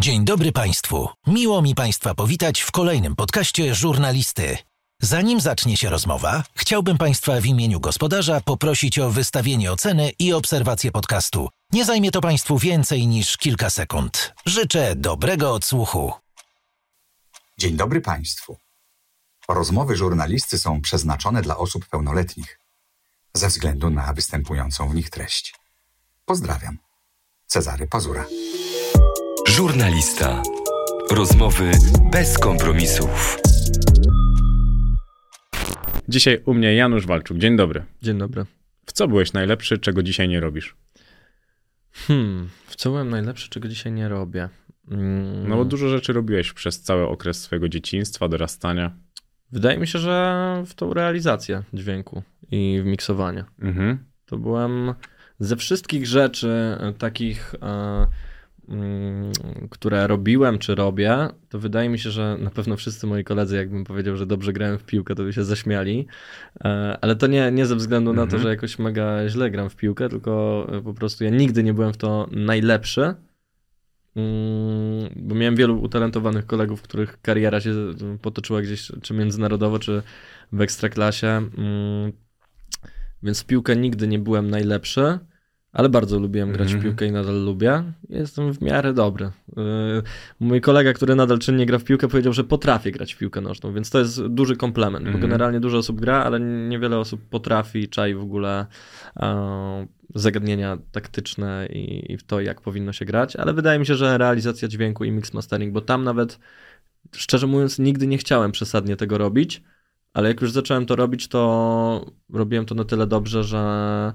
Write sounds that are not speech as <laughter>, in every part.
Dzień dobry Państwu. Miło mi Państwa powitać w kolejnym podcaście żurnalisty. Zanim zacznie się rozmowa, chciałbym Państwa w imieniu gospodarza poprosić o wystawienie oceny i obserwację podcastu. Nie zajmie to Państwu więcej niż kilka sekund. Życzę dobrego odsłuchu. Dzień dobry Państwu. Rozmowy żurnalisty są przeznaczone dla osób pełnoletnich ze względu na występującą w nich treść. Pozdrawiam. Cezary Pazura. Żurnalista. Rozmowy bez kompromisów. Dzisiaj u mnie Janusz Walczuk. Dzień dobry. Dzień dobry. W co byłeś najlepszy, czego dzisiaj nie robisz? Hmm, w co byłem najlepszy, czego dzisiaj nie robię? Mm, No bo dużo rzeczy robiłeś przez cały okres swojego dzieciństwa, dorastania. Wydaje mi się, że w tą realizację dźwięku i w miksowanie. Mhm. To byłem ze wszystkich rzeczy e, takich, e, które robiłem czy robię, to wydaje mi się, że na pewno wszyscy moi koledzy, jakbym powiedział, że dobrze grałem w piłkę, to by się zaśmiali. E, ale to nie, nie ze względu na to, Mhm. że jakoś mega źle gram w piłkę, tylko e, po prostu ja nigdy nie byłem w to najlepszy. Mm, Bo miałem wielu utalentowanych kolegów, których kariera się e, potoczyła gdzieś, czy międzynarodowo, czy w ekstraklasie. Mm, Więc w piłkę nigdy nie byłem najlepszy, ale bardzo lubiłem grać w Mhm. piłkę i nadal lubię. Jestem w miarę dobry. Yy, Mój kolega, który nadal czynnie gra w piłkę, powiedział, że potrafię grać w piłkę nożną, więc to jest duży komplement, bo Mhm. generalnie dużo osób gra, ale niewiele osób potrafi, czai w ogóle e, zagadnienia taktyczne i, i w to, jak powinno się grać, ale wydaje mi się, że realizacja dźwięku i mix mastering, bo tam nawet, szczerze mówiąc, nigdy nie chciałem przesadnie tego robić, ale jak już zacząłem to robić, to robiłem to na tyle dobrze, że mm,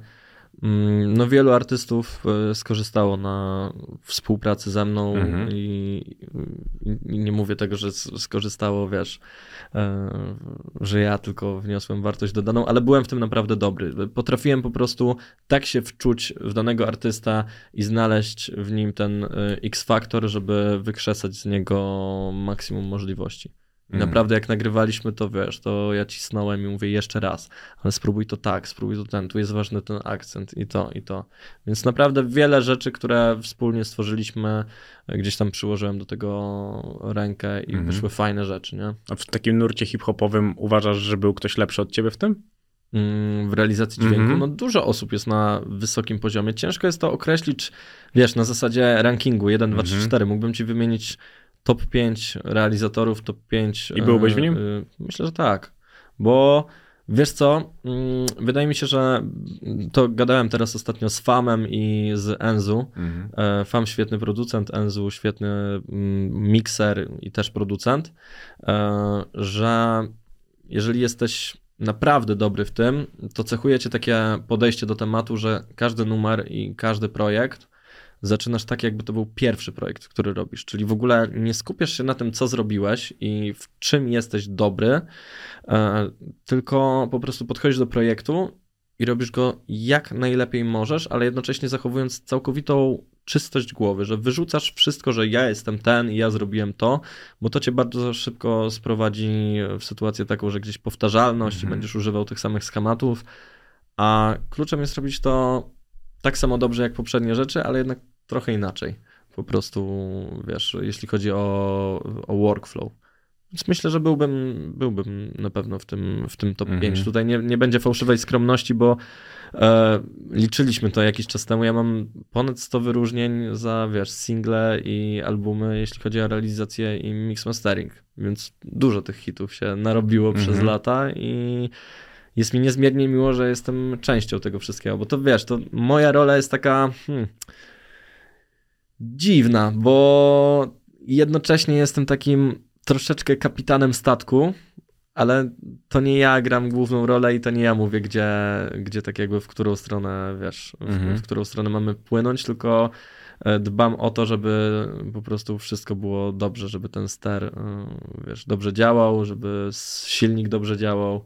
no wielu artystów e, skorzystało na współpracy ze mną Mhm. i, i nie mówię tego, że skorzystało, wiesz, e, że ja tylko wniosłem wartość dodaną, ale byłem w tym naprawdę dobry. Potrafiłem po prostu tak się wczuć w danego artysta i znaleźć w nim ten e, X-faktor, żeby wykrzesać z niego maksimum możliwości. I Mhm. Naprawdę jak nagrywaliśmy to, wiesz, to ja cisnąłem i mówię jeszcze raz, ale spróbuj to tak, spróbuj to ten, tu jest ważny ten akcent i to, i to. Więc naprawdę wiele rzeczy, które wspólnie stworzyliśmy, e, gdzieś tam przyłożyłem do tego rękę i Mhm. wyszły fajne rzeczy, nie? A w takim nurcie hip-hopowym uważasz, że był ktoś lepszy od ciebie w tym? Mm, w realizacji dźwięku. Mhm. No dużo osób jest na wysokim poziomie. Ciężko jest to określić, wiesz, na zasadzie rankingu 1, 2, 3, Mhm. 4. Mógłbym ci wymienić top 5 realizatorów, top 5. I byłbyś w nim? e, Myślę, że tak. Bo wiesz co, mm, wydaje mi się, że to gadałem teraz ostatnio z Famem i z Enzu. Mhm. E, Fam świetny producent, Enzu świetny mm, mikser i też producent, e, że jeżeli jesteś naprawdę dobry w tym, to cechuje cię takie podejście do tematu, że każdy numer i każdy projekt zaczynasz tak, jakby to był pierwszy projekt, który robisz. Czyli w ogóle nie skupiasz się na tym, co zrobiłeś i w czym jesteś dobry, e, tylko po prostu podchodzisz do projektu i robisz go jak najlepiej możesz, ale jednocześnie zachowując całkowitą czystość głowy, że wyrzucasz wszystko, że ja jestem ten i ja zrobiłem to, bo to cię bardzo szybko sprowadzi w sytuację taką, że gdzieś powtarzalność i Mhm. będziesz używał tych samych schematów, a kluczem jest robić to tak samo dobrze jak poprzednie rzeczy, ale jednak trochę inaczej. Po prostu, wiesz, jeśli chodzi o, o workflow. Więc myślę, że byłbym, byłbym na pewno w tym, w tym top Mhm. 5. Tutaj nie, nie będzie fałszywej skromności, bo e, liczyliśmy to jakiś czas temu. Ja mam ponad 100 wyróżnień za, wiesz, single i albumy, jeśli chodzi o realizację i mix mastering. Więc dużo tych hitów się narobiło Mhm. przez lata i jest mi niezmiernie miło, że jestem częścią tego wszystkiego, bo to wiesz, to moja rola jest taka hmm, dziwna, bo jednocześnie jestem takim troszeczkę kapitanem statku, ale to nie ja gram główną rolę i to nie ja mówię, gdzie, gdzie tak jakby w którą stronę, wiesz, w, Mhm. w którą stronę mamy płynąć, tylko e, dbam o to, żeby po prostu wszystko było dobrze, żeby ten ster, e, wiesz, dobrze działał, żeby silnik dobrze działał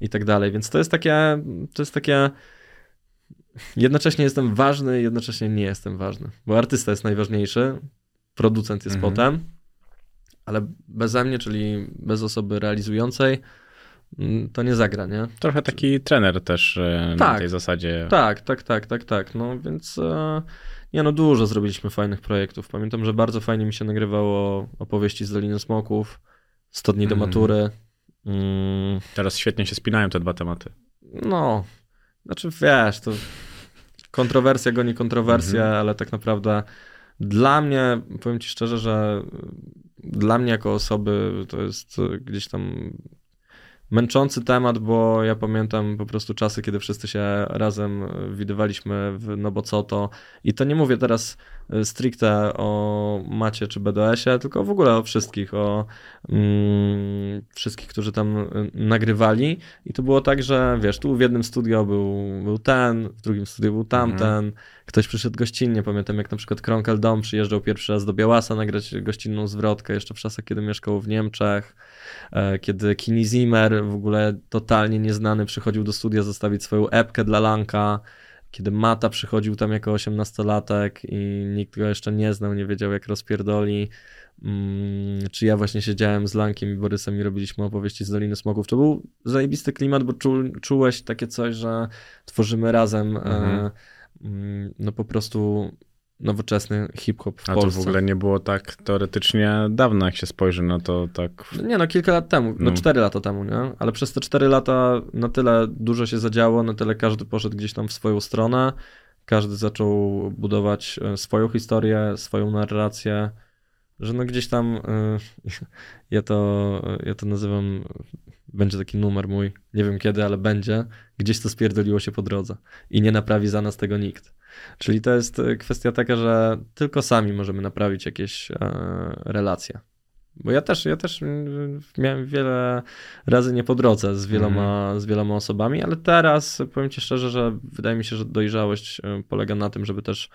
i tak dalej. Więc to jest takie, to jest takie jednocześnie jestem ważny, jednocześnie nie jestem ważny, bo artysta jest najważniejszy, producent jest Mhm. potem, ale beze mnie, czyli bez osoby realizującej, mm, to nie zagra, nie? Trochę taki trener też e, na Tak. tej zasadzie. Tak, tak, tak, tak, tak. No więc e, Nie no, dużo zrobiliśmy fajnych projektów. Pamiętam, że bardzo fajnie mi się nagrywało opowieści z Doliny Smoków, 100 dni do Mm. matury. Mm, Teraz świetnie się spinają te dwa tematy. no, znaczy wiesz, to kontrowersja goni kontrowersję, Mhm. ale tak naprawdę dla mnie, powiem ci szczerze, że dla mnie jako osoby to jest gdzieś tam męczący temat, bo ja pamiętam po prostu czasy, kiedy wszyscy się razem widywaliśmy w No bo co to. I to nie mówię teraz e, stricte o Macie czy BDS-ie, tylko w ogóle o wszystkich, o mm, wszystkich, którzy tam e, nagrywali. I to było tak, że wiesz, tu w jednym studio był, był ten, w drugim studio był tamten, ktoś przyszedł gościnnie, pamiętam jak na przykład Kronkel Dom przyjeżdżał pierwszy raz do Białasa nagrać gościnną zwrotkę, jeszcze w czasach, kiedy mieszkał w Niemczech, kiedy Kini Zimmer, w ogóle totalnie nieznany, przychodził do studia zostawić swoją epkę dla Lanka, kiedy Mata przychodził tam jako osiemnastolatek i nikt go jeszcze nie znał, nie wiedział jak rozpierdoli, Mm, czy ja właśnie siedziałem z Lankiem i Borysem i robiliśmy opowieści z Doliny Smogów. To był zajebisty klimat, bo czu, czułeś takie coś, że tworzymy razem Mhm. e, no po prostu nowoczesny hip-hop w A to Polsce. w ogóle nie było tak teoretycznie dawno, jak się spojrzy na to tak. w- Nie no, kilka lat temu, no No. cztery lata temu, nie? Ale przez te cztery lata na tyle dużo się zadziało, na tyle każdy poszedł gdzieś tam w swoją stronę, każdy zaczął budować e, swoją historię, swoją narrację, że no gdzieś tam e, <laughs> ja to, ja to nazywam, będzie taki numer mój, nie wiem kiedy, ale będzie, gdzieś to spierdoliło się po drodze i nie naprawi za nas tego nikt. Czyli to jest e, kwestia taka, że tylko sami możemy naprawić jakieś e, relacje. Bo ja też, ja też mm, miałem wiele razy nie po drodze z wieloma, z wieloma osobami, ale teraz powiem ci szczerze, że wydaje mi się, że dojrzałość e, polega na tym, żeby też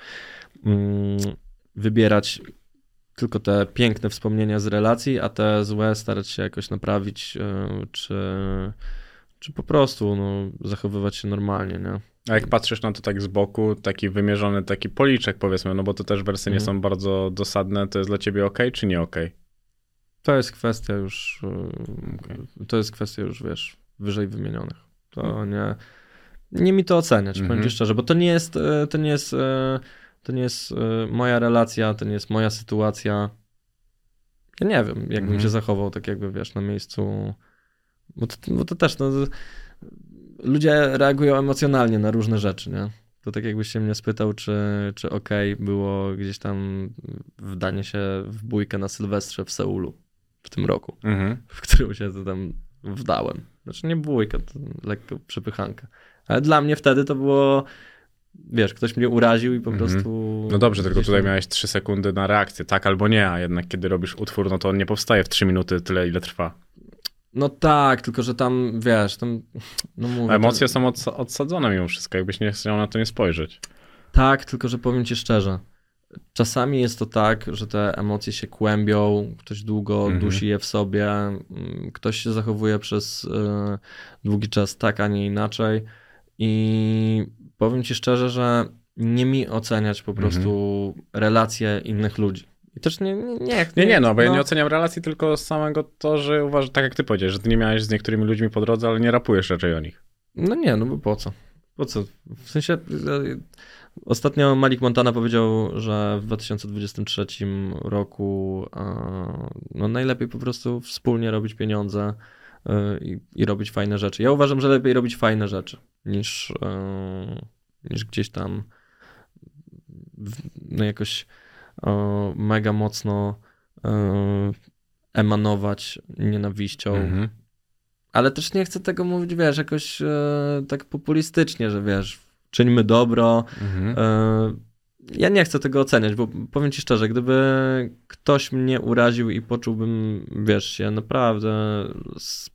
mm, wybierać tylko te piękne wspomnienia z relacji, a te złe starać się jakoś naprawić, e, czy, czy po prostu no, zachowywać się normalnie, nie? A jak patrzysz na to tak z boku, taki wymierzony taki policzek powiedzmy, no bo to też wersje nie Mhm. są bardzo dosadne, to jest dla ciebie ok czy nie ok? To jest kwestia już, e, to jest kwestia już, wiesz, wyżej wymienionych. To nie, nie mi to oceniać, powiem Mhm. ci szczerze, bo to nie jest, e, to nie jest, to nie jest e, moja relacja, to nie jest moja sytuacja. Ja nie wiem, jakbym Mhm. się zachował, tak jakby, wiesz, na miejscu, bo to, bo to też, no, ludzie reagują emocjonalnie na różne rzeczy, nie? To tak jakbyś się mnie spytał, czy, czy okej było gdzieś tam wdanie się w bójkę na Sylwestrze w Seulu w tym roku, Mhm. w którym się to tam wdałem. Znaczy nie bójka, to lekko przepychanka. Ale dla mnie wtedy to było, wiesz, ktoś mnie uraził i po Mhm. prostu... No dobrze, tylko tutaj miałeś 3 sekundy na reakcję, tak albo nie, a jednak kiedy robisz utwór, no to on nie powstaje w 3 minuty tyle, ile trwa. No tak, tylko że tam, wiesz, tam... No mówię, emocje to- są odsa- odsadzone mimo wszystko, jakbyś nie chciał na to nie spojrzeć. Tak, tylko że powiem ci szczerze. Czasami jest to tak, że te emocje się kłębią, ktoś długo Mhm. dusi je w sobie, mm, ktoś się zachowuje przez y, długi czas tak, a nie inaczej. I powiem ci szczerze, że nie mi oceniać po Mhm. prostu relacje innych ludzi. I też nie, nie, nie, Nie, nie, no bo ja nie oceniam relacji, tylko samego to, że uważam, tak jak ty powiedziałeś, że ty nie miałeś z niektórymi ludźmi po drodze, ale nie rapujesz raczej o nich. No nie, no bo po co? Po co? W sensie e, ostatnio Malik Montana powiedział, że w 2023 roku no najlepiej po prostu wspólnie robić pieniądze i, i robić fajne rzeczy. Ja uważam, że lepiej robić fajne rzeczy niż, e, niż gdzieś tam no jakoś e, mega mocno e, emanować nienawiścią. Mhm. Ale też nie chcę tego mówić, wiesz, jakoś tak populistycznie, że wiesz, czyńmy dobro. Mhm. E, ja nie chcę tego oceniać, bo powiem ci szczerze, gdyby ktoś mnie uraził i poczułbym, wiesz, się naprawdę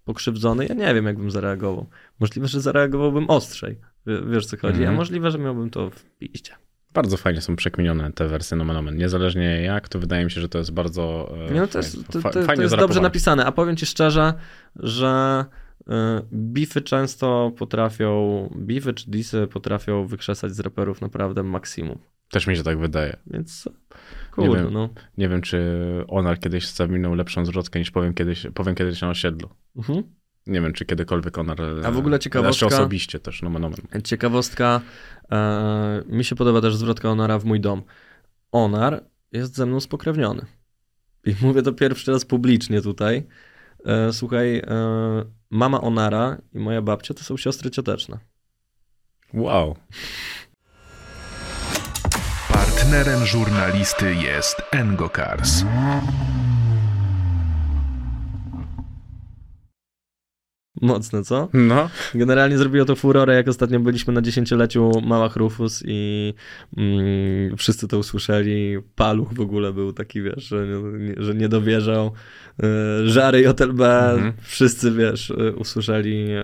pokrzywdzony, ja nie wiem, jakbym zareagował. Możliwe, że zareagowałbym ostrzej, wie- wiesz co chodzi, Mhm. a możliwe, że miałbym to w piździe. Bardzo fajnie są przekminione te wersje Nomen Omen. Niezależnie jak, to wydaje mi się, że to jest bardzo e, Nie, no to jest, to, to, to fajnie jest dobrze napisane, a powiem ci szczerze, że y, bify często potrafią, bify czy disy potrafią wykrzesać z raperów naprawdę maksimum. Też mi się tak wydaje. Więc Nie kurde, wiem. no. Nie wiem, czy Onar kiedyś zawinął lepszą zwrotkę niż powiem kiedyś, powiem kiedyś na osiedlu. Mhm. Nie wiem, czy kiedykolwiek Onar... A w ogóle ciekawostka- Jeszcze osobiście też, no nomen omen. Ciekawostka, e, mi się podoba też zwrotka Onara w mój dom. Onar jest ze mną spokrewniony. I <laughs> mówię to pierwszy raz publicznie tutaj. E, słuchaj, e, mama Onara i moja babcia to są siostry cioteczne. Wow. Partnerem żurnalisty jest Engocars. Mocne, co? No, Generalnie zrobiło to furorę, jak ostatnio byliśmy na dziesięcioleciu Małach Rufus i mm, wszyscy to usłyszeli. Paluch w ogóle był taki, wiesz, że nie, że nie dowierzał. E, Żary JLB, Mhm. wszyscy, wiesz, e, usłyszeli e,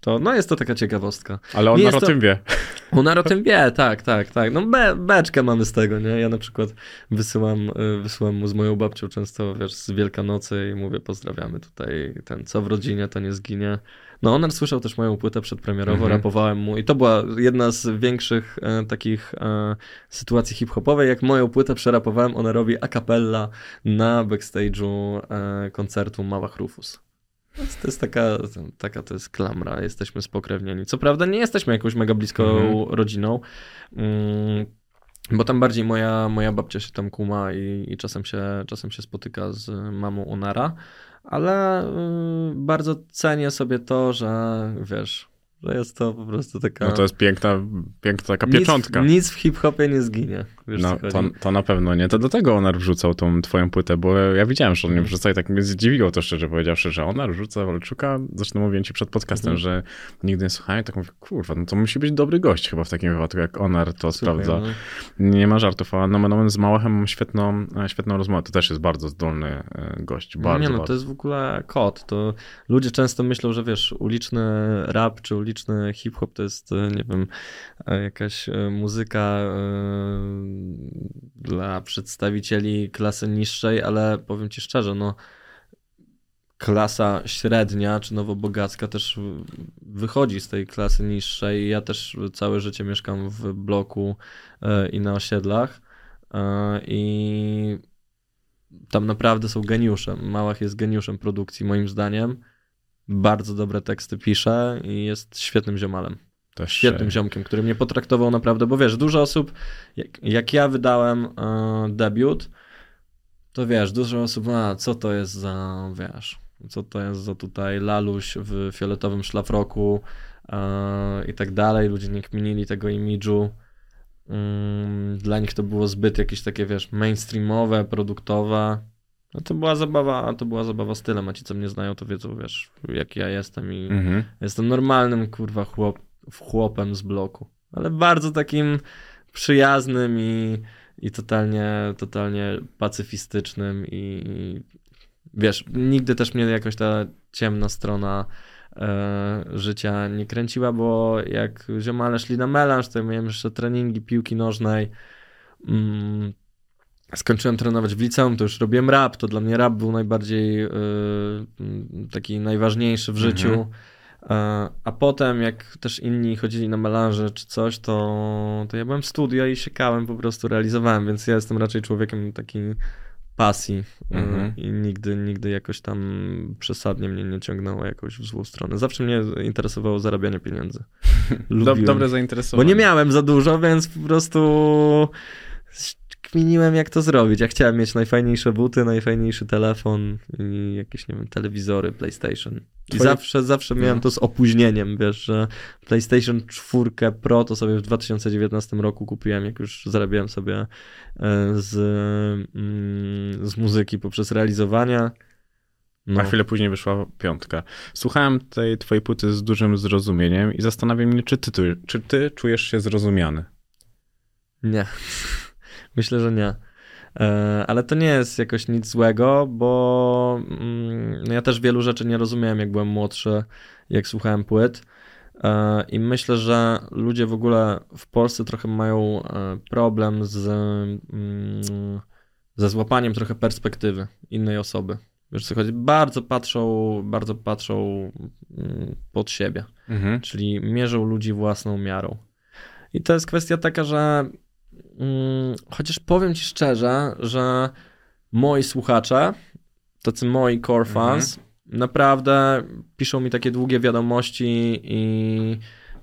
to. No jest to taka ciekawostka. ale Onar o to- tym wie. <laughs> Onar o tym wie, tak, tak, tak. No be, beczkę mamy z tego, nie? Ja na przykład wysyłam, y, wysyłam mu z moją babcią często, wiesz, z Wielkanocy i mówię, pozdrawiamy tutaj ten, co w rodzinie, to nie zginie. No Onar słyszał też moją płytę przedpremierową, Mhm. rapowałem mu i to była jedna z większych e, takich e, sytuacji hip-hopowej, jak moją płytę przerapowałem Onarowi a cappella na backstage'u e, koncertu Małach Rufus. To jest taka, taka to jest klamra, jesteśmy spokrewnieni. Co prawda nie jesteśmy jakąś mega bliską Mhm. rodziną, mm, bo tam bardziej moja, moja babcia się tam kuma i, i czasem, się, czasem się spotyka z mamą Onara, ale y, bardzo cenię sobie to, że wiesz, że jest to po prostu taka... No to jest piękna, piękna taka nic, pieczątka. Nic w hip-hopie nie zginie. Wiesz, No, to, to na pewno nie. To do tego Onar wrzucał tą twoją płytę, bo ja widziałem, że on nie wrzuca i tak mnie zdziwiło to szczerze powiedziawszy, że Onar wrzuca Walczuka. Zresztą mówiłem ci przed podcastem, Mhm. że nigdy nie słuchałem, tak mówię, kurwa, no to musi być dobry gość chyba w takim wypadku, jak Onar to Słuchaj, sprawdza. no. Nie ma żartów, a nomen omen z Małachem mam świetną, e, świetną rozmowę. To też jest bardzo zdolny e, gość, bardzo, nie no, bardzo. to jest w ogóle kod. To ludzie często myślą, że wiesz, uliczny rap czy uliczny hip-hop to jest, e, nie wiem, jakaś muzyka dla przedstawicieli klasy niższej, ale powiem ci szczerze, no klasa średnia czy nowobogacka też wychodzi z tej klasy niższej. Ja też całe życie mieszkam w bloku e, i na osiedlach e, i tam naprawdę są geniusze. Małach jest geniuszem produkcji, moim zdaniem. Bardzo dobre teksty pisze i jest świetnym ziomalem. Też, Świetnym e, ziomkiem, który mnie potraktował naprawdę, bo wiesz, dużo osób, jak, jak ja wydałem e, debiut, to wiesz, dużo osób, a co to jest za, wiesz, co to jest za tutaj laluś w fioletowym szlafroku e, i tak dalej. Ludzie nie kminili tego imidżu. Mm, Dla nich to było zbyt jakieś takie, wiesz, mainstreamowe, produktowe. No to była zabawa, to była zabawa stylem, a ci, co mnie znają, to wiedzą, wiesz, jak ja jestem i Mhm. jestem normalnym, kurwa, chłop, chłopem z bloku. Ale bardzo takim przyjaznym i, i totalnie, totalnie pacyfistycznym i, i wiesz, nigdy też mnie jakoś ta ciemna strona e, życia nie kręciła, bo jak ziomale szli na melanż, to ja miałem jeszcze treningi piłki nożnej. Mm, skończyłem trenować w liceum, to już robiłem rap, to dla mnie rap był najbardziej e, taki najważniejszy w Mhm. życiu. E, A potem, jak też inni chodzili na melanże czy coś, to, to ja byłem w studio i siekałem, po prostu realizowałem, więc ja jestem raczej człowiekiem taki pasji e, Mhm. i nigdy, nigdy jakoś tam przesadnie mnie nie ciągnęło jakoś w złą stronę. Zawsze mnie interesowało zarabianie pieniędzy. <laughs> Dob- dobre Bo zainteresowanie. nie miałem za dużo, więc po prostu kminiłem jak to zrobić. Ja chciałem mieć najfajniejsze buty, najfajniejszy telefon i jakieś, nie wiem, telewizory, PlayStation. I Twoje- zawsze, zawsze miałem No. to z opóźnieniem, wiesz, że PlayStation 4 Pro to sobie w 2019 roku kupiłem, jak już zarabiałem sobie e, z, mm, z muzyki poprzez realizowania. No. A chwilę później wyszła piątka. Słuchałem tej twojej płyty z dużym zrozumieniem i zastanawiam mnie, czy ty- czy ty czujesz się zrozumiany. Nie. Myślę, że nie. E, Ale to nie jest jakoś nic złego, bo mm, no ja też wielu rzeczy nie rozumiałem, jak byłem młodszy, jak słuchałem płyt. E, I myślę, że ludzie w ogóle w Polsce trochę mają e, problem z, mm, ze złapaniem trochę perspektywy innej osoby. Wiesz co chodzi? Bardzo patrzą, bardzo patrzą mm, pod siebie Mhm. czyli mierzą ludzi własną miarą. I to jest kwestia taka, że mm, chociaż powiem ci szczerze, że moi słuchacze, tacy moi core fans, naprawdę piszą mi takie długie wiadomości i,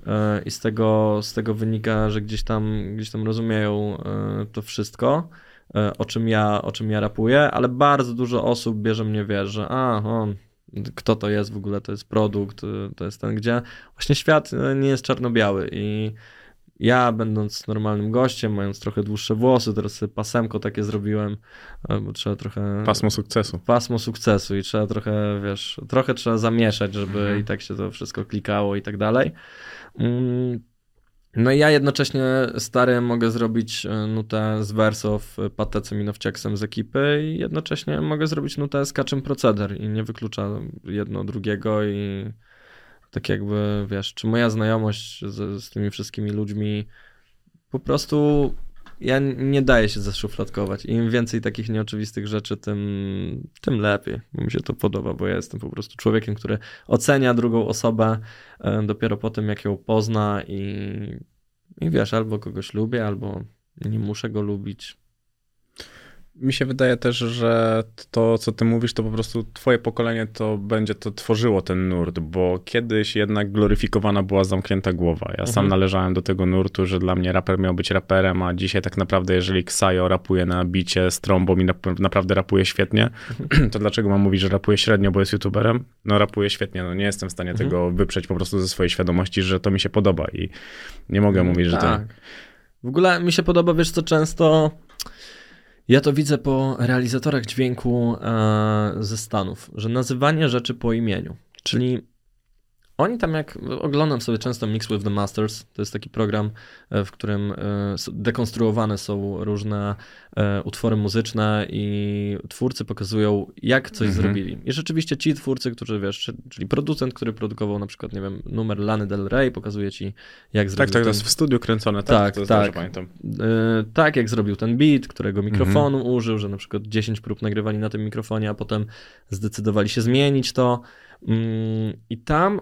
e, i z, tego, z tego wynika, że gdzieś tam, gdzieś tam rozumieją e, to wszystko, e, o czym, ja, o czym ja rapuję, ale bardzo dużo osób bierze mnie, wiesz, że a, on, kto to jest w ogóle, to jest produkt, to jest ten, gdzie właśnie świat nie jest czarno-biały i ja, będąc normalnym gościem, mając trochę dłuższe włosy, teraz sobie pasemko takie zrobiłem, bo trzeba trochę... Pasmo sukcesu. Pasmo sukcesu i trzeba trochę, wiesz, trochę trzeba zamieszać, żeby Mhm. i tak się to wszystko klikało i tak dalej. Mm, No i ja jednocześnie stary mogę zrobić e, nutę z wersów e, Patecem i Nowciaksem z ekipy i jednocześnie mogę zrobić nutę z Kaczym Proceder i nie wyklucza jedno drugiego i tak jakby, wiesz, czy moja znajomość z, z tymi wszystkimi ludźmi po prostu ja nie daję się zaszufladkować. Im więcej takich nieoczywistych rzeczy, tym, tym lepiej. Mi się to podoba, bo ja jestem po prostu człowiekiem, który ocenia drugą osobę dopiero po tym, jak ją pozna i, i wiesz, albo kogoś lubię, albo nie muszę go lubić. Mi się wydaje też, że to, co ty mówisz, to po prostu twoje pokolenie to będzie to tworzyło ten nurt, bo kiedyś jednak gloryfikowana była zamknięta głowa. Ja sam Mhm. należałem do tego nurtu, że dla mnie raper miał być raperem, a dzisiaj tak naprawdę, jeżeli Ksajo rapuje na bicie z trąbą i nap- naprawdę rapuje świetnie, <clears throat> to dlaczego mam mówić, że rapuje średnio, bo jest youtuberem? No rapuje świetnie, no nie jestem w stanie Mhm. tego wyprzeć po prostu ze swojej świadomości, że to mi się podoba i nie mogę mówić, że to... tak. W ogóle mi się podoba, wiesz co, często ja to widzę po realizatorach dźwięku e, ze Stanów, że nazywanie rzeczy po imieniu, czyli oni tam jak, oglądam sobie często Mix with the Masters, to jest taki program, e, w którym e, dekonstruowane są różne e, utwory muzyczne i twórcy pokazują, jak coś Mhm. zrobili. I rzeczywiście ci twórcy, którzy wiesz, czy- czyli producent, który produkował na przykład, nie wiem, numer Lany Del Rey, pokazuje ci, jak Tak, zrobił tak, to ten jest w studiu kręcone, tak? Tak, to tak. pamiętam. Tak jak zrobił ten beat, którego Mhm. mikrofonu użył, że na przykład 10 prób nagrywali na tym mikrofonie, a potem zdecydowali się zmienić to. Mm, I tam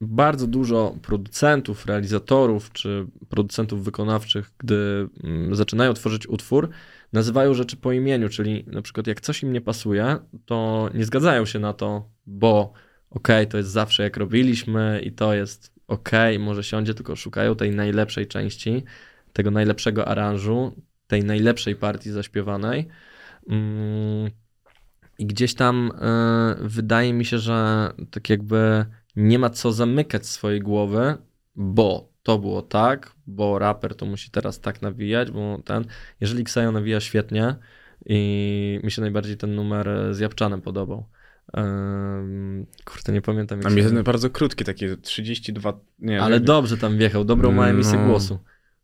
bardzo dużo producentów, realizatorów czy producentów wykonawczych, gdy mm, zaczynają tworzyć utwór, nazywają rzeczy po imieniu, czyli na przykład jak coś im nie pasuje, to nie zgadzają się na to, bo okej, to jest zawsze jak robiliśmy i to jest okej, może siądzie, tylko szukają tej najlepszej części, tego najlepszego aranżu, tej najlepszej partii zaśpiewanej. Mm, I gdzieś tam y, wydaje mi się, że tak jakby nie ma co zamykać swojej głowy, bo to było tak, bo raper to musi teraz tak nawijać, bo ten, jeżeli Ksajo nawija świetnie i mi się najbardziej ten numer z Japczanem podobał. Ym, kurde, nie pamiętam. nazywa. jest bardzo krótki, takie 32, nie Ale nie, dobrze tam wjechał, dobrą ma emisję No, głosu.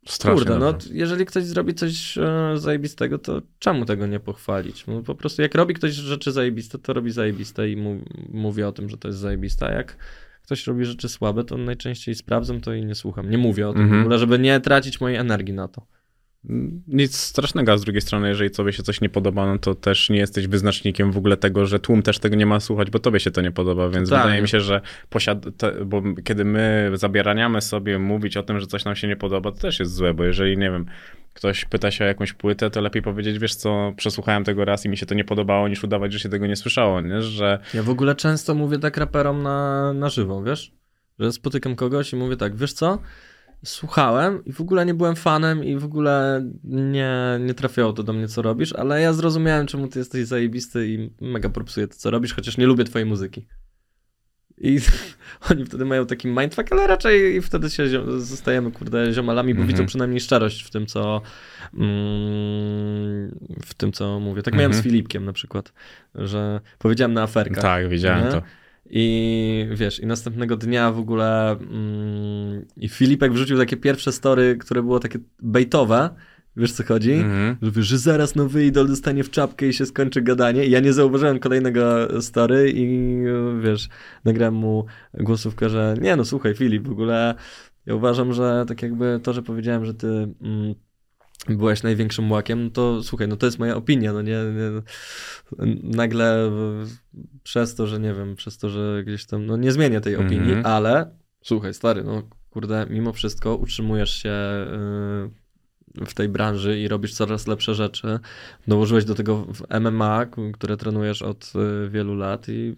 Strasznie Kurde, no dobrze. t- jeżeli ktoś zrobi coś e, zajebistego, to czemu tego nie pochwalić? No, po prostu jak robi ktoś rzeczy zajebiste, to robi zajebiste i mu, mówi o tym, że to jest zajebiste. A jak ktoś robi rzeczy słabe, to najczęściej sprawdzam to i nie słucham. Nie mówię o tym Mhm. w ogóle, żeby nie tracić mojej energii na to. Nic strasznego, a z drugiej strony, jeżeli tobie się coś nie podoba, no to też nie jesteś wyznacznikiem w ogóle tego, że tłum też tego nie ma słuchać, bo tobie się to nie podoba, więc Tak. wydaje mi się, że posiad... te, bo kiedy my zabieraniamy sobie mówić o tym, że coś nam się nie podoba, to też jest złe, bo jeżeli, nie wiem, ktoś pyta się o jakąś płytę, to lepiej powiedzieć, wiesz co, przesłuchałem tego raz i mi się to nie podobało, niż udawać, że się tego nie słyszało, nie? Że Ja w ogóle często mówię tak raperom na, na żywo, wiesz? Że spotykam kogoś i mówię tak, wiesz co? Słuchałem i w ogóle nie byłem fanem i w ogóle nie, nie trafiało to do mnie, co robisz, ale ja zrozumiałem, czemu ty jesteś zajebisty i mega propsuję to, co robisz, chociaż nie lubię twojej muzyki. I <laughs> oni wtedy mają taki mindfuck, ale raczej wtedy się zostajemy, kurde, ziomalami, bo Mhm. widzą przynajmniej szczerość w tym, co mm, w tym, co mówię. Tak miałem z Mhm. Filipkiem na przykład, że powiedziałem na aferkach. tak, widziałem nie? to. I wiesz, i następnego dnia w ogóle mm, i Filipek wrzucił takie pierwsze story, które było takie bejtowe, wiesz co chodzi? Że, wiesz, że zaraz nowy idol dostanie w czapkę i się skończy gadanie. I ja nie zauważyłem kolejnego story i wiesz, nagrałem mu głosówkę, że nie no słuchaj Filip, w ogóle ja uważam, że tak jakby to, że powiedziałem, że ty mm, byłeś największym łakiem, no to słuchaj, no to jest moja opinia, no nie, nie nagle przez to, że nie wiem, przez to, że gdzieś tam, no nie zmienię tej opinii, Mhm. ale słuchaj stary, no kurde, mimo wszystko utrzymujesz się yy, w tej branży i robisz coraz lepsze rzeczy. Dołożyłeś do tego w MMA, które trenujesz od y, wielu lat i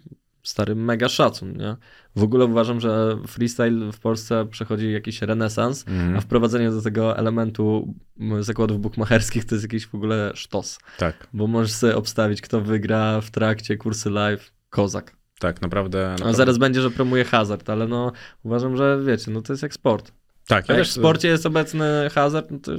stary mega szacun, nie? W ogóle uważam, że freestyle w Polsce przechodzi jakiś renesans, Mhm. a wprowadzenie do tego elementu zakładów bukmacherskich to jest jakiś w ogóle sztos, Tak, bo możesz sobie obstawić, kto wygra w trakcie kursy live, kozak. tak, naprawdę. A naprawdę. zaraz będzie, że promuje hazard, ale no uważam, że wiecie, no to jest jak sport. Tak, A ja jak w też, sporcie jest obecny hazard, no to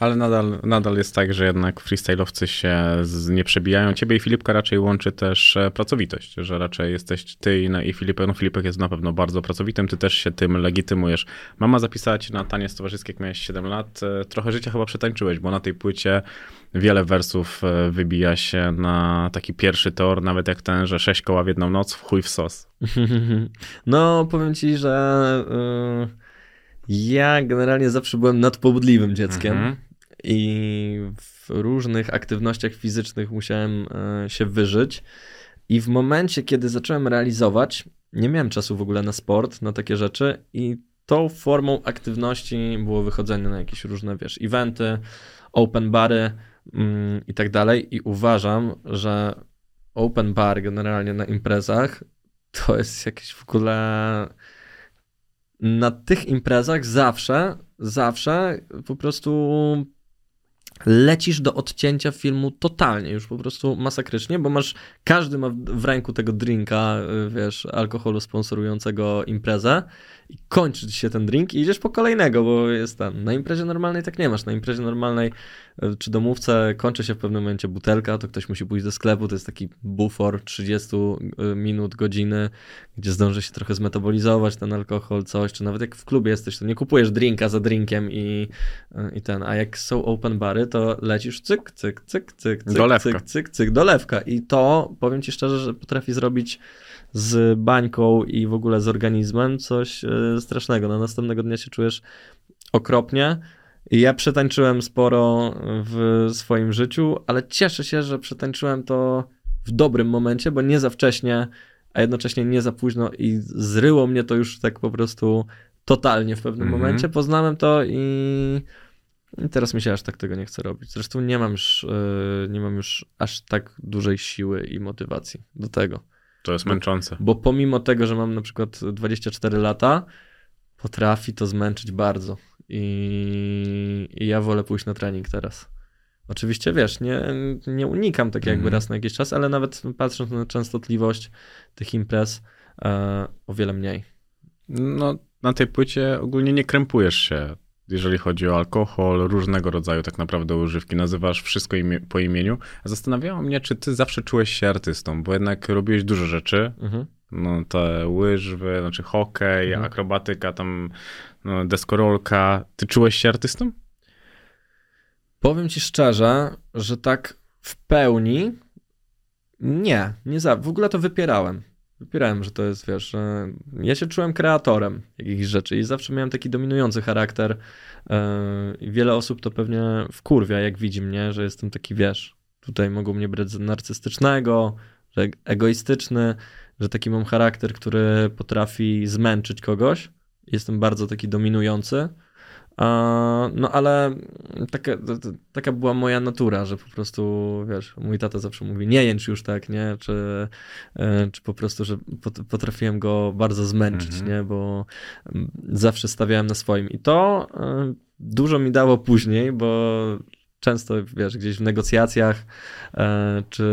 ale nadal, nadal jest tak, że jednak freestyle'owcy się z, nie przebijają. Ciebie i Filipka raczej łączy też e, pracowitość, że raczej jesteś ty i, no, i Filipek. No Filipek jest na pewno bardzo pracowitym, ty też się tym legitymujesz. Mama zapisała cię na taniec towarzyski, jak miałeś 7 lat. E, Trochę życia chyba przetańczyłeś, bo na tej płycie wiele wersów e, wybija się na taki pierwszy tor, nawet jak ten, że sześć koła w jedną noc, w chuj w sos. <laughs> No, powiem ci, że y, ja generalnie zawsze byłem nadpobudliwym dzieckiem Mhm. I w różnych aktywnościach fizycznych musiałem y, się wyżyć. I w momencie, kiedy zacząłem realizować, nie miałem czasu w ogóle na sport, na takie rzeczy i tą formą aktywności było wychodzenie na jakieś różne, wiesz, eventy, open bary mm, i tak dalej. I uważam, że open bar generalnie na imprezach to jest jakieś w ogóle. Na tych imprezach zawsze, zawsze po prostu lecisz do odcięcia filmu totalnie, już po prostu masakrycznie, bo masz, każdy ma w ręku tego drinka, y, wiesz, alkoholu sponsorującego imprezę i kończy się ten drink i idziesz po kolejnego, bo jest tam. Na imprezie normalnej tak nie masz. Na imprezie normalnej y, czy domówce kończy się w pewnym momencie butelka, to ktoś musi pójść do sklepu, to jest taki bufor 30 y, minut, godziny, gdzie zdąży się trochę zmetabolizować ten alkohol, coś, czy nawet jak w klubie jesteś, to nie kupujesz drinka za drinkiem i, y, i ten, a jak są open bary, to lecisz cyk, cyk, cyk, cyk, cyk, Dolewka. cyk, cyk, cyk, dolewka i to, powiem ci szczerze, że potrafi zrobić z bańką i w ogóle z organizmem coś y, strasznego. Na następnego dnia się czujesz okropnie. I Ja przetańczyłem sporo w swoim życiu, ale cieszę się, że przetańczyłem to w dobrym momencie, bo nie za wcześnie, a jednocześnie nie za późno i zryło mnie to już tak po prostu totalnie w pewnym Mhm. momencie. Poznałem to i, i teraz mi się aż tak tego nie chce robić. Zresztą nie mam już, y, nie mam już aż tak dużej siły i motywacji do tego. To jest męczące. Bo pomimo tego, że mam na przykład 24 lata, potrafi to zmęczyć bardzo. I, i ja wolę pójść na trening teraz. Oczywiście wiesz, nie, nie unikam tak jakby Mhm. raz na jakiś czas, ale nawet patrząc na częstotliwość tych imprez, e, o wiele mniej. No, na tej płycie ogólnie nie krępujesz się, jeżeli chodzi o alkohol, różnego rodzaju tak naprawdę używki. Nazywasz wszystko imie, po imieniu. Zastanawiało mnie, czy ty zawsze czułeś się artystą, bo jednak robiłeś dużo rzeczy. Mhm. No, te łyżwy, znaczy hokej, Mhm. akrobatyka, tam no, deskorolka. Ty czułeś się artystą? Powiem ci szczerze, że tak w pełni nie, nie za, w ogóle to wypierałem. Wypierałem, że to jest, wiesz, ja się czułem kreatorem jakichś rzeczy i zawsze miałem taki dominujący charakter yy, i wiele osób to pewnie wkurwia, jak widzi mnie, że jestem taki, wiesz, tutaj mogą mnie brać za narcystycznego, że egoistyczny, że taki mam charakter, który potrafi zmęczyć kogoś. Jestem bardzo taki dominujący. No ale taka, taka była moja natura, że po prostu, wiesz, mój tata zawsze mówi, nie jęcz już tak, nie? Czy, e, czy po prostu, że pot- potrafiłem go bardzo zmęczyć, Mhm. nie? Bo mm, zawsze stawiałem na swoim. I to e, dużo mi dało później, bo często, wiesz, gdzieś w negocjacjach e, czy,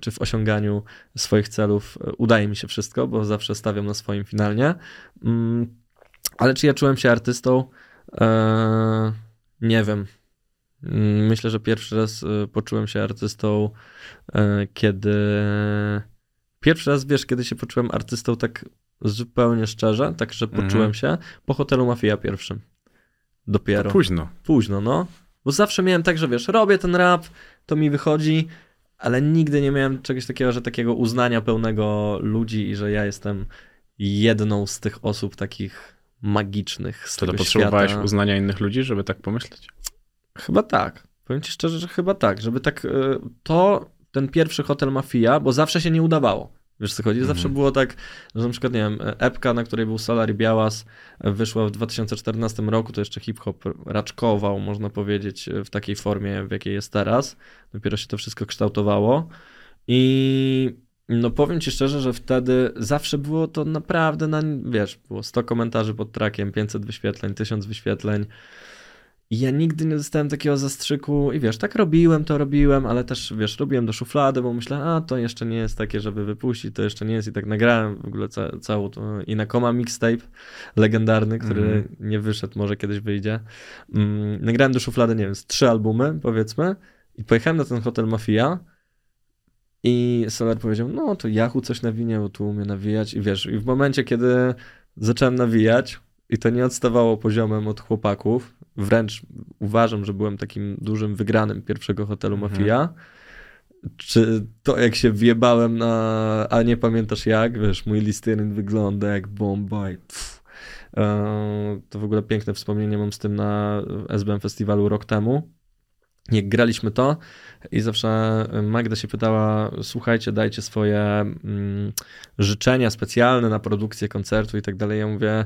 czy w osiąganiu swoich celów udaje mi się wszystko, bo zawsze stawiam na swoim finalnie. Mm, Ale czy ja czułem się artystą? Eee, nie wiem. Myślę, że pierwszy raz e, poczułem się artystą, e, kiedy. Pierwszy raz, wiesz, kiedy się poczułem artystą tak zupełnie szczerze, tak, że Mhm. poczułem się po hotelu Mafia pierwszym. Dopiero. Późno. Późno, no. Bo zawsze miałem tak, że wiesz, robię ten rap, to mi wychodzi, ale nigdy nie miałem czegoś takiego, że takiego uznania pełnego ludzi i że ja jestem jedną z tych osób takich magicznych z To, to tego potrzebowałeś świata. uznania innych ludzi, żeby tak pomyśleć? Chyba tak. Powiem ci szczerze, że chyba tak, żeby tak y, to, ten pierwszy hotel Mafia, bo zawsze się nie udawało. Wiesz co chodzi? Zawsze Mhm. było tak, że na przykład, nie wiem, epka, na której był Solary Białas, e, wyszła w 2014 roku, to jeszcze hip-hop raczkował, można powiedzieć, w takiej formie, w jakiej jest teraz. Dopiero się to wszystko kształtowało. I No powiem ci szczerze, że wtedy zawsze było to naprawdę na, wiesz, było 100 komentarzy pod trakiem, 500 wyświetleń, 1000 wyświetleń. I ja nigdy nie dostałem takiego zastrzyku i wiesz, tak robiłem, to robiłem, ale też, wiesz, robiłem do szuflady, bo myślę, a to jeszcze nie jest takie, żeby wypuścić, to jeszcze nie jest i tak nagrałem w ogóle ca całą tą Inakoma mixtape legendarny, który Mhm. nie wyszedł, może kiedyś wyjdzie. Mm, nagrałem do szuflady, nie wiem, z trzy albumy, powiedzmy i pojechałem na ten hotel Mafia i Solar powiedział, no to Yahoo coś nawinie, bo tu umie nawijać i wiesz, i w momencie, kiedy zacząłem nawijać i to nie odstawało poziomem od chłopaków, wręcz uważam, że byłem takim dużym wygranym pierwszego hotelu Mhm. Mafia, czy to jak się wjebałem na, a nie pamiętasz jak, wiesz, mój listerin wygląda jak bomba i pff. Eee, to w ogóle piękne wspomnienie mam z tym na SBM Festiwalu rok temu. Jak graliśmy to i zawsze Magda się pytała, słuchajcie, dajcie swoje mm, życzenia specjalne na produkcję koncertu i tak dalej. Ja mówię,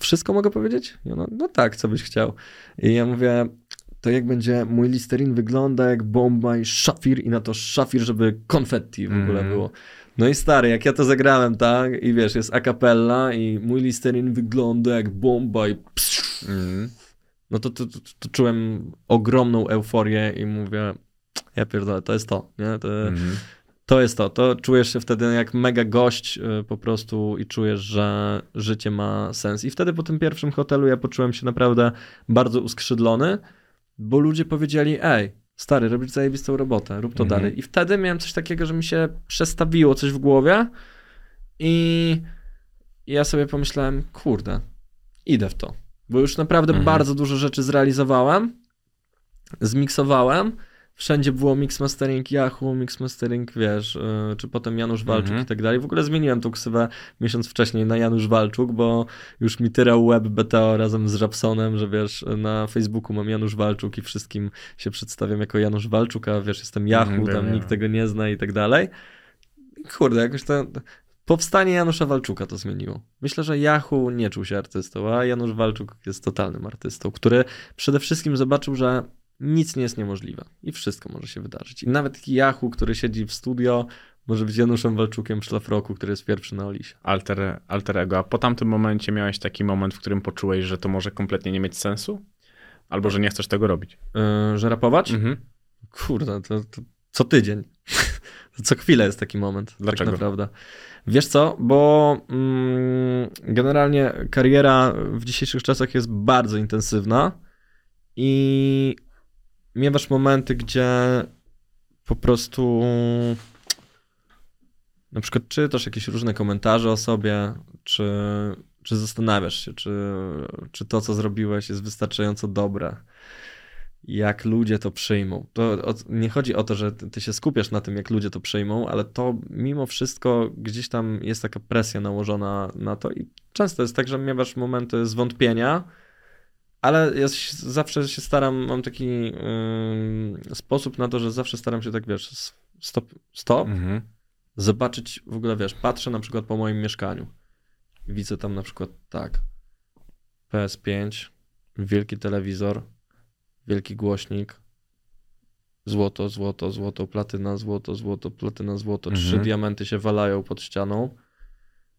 wszystko mogę powiedzieć? I ona, no tak, co byś chciał. I ja mówię, to jak będzie mój listerin wygląda jak bomba i szafir i na to szafir, żeby konfetti w ogóle Mhm. było. No i stary, jak ja to zagrałem, tak, i wiesz, jest a cappella i mój listerin wygląda jak bomba i psz, Mhm. No to, to, to, to czułem ogromną euforię i mówię, ja pierdolę, to jest to, nie? To, Mhm. to jest to, to czujesz się wtedy jak mega gość y, po prostu i czujesz, że życie ma sens. I wtedy po tym pierwszym hotelu ja poczułem się naprawdę bardzo uskrzydlony, bo ludzie powiedzieli, ej, stary, robisz zajebistą robotę, rób to Mhm. dalej. I wtedy miałem coś takiego, że mi się przestawiło coś w głowie i ja sobie pomyślałem, kurde, idę w to. Bo już naprawdę Mhm. bardzo dużo rzeczy zrealizowałem, zmiksowałem, Wszędzie było mix mastering Yahoo, mix mastering, wiesz, yy, czy potem Janusz Walczuk Mhm. i tak dalej. W ogóle zmieniłem tą ksywę miesiąc wcześniej na Janusz Walczuk, bo już mi tyrał web BTO razem z Rapsonem, że wiesz, na Facebooku mam Janusz Walczuk i wszystkim się przedstawiam jako Janusz Walczuk, a wiesz, jestem Yahoo, Mhm, tam nikt tego nie zna i tak dalej. Kurde, jakoś to... Powstanie Janusza Walczuka to zmieniło. Myślę, że Yahoo nie czuł się artystą, a Janusz Walczuk jest totalnym artystą, który przede wszystkim zobaczył, że nic nie jest niemożliwe i wszystko może się wydarzyć. I nawet Yahoo, który siedzi w studio, może być Januszem Walczukiem w szlafroku, który jest pierwszy na Olisie. Alter, alter ego. A po tamtym momencie miałeś taki moment, w którym poczułeś, że to może kompletnie nie mieć sensu? Albo że nie chcesz tego robić? Yy, że rapować? Mhm. Kurde, to, to co tydzień. <laughs> Co chwilę jest taki moment. Dlaczego? Tak naprawdę. Wiesz co, bo mm, generalnie kariera w dzisiejszych czasach jest bardzo intensywna i miewasz momenty, gdzie po prostu na przykład czytasz jakieś różne komentarze o sobie, czy, czy zastanawiasz się, czy, czy to, co zrobiłeś, jest wystarczająco dobre jak ludzie to przyjmą. To nie chodzi o to, że ty, się skupiasz na tym, jak ludzie to przyjmą, ale to mimo wszystko gdzieś tam jest taka presja nałożona na to i często jest tak, że miewasz momenty zwątpienia, ale ja zawsze się staram, mam taki ym, sposób na to, że zawsze staram się tak, wiesz, stop, stop Mhm. zobaczyć w ogóle, wiesz, patrzę na przykład po moim mieszkaniu. Widzę tam na przykład tak. PS5, wielki telewizor, wielki głośnik, złoto, złoto, złoto, platyna, złoto, złoto, platyna, złoto. Trzy Mhm. diamenty się walają pod ścianą.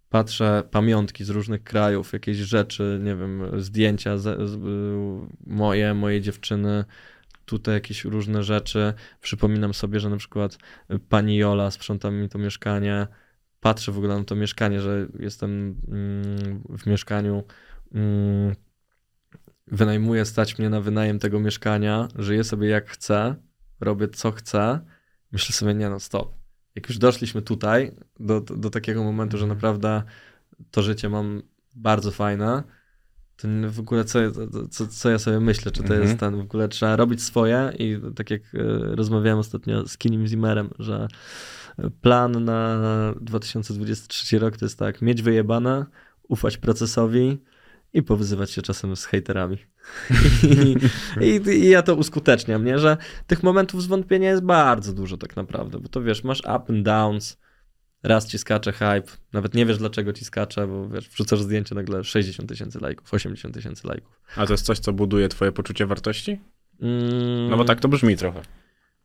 Patrzę, pamiątki z różnych krajów, jakieś rzeczy, nie wiem, zdjęcia z, z, moje, mojej dziewczyny, tutaj jakieś różne rzeczy. Przypominam sobie, że na przykład pani Jola sprząta mi to mieszkanie. Patrzę w ogóle na to mieszkanie, że jestem mm, w mieszkaniu. Wynajmuję stać mnie na wynajem tego mieszkania, żyję sobie jak chcę, robię co chcę. Myślę sobie, nie no, stop. Jak już doszliśmy tutaj, do, do, do takiego momentu, że naprawdę to życie mam bardzo fajne, to w ogóle co, co, co ja sobie myślę, czy to Mhm. jest ten, w ogóle trzeba robić swoje i tak jak e, rozmawiałem ostatnio z Kinim Zimmerem, że plan na 2023 rok to jest tak, mieć wyjebane, ufać procesowi i powyzywać się czasem z hejterami. <laughs> I, i, I ja to uskuteczniam, nie? Że tych momentów zwątpienia jest bardzo dużo tak naprawdę, bo to wiesz, masz up and downs, raz ci skacze hype, nawet nie wiesz dlaczego ci skacze, bo wiesz, wrzucasz zdjęcie nagle 60 tysięcy lajków, 80 tysięcy lajków. A to jest coś, co buduje twoje poczucie wartości? Mm, No bo tak to brzmi trochę.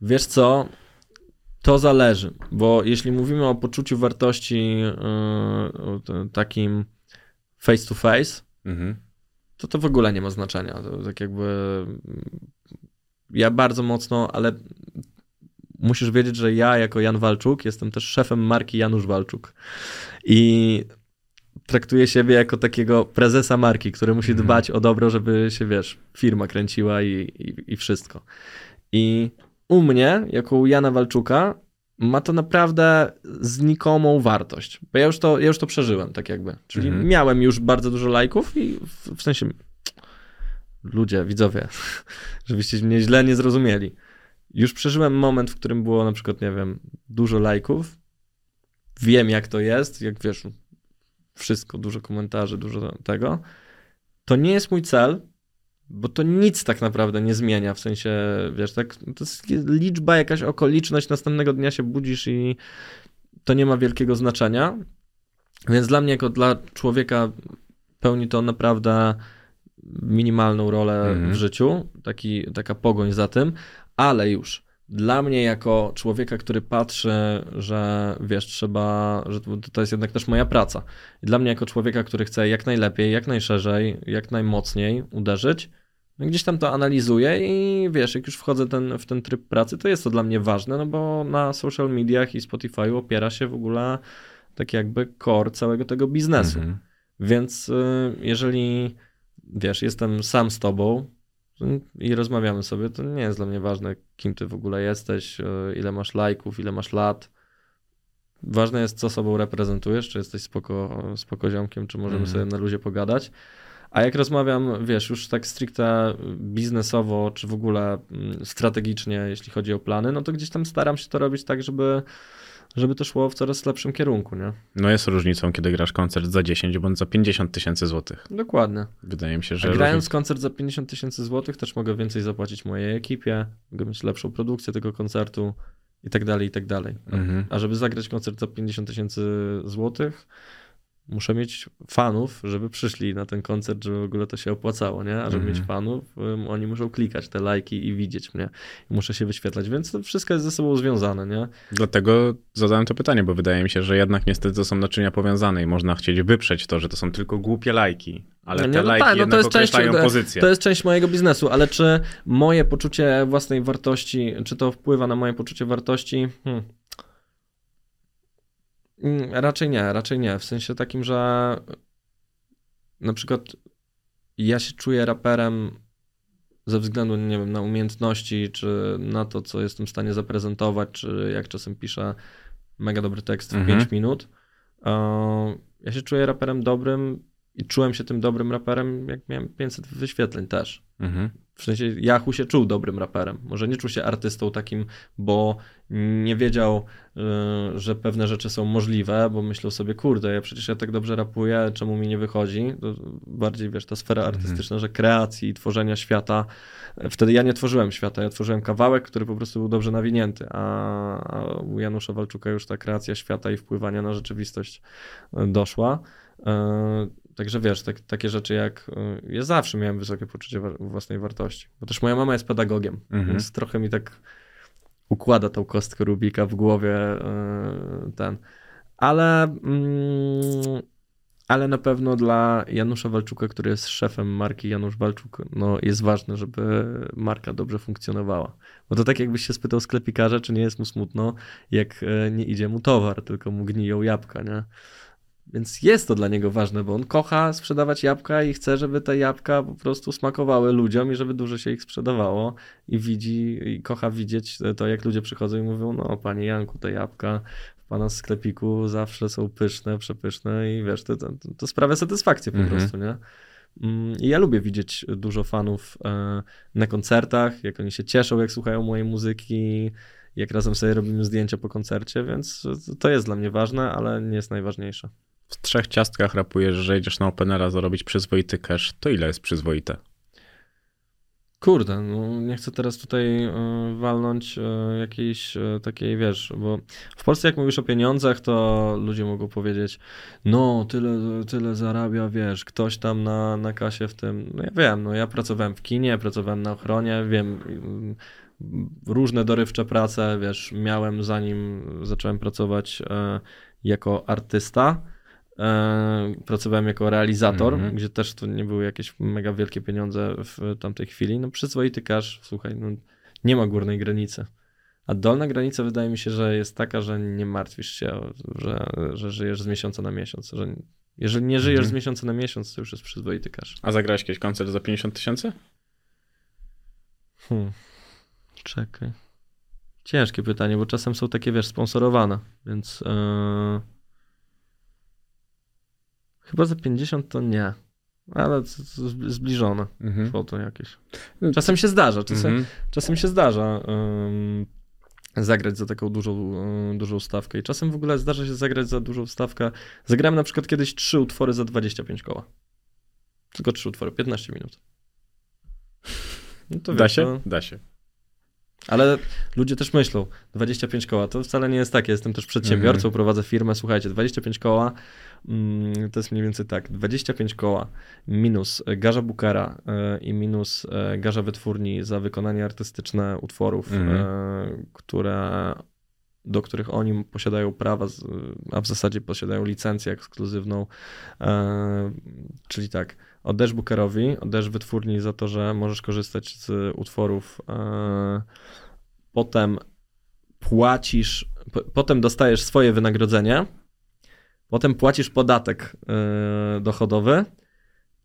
Wiesz co? To zależy, bo jeśli mówimy o poczuciu wartości yy, takim face to face, mhm. to to w ogóle nie ma znaczenia. To tak jakby ja bardzo mocno, ale musisz wiedzieć, że ja jako Jan Walczuk jestem też szefem marki Janusz Walczuk. I traktuję siebie jako takiego prezesa marki, który musi mhm. dbać o dobro, żeby się, wiesz, firma kręciła i, i, i wszystko. I u mnie, jako u Jana Walczuka, ma to naprawdę znikomą wartość. Bo ja już to, ja już to przeżyłem, tak jakby. Czyli mhm. miałem już bardzo dużo lajków i w, w sensie ludzie, widzowie, <laughs> żebyście mnie źle nie zrozumieli. Już przeżyłem moment, w którym było na przykład, nie wiem, dużo lajków. Wiem, jak to jest, jak wiesz, wszystko, dużo komentarzy, dużo tego. To nie jest mój cel, bo to nic tak naprawdę nie zmienia, w sensie, wiesz, tak, to jest liczba, jakaś okoliczność, następnego dnia się budzisz i to nie ma wielkiego znaczenia. Więc dla mnie, jako dla człowieka, pełni to naprawdę minimalną rolę mhm. w życiu, taki, taka pogoń za tym, ale już dla mnie jako człowieka, który patrzy, że wiesz, trzeba, że to jest jednak też moja praca. I dla mnie jako człowieka, który chce jak najlepiej, jak najszerzej, jak najmocniej uderzyć, no gdzieś tam to analizuję i wiesz, jak już wchodzę ten, w ten tryb pracy, to jest to dla mnie ważne, no bo na social mediach i Spotify opiera się w ogóle tak jakby core całego tego biznesu. Mhm. Więc y, jeżeli wiesz, jestem sam z tobą, i rozmawiamy sobie, to nie jest dla mnie ważne, kim ty w ogóle jesteś, e, ile masz lajków, ile masz lat. Ważne jest, co sobą reprezentujesz, czy jesteś spoko, spoko ziomkiem, czy możemy mm. sobie na luzie pogadać. A jak rozmawiam, wiesz, już tak stricte biznesowo, czy w ogóle mm, strategicznie, jeśli chodzi o plany, no to gdzieś tam staram się to robić tak, żeby żeby to szło w coraz lepszym kierunku, nie? No jest różnicą, kiedy grasz koncert za 10 bądź za 50 tysięcy złotych. Dokładnie. Wydaje mi się, że... A grając różnic... koncert za 50 tysięcy złotych też mogę więcej zapłacić mojej ekipie, mogę mieć lepszą produkcję tego koncertu i tak dalej, i tak dalej. Mhm. A żeby zagrać koncert za 50 tysięcy złotych, muszę mieć fanów, żeby przyszli na ten koncert, żeby w ogóle to się opłacało, nie? A żeby mm. mieć fanów, um, oni muszą klikać te lajki i widzieć mnie. I muszę się wyświetlać, więc to wszystko jest ze sobą związane, nie? Dlatego zadałem to pytanie, bo wydaje mi się, że jednak niestety to są naczynia powiązane i można chcieć wyprzeć to, że to są tylko głupie lajki. Ale te no, lajki tak, no to jest część, pozycję. To jest część mojego biznesu, ale czy moje poczucie własnej wartości, czy to wpływa na moje poczucie wartości? Hmm. Mm, raczej nie, raczej nie. W sensie takim, że na przykład ja się czuję raperem ze względu, nie wiem, na umiejętności, czy na to, co jestem w stanie zaprezentować, czy jak czasem piszę mega dobry tekst w mhm. 5 minut. Ja się czuję raperem dobrym i czułem się tym dobrym raperem, jak miałem 500 wyświetleń też. Mhm. W sensie Yahoo się czuł dobrym raperem. Może nie czuł się artystą takim, bo nie wiedział, y, że pewne rzeczy są możliwe, bo myślał sobie, kurde, ja przecież ja tak dobrze rapuję, czemu mi nie wychodzi? Bardziej, wiesz, ta sfera mhm. artystyczna, że kreacji, tworzenia świata. Wtedy ja nie tworzyłem świata, ja tworzyłem kawałek, który po prostu był dobrze nawinięty, a u Janusza Walczuka już ta kreacja świata i wpływania na rzeczywistość doszła. Y, Także wiesz, tak, takie rzeczy jak. Y, ja zawsze miałem wysokie poczucie własnej wartości. Bo też moja mama jest pedagogiem, mhm. więc trochę mi tak układa tą kostkę Rubika w głowie yy, ten. Ale. Mm, ale na pewno dla Janusza Walczuka, który jest szefem marki Janusz Walczuk, no jest ważne, żeby marka dobrze funkcjonowała. Bo to tak jakbyś się spytał sklepikarza, czy nie jest mu smutno, jak e, nie idzie mu towar, tylko mu gniją jabłka, nie? Więc jest to dla niego ważne, bo on kocha sprzedawać jabłka i chce, żeby te jabłka po prostu smakowały ludziom i żeby dużo się ich sprzedawało. I widzi, i kocha widzieć to, jak ludzie przychodzą i mówią: No, panie Janku, te jabłka w pana sklepiku zawsze są pyszne, przepyszne i wiesz, to, to, to sprawia satysfakcję po mhm. prostu, nie? Mm, I ja lubię widzieć dużo fanów e, na koncertach, jak oni się cieszą, jak słuchają mojej muzyki, jak razem sobie robimy zdjęcia po koncercie, więc to jest dla mnie ważne, ale nie jest najważniejsze w trzech ciastkach rapujesz, że idziesz na Openera zarobić przyzwoity cash, to ile jest przyzwoite? Kurde, no nie chcę teraz tutaj y, walnąć y, jakiejś y, takiej, wiesz, bo w Polsce jak mówisz o pieniądzach, to ludzie mogą powiedzieć, no tyle, tyle zarabia, wiesz, ktoś tam na, na kasie w tym, no ja wiem, no ja pracowałem w kinie, pracowałem na ochronie, wiem różne dorywcze prace, wiesz, miałem zanim zacząłem pracować e, jako artysta. E, pracowałem jako realizator, Mhm. gdzie też to nie były jakieś mega wielkie pieniądze w tamtej chwili. No przyzwoity cash, słuchaj, no, nie ma górnej granicy. A dolna granica wydaje mi się, że jest taka, że nie martwisz się, że, że żyjesz z miesiąca na miesiąc. Że jeżeli nie żyjesz Mhm. z miesiąca na miesiąc, to już jest przyzwoity cash. A zagrałeś kiedyś koncert za 50 tysięcy? Hmm. Czekaj. Ciężkie pytanie, bo czasem są takie, wiesz, sponsorowane, więc yy... chyba za 50 to nie, ale zbliżone Mhm. foto jakieś. Czasem się zdarza, czasem, Mhm. czasem się zdarza ym, zagrać za taką dużą, y, dużą stawkę i czasem w ogóle zdarza się zagrać za dużą stawkę. Zagrałem na przykład kiedyś trzy utwory za 25 koła. Tylko trzy utwory, 15 minut. No to Da wiesz, się? no, Da się. Ale ludzie też myślą, 25 koła to wcale nie jest tak. Ja jestem też przedsiębiorcą, prowadzę firmę. Słuchajcie, 25 koła mm, to jest mniej więcej tak. 25 koła minus garza bookera e, i minus e, garza wytwórni za wykonanie artystyczne utworów, Mhm. e, które, do których oni posiadają prawa, a w zasadzie posiadają licencję ekskluzywną. Czyli tak, oddajesz bookerowi, oddajesz wytwórni za to, że możesz korzystać z utworów. E, potem płacisz, po, potem dostajesz swoje wynagrodzenie, potem płacisz podatek e, dochodowy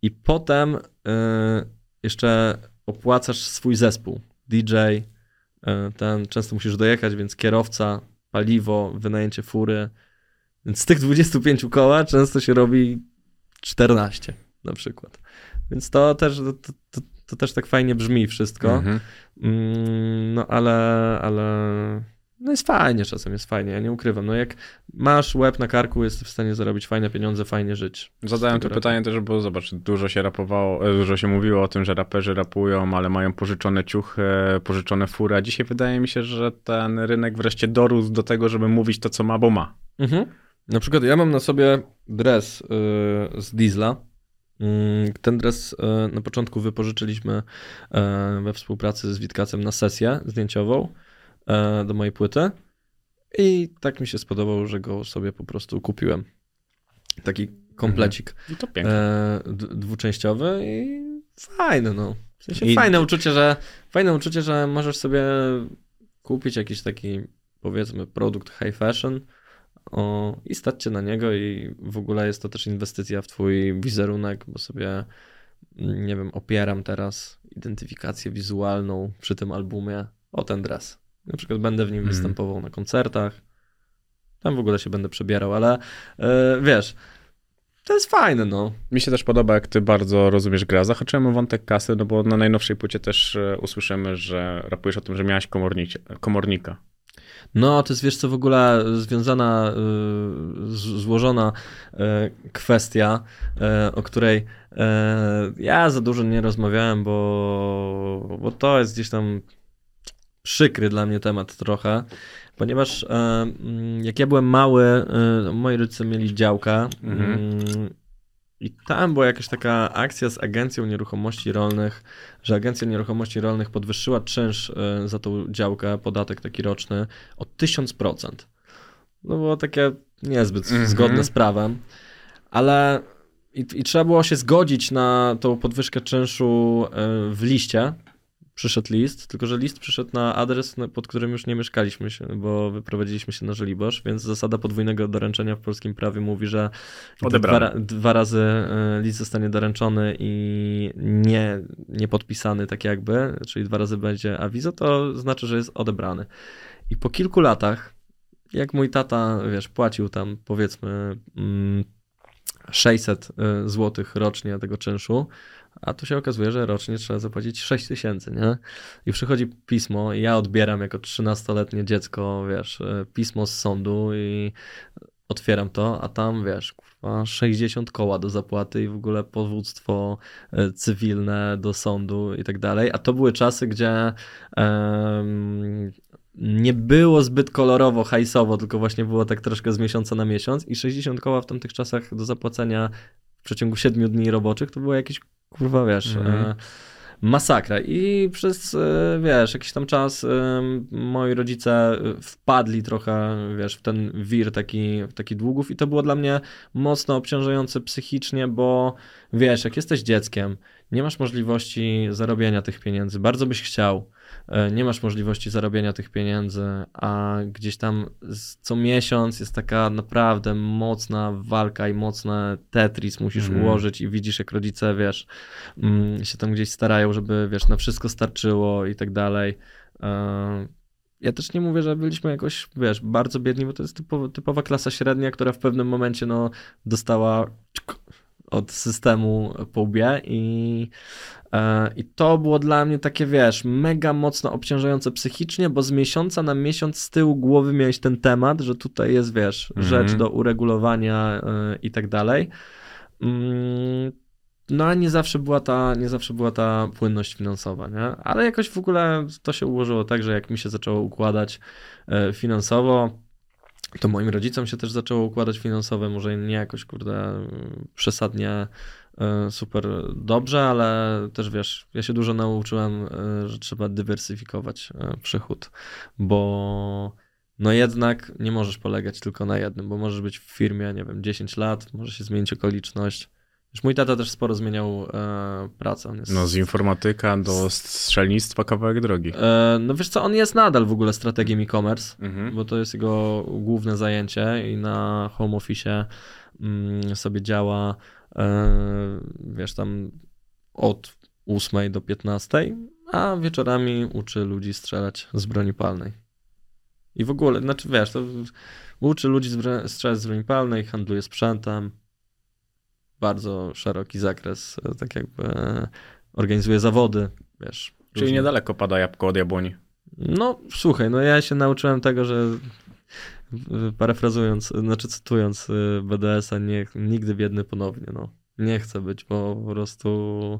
i potem e, jeszcze opłacasz swój zespół. DJ, ten często musisz dojechać, więc kierowca, paliwo, wynajęcie fury. Więc z tych 25 koła często się robi 14 na przykład. Więc to też, to, to, to też tak fajnie brzmi wszystko. Mhm. Mm, No ale, ale no jest fajnie czasem, jest fajnie, ja nie ukrywam. No jak masz łeb na karku, jesteś w stanie zarobić fajne pieniądze, fajnie żyć. Zadałem to pytanie też, bo zobacz, dużo się rapowało, e, dużo się mówiło o tym, że raperzy rapują, ale mają pożyczone ciuchy, pożyczone fury, a dzisiaj wydaje mi się, że ten rynek wreszcie dorósł do tego, żeby mówić to, co ma, bo ma. Mhm. Na przykład ja mam na sobie dres y, z Diesla. Mm, Ten dres y, na początku wypożyczyliśmy y, we współpracy z Witkacem na sesję zdjęciową y, do mojej płyty. I tak mi się spodobał, że go sobie po prostu kupiłem. Taki komplecik e, d- dwuczęściowy i fajny, no. W sensie I- fajne uczucie, że fajne uczucie, że możesz sobie kupić jakiś taki powiedzmy produkt high fashion i stać się na niego i w ogóle jest to też inwestycja w twój wizerunek, bo sobie nie wiem, opieram teraz identyfikację wizualną przy tym albumie o ten dres. Na przykład będę w nim Mhm. występował na koncertach. Tam w ogóle się będę przebierał, ale e, wiesz, to jest fajne, no. Mi się też podoba, jak ty bardzo rozumiesz gra. Zahaczyłem o wątek kasy, no bo na najnowszej płycie też e, usłyszymy, że rapujesz o tym, że miałeś komornicie, komornika. No, to jest wiesz co w ogóle związana, y, złożona y, kwestia, y, o której y, ja za dużo nie rozmawiałem, bo, bo to jest gdzieś tam przykry dla mnie temat trochę, ponieważ y, mm, jak ja byłem mały, y, moi rodzice mieli działkę Mhm. Mm, i tam była jakaś taka akcja z Agencją Nieruchomości Rolnych, że Agencja Nieruchomości Rolnych podwyższyła czynsz y, za tą działkę, podatek taki roczny, o 1000%. No było takie niezbyt Mhm. zgodne z prawem, ale i, i trzeba było się zgodzić na tą podwyżkę czynszu y, w liście. Przyszedł list, tylko że list przyszedł na adres, pod którym już nie mieszkaliśmy się, bo wyprowadziliśmy się na Żoliborz, więc zasada podwójnego doręczenia w polskim prawie mówi, że dwa, dwa razy y, list zostanie doręczony i nie, nie podpisany tak jakby, czyli dwa razy będzie awizo, to znaczy, że jest odebrany. I po kilku latach, jak mój tata, wiesz, płacił tam powiedzmy mm, 600 zł rocznie tego czynszu, a tu się okazuje, że rocznie trzeba zapłacić 6 tysięcy, nie? I przychodzi pismo i ja odbieram jako 13-letnie dziecko, wiesz, y, pismo z sądu i otwieram to, a tam, wiesz, kurwa, 60 koła do zapłaty i w ogóle powództwo y, cywilne do sądu i tak dalej. A to były czasy, gdzie em, nie było zbyt kolorowo, hajsowo, tylko właśnie było tak troszkę z miesiąca na miesiąc i 60 koła w tamtych czasach do zapłacenia w przeciągu 7 dni roboczych to było jakieś, kurwa, wiesz, Mhm. e, masakra. I przez, e, wiesz, jakiś tam czas e, moi rodzice wpadli trochę, wiesz, w ten wir taki, taki długów i to było dla mnie mocno obciążające psychicznie, bo wiesz, jak jesteś dzieckiem, nie masz możliwości zarobienia tych pieniędzy, bardzo byś chciał, nie masz możliwości zarobienia tych pieniędzy, a gdzieś tam co miesiąc jest taka naprawdę mocna walka i mocne Tetris musisz mm. ułożyć i widzisz jak rodzice, wiesz, mm, się tam gdzieś starają, żeby, wiesz, na wszystko starczyło i tak dalej. E, ja też nie mówię, że byliśmy jakoś, wiesz, bardzo biedni, bo to jest typowa, typowa klasa średnia, która w pewnym momencie, no, dostała od systemu łbie i, e, i to było dla mnie takie, wiesz, mega mocno obciążające psychicznie, bo z miesiąca na miesiąc z tyłu głowy miałeś ten temat, że tutaj jest, wiesz, mm -hmm. rzecz do uregulowania e, i tak dalej. Mm, no ale nie zawsze była ta, nie zawsze była ta płynność finansowa, nie? Ale jakoś w ogóle to się ułożyło tak, że jak mi się zaczęło układać e, finansowo, to moim rodzicom się też zaczęło układać finansowe, może nie jakoś, kurde, przesadnie e, super dobrze, ale też wiesz, ja się dużo nauczyłem, e, że trzeba dywersyfikować e, przychód, bo no jednak nie możesz polegać tylko na jednym, bo możesz być w firmie, nie wiem, 10 lat, może się zmienić okoliczność, Wiesz, mój tata też sporo zmieniał e, pracę. Jest... No z informatyka do strzelnictwa kawałek drogi. E, no wiesz co, on jest nadal w ogóle strategiem e-commerce, mhm. bo to jest jego główne zajęcie i na home office mm, sobie działa e, wiesz tam od 8 do 15, a wieczorami uczy ludzi strzelać z broni palnej. I w ogóle, znaczy wiesz, to uczy ludzi strzelać z broni palnej, handluje sprzętem, bardzo szeroki zakres, e, tak jakby e, organizuje zawody, wiesz. Czyli różne. niedaleko pada jabłko od jabłoni. No, słuchaj, no ja się nauczyłem tego, że parafrazując, znaczy cytując e, BDS-a, nie, nigdy biedny ponownie, no. Nie chcę być, bo po prostu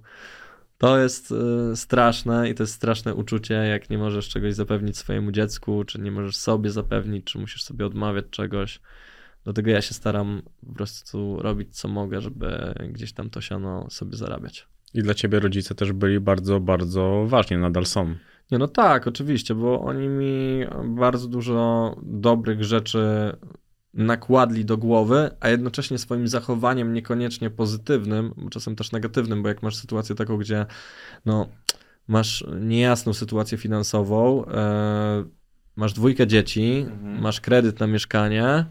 to jest straszne i to jest straszne uczucie, jak nie możesz czegoś zapewnić swojemu dziecku, czy nie możesz sobie zapewnić, czy musisz sobie odmawiać czegoś. Dlatego ja się staram po prostu robić co mogę, żeby gdzieś tam to siano sobie zarabiać. I dla ciebie rodzice też byli bardzo, bardzo ważni, nadal są. Nie, no tak, oczywiście, bo oni mi bardzo dużo dobrych rzeczy nakładli do głowy, a jednocześnie swoim zachowaniem niekoniecznie pozytywnym, czasem też negatywnym, bo jak masz sytuację taką, gdzie no, masz niejasną sytuację finansową, e, masz dwójkę dzieci, mhm. masz kredyt na mieszkanie,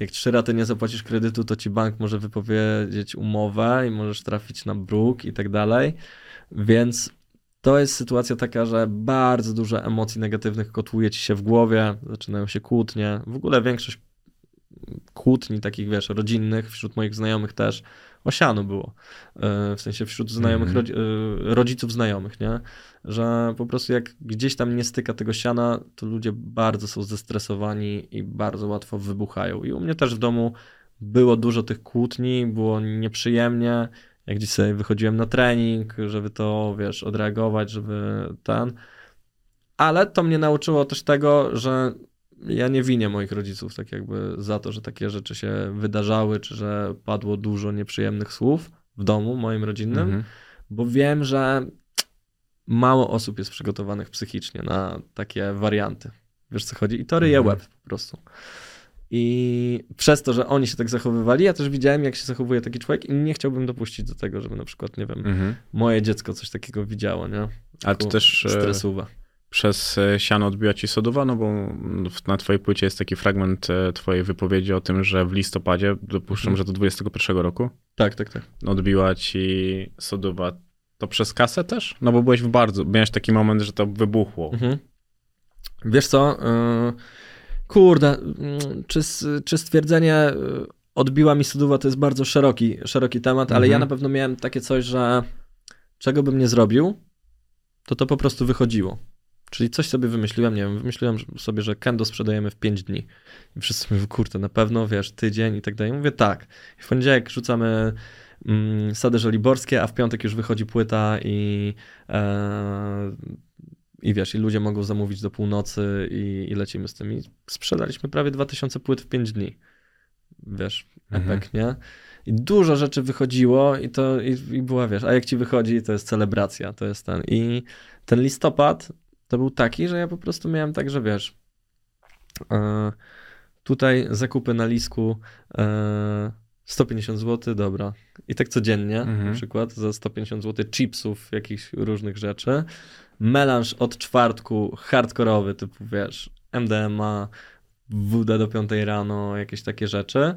jak trzy raty nie zapłacisz kredytu, to ci bank może wypowiedzieć umowę i możesz trafić na bruk i tak dalej. Więc to jest sytuacja taka, że bardzo dużo emocji negatywnych kotłuje ci się w głowie, zaczynają się kłótnie. W ogóle większość kłótni takich, wiesz, rodzinnych, wśród moich znajomych też, osiano było. E, w sensie wśród znajomych, mm -hmm. rodziców znajomych, nie? Że po prostu jak gdzieś tam nie styka tego siana, to ludzie bardzo są zestresowani i bardzo łatwo wybuchają. I u mnie też w domu było dużo tych kłótni, było nieprzyjemnie. Jak gdzieś sobie wychodziłem na trening, żeby to, wiesz, odreagować, żeby ten. Ale to mnie nauczyło też tego, że ja nie winię moich rodziców tak jakby za to, że takie rzeczy się wydarzały, czy że padło dużo nieprzyjemnych słów w domu moim rodzinnym, mhm. bo wiem, że mało osób jest przygotowanych psychicznie na takie warianty. Wiesz co chodzi? I to ryje mhm. łeb po prostu. I przez to, że oni się tak zachowywali, ja też widziałem, jak się zachowuje taki człowiek i nie chciałbym dopuścić do tego, żeby na przykład, nie wiem, mhm. moje dziecko coś takiego widziało, nie? Ale to też e, stresuwa przez e, siano odbiła ci sodowa, no bo na twojej płycie jest taki fragment e, twojej wypowiedzi o tym, że w listopadzie, dopuszczam, mhm. że do 21 roku. Tak, tak, tak. Odbiła ci sodowa. To przez kasę też? No bo byłeś w bardzo, miałeś taki moment, że to wybuchło. Mhm. Wiesz co, yy, kurde, yy, czy, czy stwierdzenie odbiła mi sodowa to jest bardzo szeroki, szeroki temat, ale ja mhm. na pewno miałem takie coś, że czego bym nie zrobił, to to po prostu wychodziło. Czyli coś sobie wymyśliłem, nie wiem, wymyśliłem sobie, że kendo sprzedajemy w 5 dni. I wszyscy mówią, kurde, na pewno, wiesz, tydzień i tak dalej. Mówię, tak. I w poniedziałek rzucamy mm, Sady Żoliborskie, a w piątek już wychodzi płyta i, e, i wiesz, i ludzie mogą zamówić do północy i, i lecimy z tym. I sprzedaliśmy prawie 2000 płyt w 5 dni. wiesz, Mhm. epek, nie? I dużo rzeczy wychodziło i to i, i była, wiesz, a jak ci wychodzi, to jest celebracja, to jest ten. I ten listopad to był taki, że ja po prostu miałem tak, że wiesz, e, tutaj zakupy na lisku e, 150 zł, dobra. I tak codziennie, Mhm. na przykład za 150 zł chipsów, jakichś różnych rzeczy. Melanż od czwartku, hardkorowy, typu wiesz, MDMA, WD do 5 rano, jakieś takie rzeczy.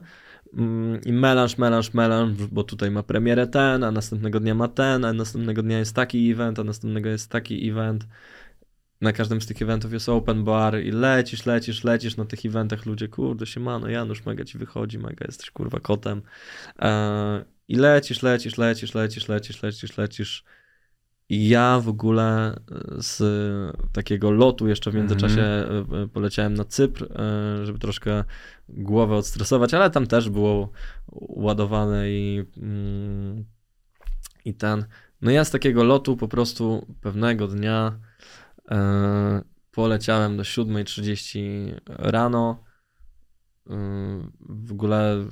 Mm, I melanż, melanż, melanż, bo tutaj ma premierę ten, a następnego dnia ma ten, a następnego dnia jest taki event, a następnego jest taki event. Na każdym z tych eventów jest open bar i lecisz, lecisz, lecisz na tych eventach, ludzie, kurde, siemano, Janusz, mega ci wychodzi, mega jesteś, kurwa, kotem. Eee, I lecisz, lecisz, lecisz, lecisz, lecisz, lecisz, lecisz. I ja w ogóle z takiego lotu jeszcze w międzyczasie e, e, poleciałem na Cypr, e, żeby troszkę głowę odstresować, ale tam też było ładowane i, mm, i ten. No ja z takiego lotu po prostu pewnego dnia e, poleciałem do 7.30 rano. E, w ogóle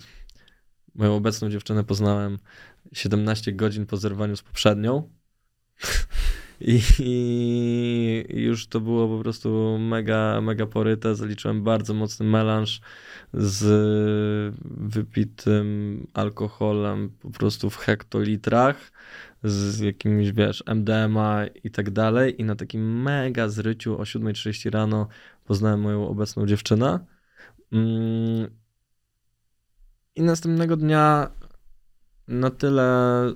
moją obecną dziewczynę poznałem 17 godzin po zerwaniu z poprzednią. I już to było po prostu mega, mega poryte. Zaliczyłem bardzo mocny melanż z wypitym alkoholem po prostu w hektolitrach, z jakimś, wiesz, MDMA i tak dalej. I na takim mega zryciu o 7.30 rano poznałem moją obecną dziewczynę. Mm. I następnego dnia na tyle y,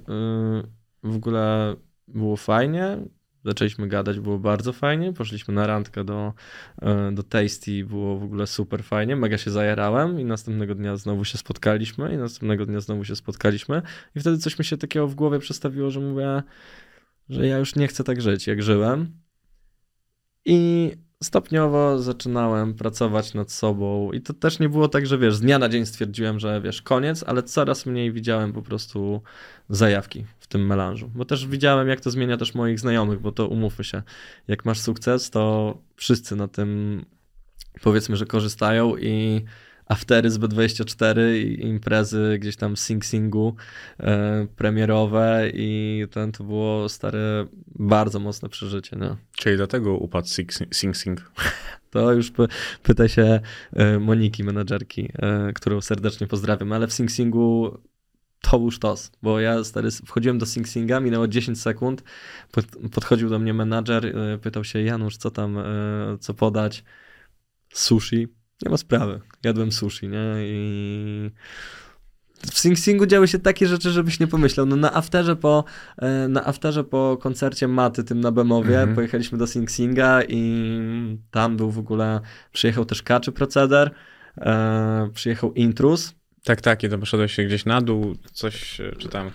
w ogóle było fajnie. Zaczęliśmy gadać, było bardzo fajnie. Poszliśmy na randkę do, e, do Tasty, było w ogóle super fajnie. Mega się zajarałem i następnego dnia znowu się spotkaliśmy i następnego dnia znowu się spotkaliśmy. I wtedy coś mi się takiego w głowie przestawiło, że mówię, że ja już nie chcę tak żyć, jak żyłem. I stopniowo zaczynałem pracować nad sobą i to też nie było tak, że wiesz, z dnia na dzień stwierdziłem, że wiesz, koniec, ale coraz mniej widziałem po prostu zajawki w tym melanżu, bo też widziałem, jak to zmienia też moich znajomych, bo to umówmy się, jak masz sukces, to wszyscy na tym powiedzmy, że korzystają i aftery z B24 i imprezy gdzieś tam Sing Singu e, premierowe i ten to było stare, bardzo mocne przeżycie, nie? Czyli dlatego upadł Sing Sing. Sing. To już py pyta się e, Moniki, menadżerki, e, którą serdecznie pozdrawiam, ale w Sing Singu to był sztos, bo ja stary, wchodziłem do Sing Singa, minęło 10 sekund, pod, podchodził do mnie menadżer, e, pytał się Janusz, co tam, e, co podać, sushi, nie ma sprawy, jadłem sushi, nie, i w Sing Singu działy się takie rzeczy, żebyś nie pomyślał. No na afterze po, e, na afterze po koncercie Maty, tym na Bemowie, Mhm. pojechaliśmy do Sing Singa i tam był w ogóle, przyjechał też Kaczy Proceder, e, przyjechał Intrus, Tak, tak, i to poszedłeś się gdzieś na dół, coś e, czytałem.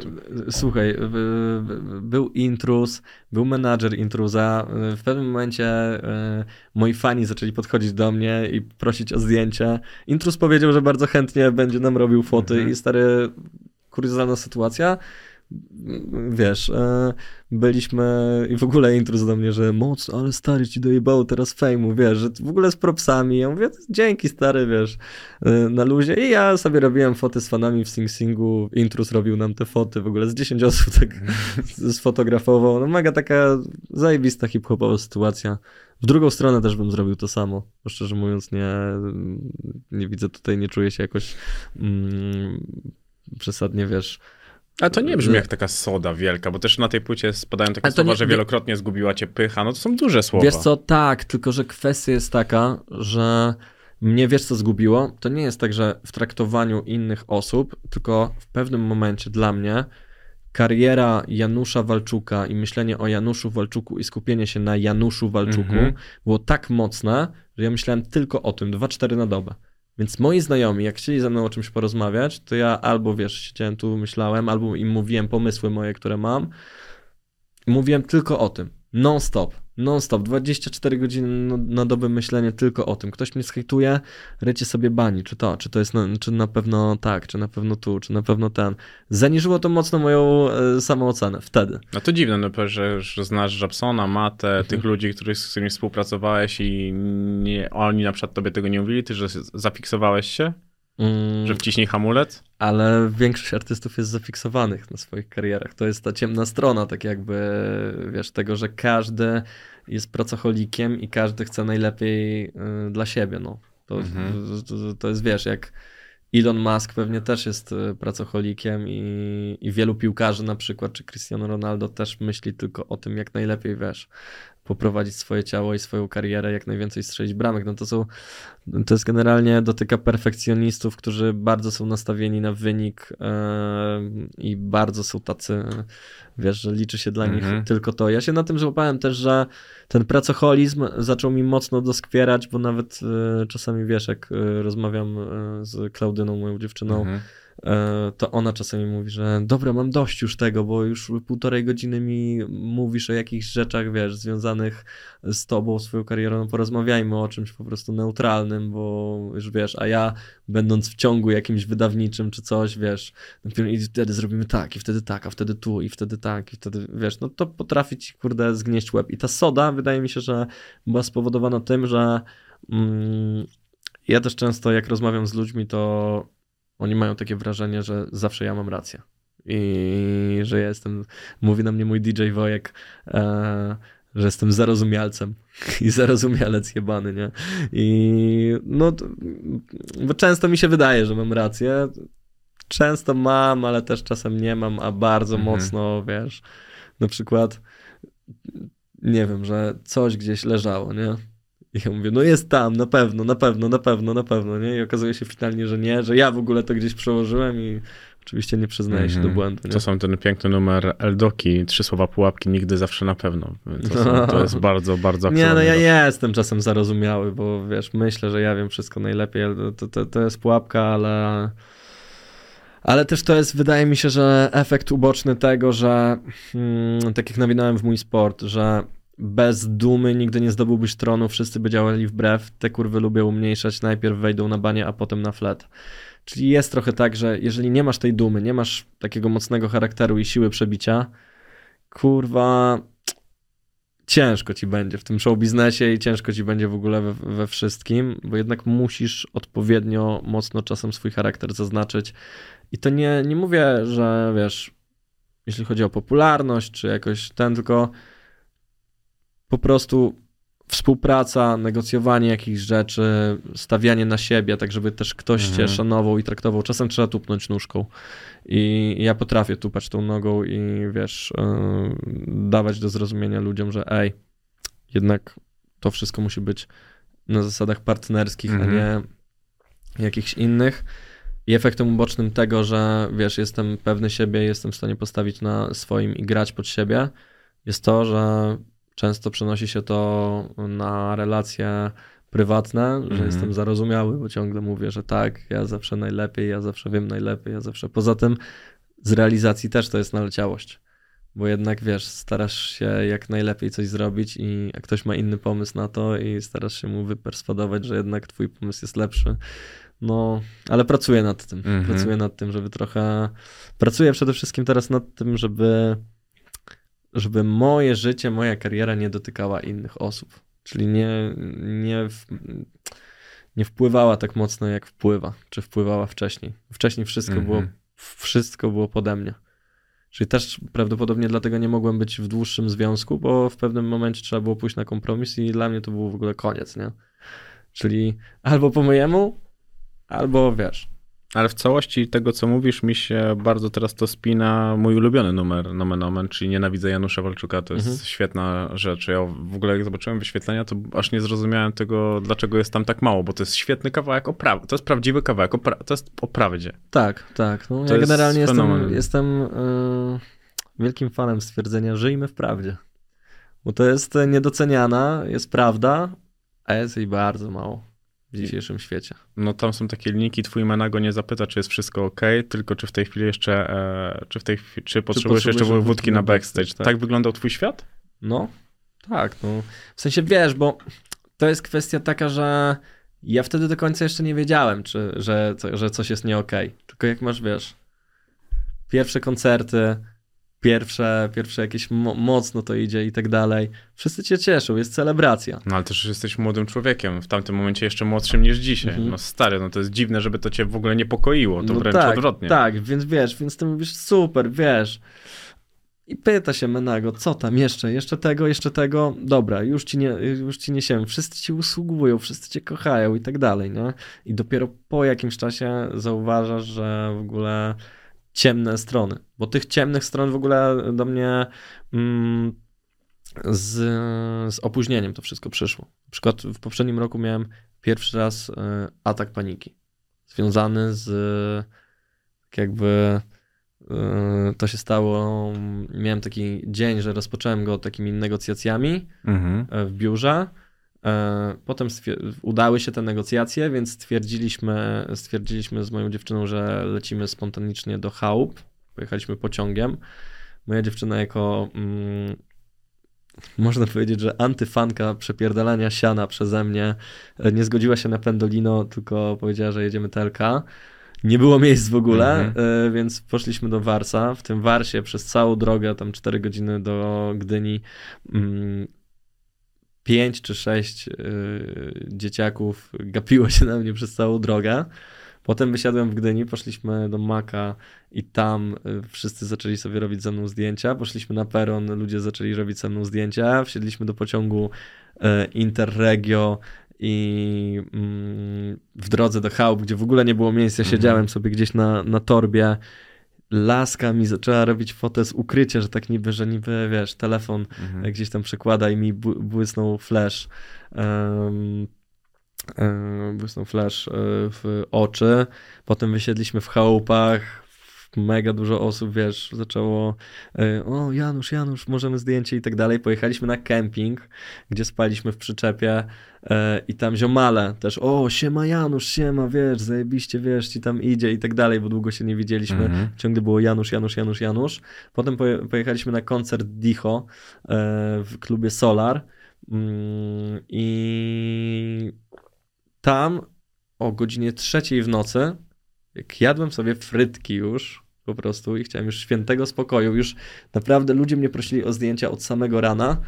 Słuchaj, był intruz, był menadżer intruza. W pewnym momencie e, moi fani zaczęli podchodzić do mnie i prosić o zdjęcie. Intruz powiedział, że bardzo chętnie będzie nam robił foty Mhm. i stary, kuriozalna sytuacja. Wiesz, e, byliśmy i w ogóle intruz do mnie, że mocno, ale stary ci dojebało teraz fejmu, wiesz, że w ogóle z propsami. Ja mówię, dzięki stary, wiesz, e, na luzie. I ja sobie robiłem foty z fanami w Sing Singu, intruz robił nam te foty, w ogóle z 10 osób tak <laughs> sfotografował. No mega taka zajebista hip-hopowa sytuacja. W drugą stronę też bym zrobił to samo, bo szczerze mówiąc nie, nie widzę tutaj, nie czuję się jakoś mm, przesadnie, wiesz, Ale to nie brzmi jak taka soda wielka, bo też na tej płycie spadają takie słowa, nie- że nie- wielokrotnie zgubiła cię pycha. No to są duże słowa. Wiesz co, tak, tylko że kwestia jest taka, że mnie wiesz co zgubiło? To nie jest tak, że w traktowaniu innych osób, tylko w pewnym momencie dla mnie kariera Janusza Walczuka i myślenie o Januszu Walczuku i skupienie się na Januszu Walczuku Mhm. było tak mocne, że ja myślałem tylko o tym, 2-4 na dobę. Więc moi znajomi, jak chcieli ze mną o czymś porozmawiać, to ja albo, wiesz, siedziałem tu, myślałem, albo im mówiłem pomysły moje, które mam. Mówiłem tylko o tym. Non-stop. Non-stop. 24 godziny na, dobę myślenie tylko o tym. Ktoś mnie skejtuje, rycie sobie bani. Czy to, czy to jest, na, czy na pewno tak, czy na pewno tu, czy na pewno ten. Zaniżyło to mocno moją e, samoocenę wtedy. No to dziwne, no, że, że znasz Japsona, Matę, Mhm. tych ludzi, których, z którymi współpracowałeś i nie, oni na przykład tobie tego nie mówili, ty, że zafiksowałeś się? Mm, Że wciśnij hamulec? ale większość artystów jest zafiksowanych na swoich karierach. To jest ta ciemna strona, tak jakby, wiesz, tego, że każdy jest pracocholikiem i każdy chce najlepiej y, dla siebie, no. To, Mhm. to, to jest, wiesz, jak Elon Musk pewnie też jest y, pracocholikiem i, i wielu piłkarzy na przykład, czy Cristiano Ronaldo też myśli tylko o tym, jak najlepiej, wiesz, poprowadzić swoje ciało i swoją karierę, jak najwięcej strzelić bramek. No to są, to jest generalnie dotyka perfekcjonistów, którzy bardzo są nastawieni na wynik e, i bardzo są tacy, wiesz, że liczy się dla Mhm. nich tylko to. Ja się na tym złapałem też, że ten pracoholizm zaczął mi mocno doskwierać, bo nawet e, czasami, wiesz, jak e, rozmawiam e, z Klaudyną, moją dziewczyną, Mhm. To ona czasami mówi, że dobra, mam dość już tego, bo już półtorej godziny mi mówisz o jakichś rzeczach, wiesz, związanych z tobą, swoją karierą, no porozmawiajmy o czymś po prostu neutralnym, bo już wiesz, a ja będąc w ciągu jakimś wydawniczym czy coś, wiesz, dopiero i wtedy zrobimy tak, i wtedy tak, a wtedy tu, i wtedy tak, i wtedy, wiesz, no to potrafi ci, kurde, zgnieść łeb. I ta soda, wydaje mi się, że była spowodowana tym, że mm, ja też często, jak rozmawiam z ludźmi, to oni mają takie wrażenie, że zawsze ja mam rację. I że ja jestem, mówi na mnie mój DJ Wojek, e, że jestem zarozumialcem <laughs> i zarozumialec jebany, nie? I no, to- bo często mi się wydaje, że mam rację. Często mam, ale też czasem nie mam, a bardzo Mhm. mocno, wiesz, na przykład nie wiem, że coś gdzieś leżało, nie? I ja mówię, no jest tam, na pewno, na pewno, na pewno, na pewno, nie? I okazuje się finalnie, że nie, że ja w ogóle to gdzieś przełożyłem i oczywiście nie przyznaję się do Mhm. błędu, nie? To są ten piękny numer Eldoki, trzy słowa pułapki, nigdy zawsze na pewno. To, są, to jest bardzo, bardzo Nie, no ja jestem czasem zarozumiały, bo wiesz, myślę, że ja wiem wszystko najlepiej, to, to, to jest pułapka, ale... Ale też to jest, wydaje mi się, że efekt uboczny tego, że mm, tak jak nawinąłem w mój sport, że bez dumy nigdy nie zdobyłbyś tronu, wszyscy by działali wbrew, te kurwy lubią umniejszać, najpierw wejdą na banie, a potem na flet. Czyli jest trochę tak, że jeżeli nie masz tej dumy, nie masz takiego mocnego charakteru i siły przebicia, kurwa, ciężko ci będzie w tym show biznesie i ciężko ci będzie w ogóle we, we wszystkim, bo jednak musisz odpowiednio mocno czasem swój charakter zaznaczyć. I to nie, nie mówię, że wiesz, jeśli chodzi o popularność, czy jakoś ten, tylko po prostu współpraca, negocjowanie jakichś rzeczy, stawianie na siebie, tak żeby też ktoś cię Mhm. szanował i traktował. Czasem trzeba tupnąć nóżką. I ja potrafię tupać tą nogą i wiesz, yy, dawać do zrozumienia ludziom, że ej, jednak to wszystko musi być na zasadach partnerskich, Mhm. a nie jakichś innych. I efektem ubocznym tego, że wiesz, jestem pewny siebie, jestem w stanie postawić na swoim i grać pod siebie, jest to, że często przenosi się to na relacje prywatne, że Mhm. jestem zarozumiały, bo ciągle mówię, że tak, ja zawsze najlepiej, ja zawsze wiem najlepiej, ja zawsze. Poza tym z realizacji też to jest naleciałość. Bo jednak wiesz, starasz się jak najlepiej coś zrobić i jak ktoś ma inny pomysł na to i starasz się mu wyperswadować, że jednak twój pomysł jest lepszy. No, ale pracuję nad tym. Mhm. Pracuję nad tym, żeby trochę. Pracuję przede wszystkim teraz nad tym, żeby, żeby moje życie, moja kariera nie dotykała innych osób. Czyli nie, nie, w, nie wpływała tak mocno, jak wpływa, czy wpływała wcześniej. Wcześniej wszystko, Mhm. było, wszystko było pode mnie. Czyli też prawdopodobnie dlatego nie mogłem być w dłuższym związku, bo w pewnym momencie trzeba było pójść na kompromis i dla mnie to był w ogóle koniec, nie? Czyli albo po mojemu, albo wiesz. Ale w całości tego, co mówisz, mi się bardzo teraz to spina mój ulubiony numer Nomen Omen, czyli Nienawidzę Janusza Walczuka. To jest Mhm. świetna rzecz. Ja w ogóle jak zobaczyłem wyświetlenia, to aż nie zrozumiałem tego, dlaczego jest tam tak mało, bo to jest świetny kawałek o pra- To jest prawdziwy kawałek, o pra- to jest o prawdzie. Tak, tak. No, To ja jest generalnie jestem, fenomen. jestem yy, wielkim fanem stwierdzenia żyjmy w prawdzie. Bo to jest niedoceniana, jest prawda, a jest jej bardzo mało w dzisiejszym świecie. No tam są takie linki, twój menago nie zapyta, czy jest wszystko ok, tylko czy w tej chwili jeszcze, e, czy w tej chwili, czy potrzebujesz jeszcze potrzebujesz wódki na backstage. tak. Tak. wyglądał twój świat? No, tak. No. W sensie wiesz, bo to jest kwestia taka, że ja wtedy do końca jeszcze nie wiedziałem, czy, że, że coś jest nie okej. Tylko jak masz, wiesz, pierwsze koncerty, pierwsze, pierwsze jakieś mo mocno to idzie i tak dalej. Wszyscy cię cieszą, jest celebracja. No ale też jesteś młodym człowiekiem, w tamtym momencie jeszcze młodszym niż dzisiaj. Mhm. No stary, no to jest dziwne, żeby to cię w ogóle niepokoiło, to no wręcz tak, odwrotnie. Tak, więc wiesz, więc ty mówisz super, wiesz. I pyta się Menago, co tam jeszcze, jeszcze tego, jeszcze tego, dobra, już ci nie, już ci nie się, wszyscy ci usługują, wszyscy cię kochają i tak dalej, nie? I dopiero po jakimś czasie zauważasz, że w ogóle ciemne strony, bo tych ciemnych stron w ogóle do mnie mm, z, z opóźnieniem to wszystko przyszło. Na przykład w poprzednim roku miałem pierwszy raz y, atak paniki, związany z tak jakby y, to się stało, miałem taki dzień, że rozpocząłem go takimi negocjacjami Mhm. e, w biurze. E, Potem udały się te negocjacje, więc stwierdziliśmy, stwierdziliśmy z moją dziewczyną, że lecimy spontanicznie do chałup. Pojechaliśmy pociągiem. Moja dziewczyna jako mm, można powiedzieć, że antyfanka przepierdalania siana przeze mnie e, nie zgodziła się na Pendolino, tylko powiedziała, że jedziemy TLK. Nie było miejsc w ogóle, Mhm. e, więc poszliśmy do Warsa. W tym Warsie przez całą drogę, tam 4 godziny do Gdyni, mm, pięć czy sześć y, dzieciaków gapiło się na mnie przez całą drogę. Potem wysiadłem w Gdyni, poszliśmy do Maka i tam y, wszyscy zaczęli sobie robić ze mną zdjęcia. Poszliśmy na peron, ludzie zaczęli robić ze mną zdjęcia. Wsiedliśmy do pociągu y, Interregio i mm, w drodze do chałup, gdzie w ogóle nie było miejsca, Mhm. siedziałem sobie gdzieś na, na torbie. Laska mi zaczęła robić fotę z ukrycia, że tak niby, że niby, wiesz, telefon Mhm. gdzieś tam przekłada i mi bły- błysnął flash. Um, błysnął flash e, w oczy. Potem wysiedliśmy w chałupach. Mega dużo osób, wiesz, zaczęło e, o Janusz, Janusz, możemy zdjęcie i tak dalej. Pojechaliśmy na kemping, gdzie spaliśmy w przyczepie e, i tam ziomale też, o siema Janusz, siema, wiesz, zajebiście, wiesz, ci tam idzie i tak dalej, bo długo się nie widzieliśmy Mhm. ciągle było Janusz, Janusz, Janusz, Janusz. Potem poje, pojechaliśmy na koncert Dicho e, w klubie Solar mm, i tam o godzinie trzeciej w nocy, jak jadłem sobie frytki już po prostu i chciałem już świętego spokoju, już naprawdę ludzie mnie prosili o zdjęcia od samego rana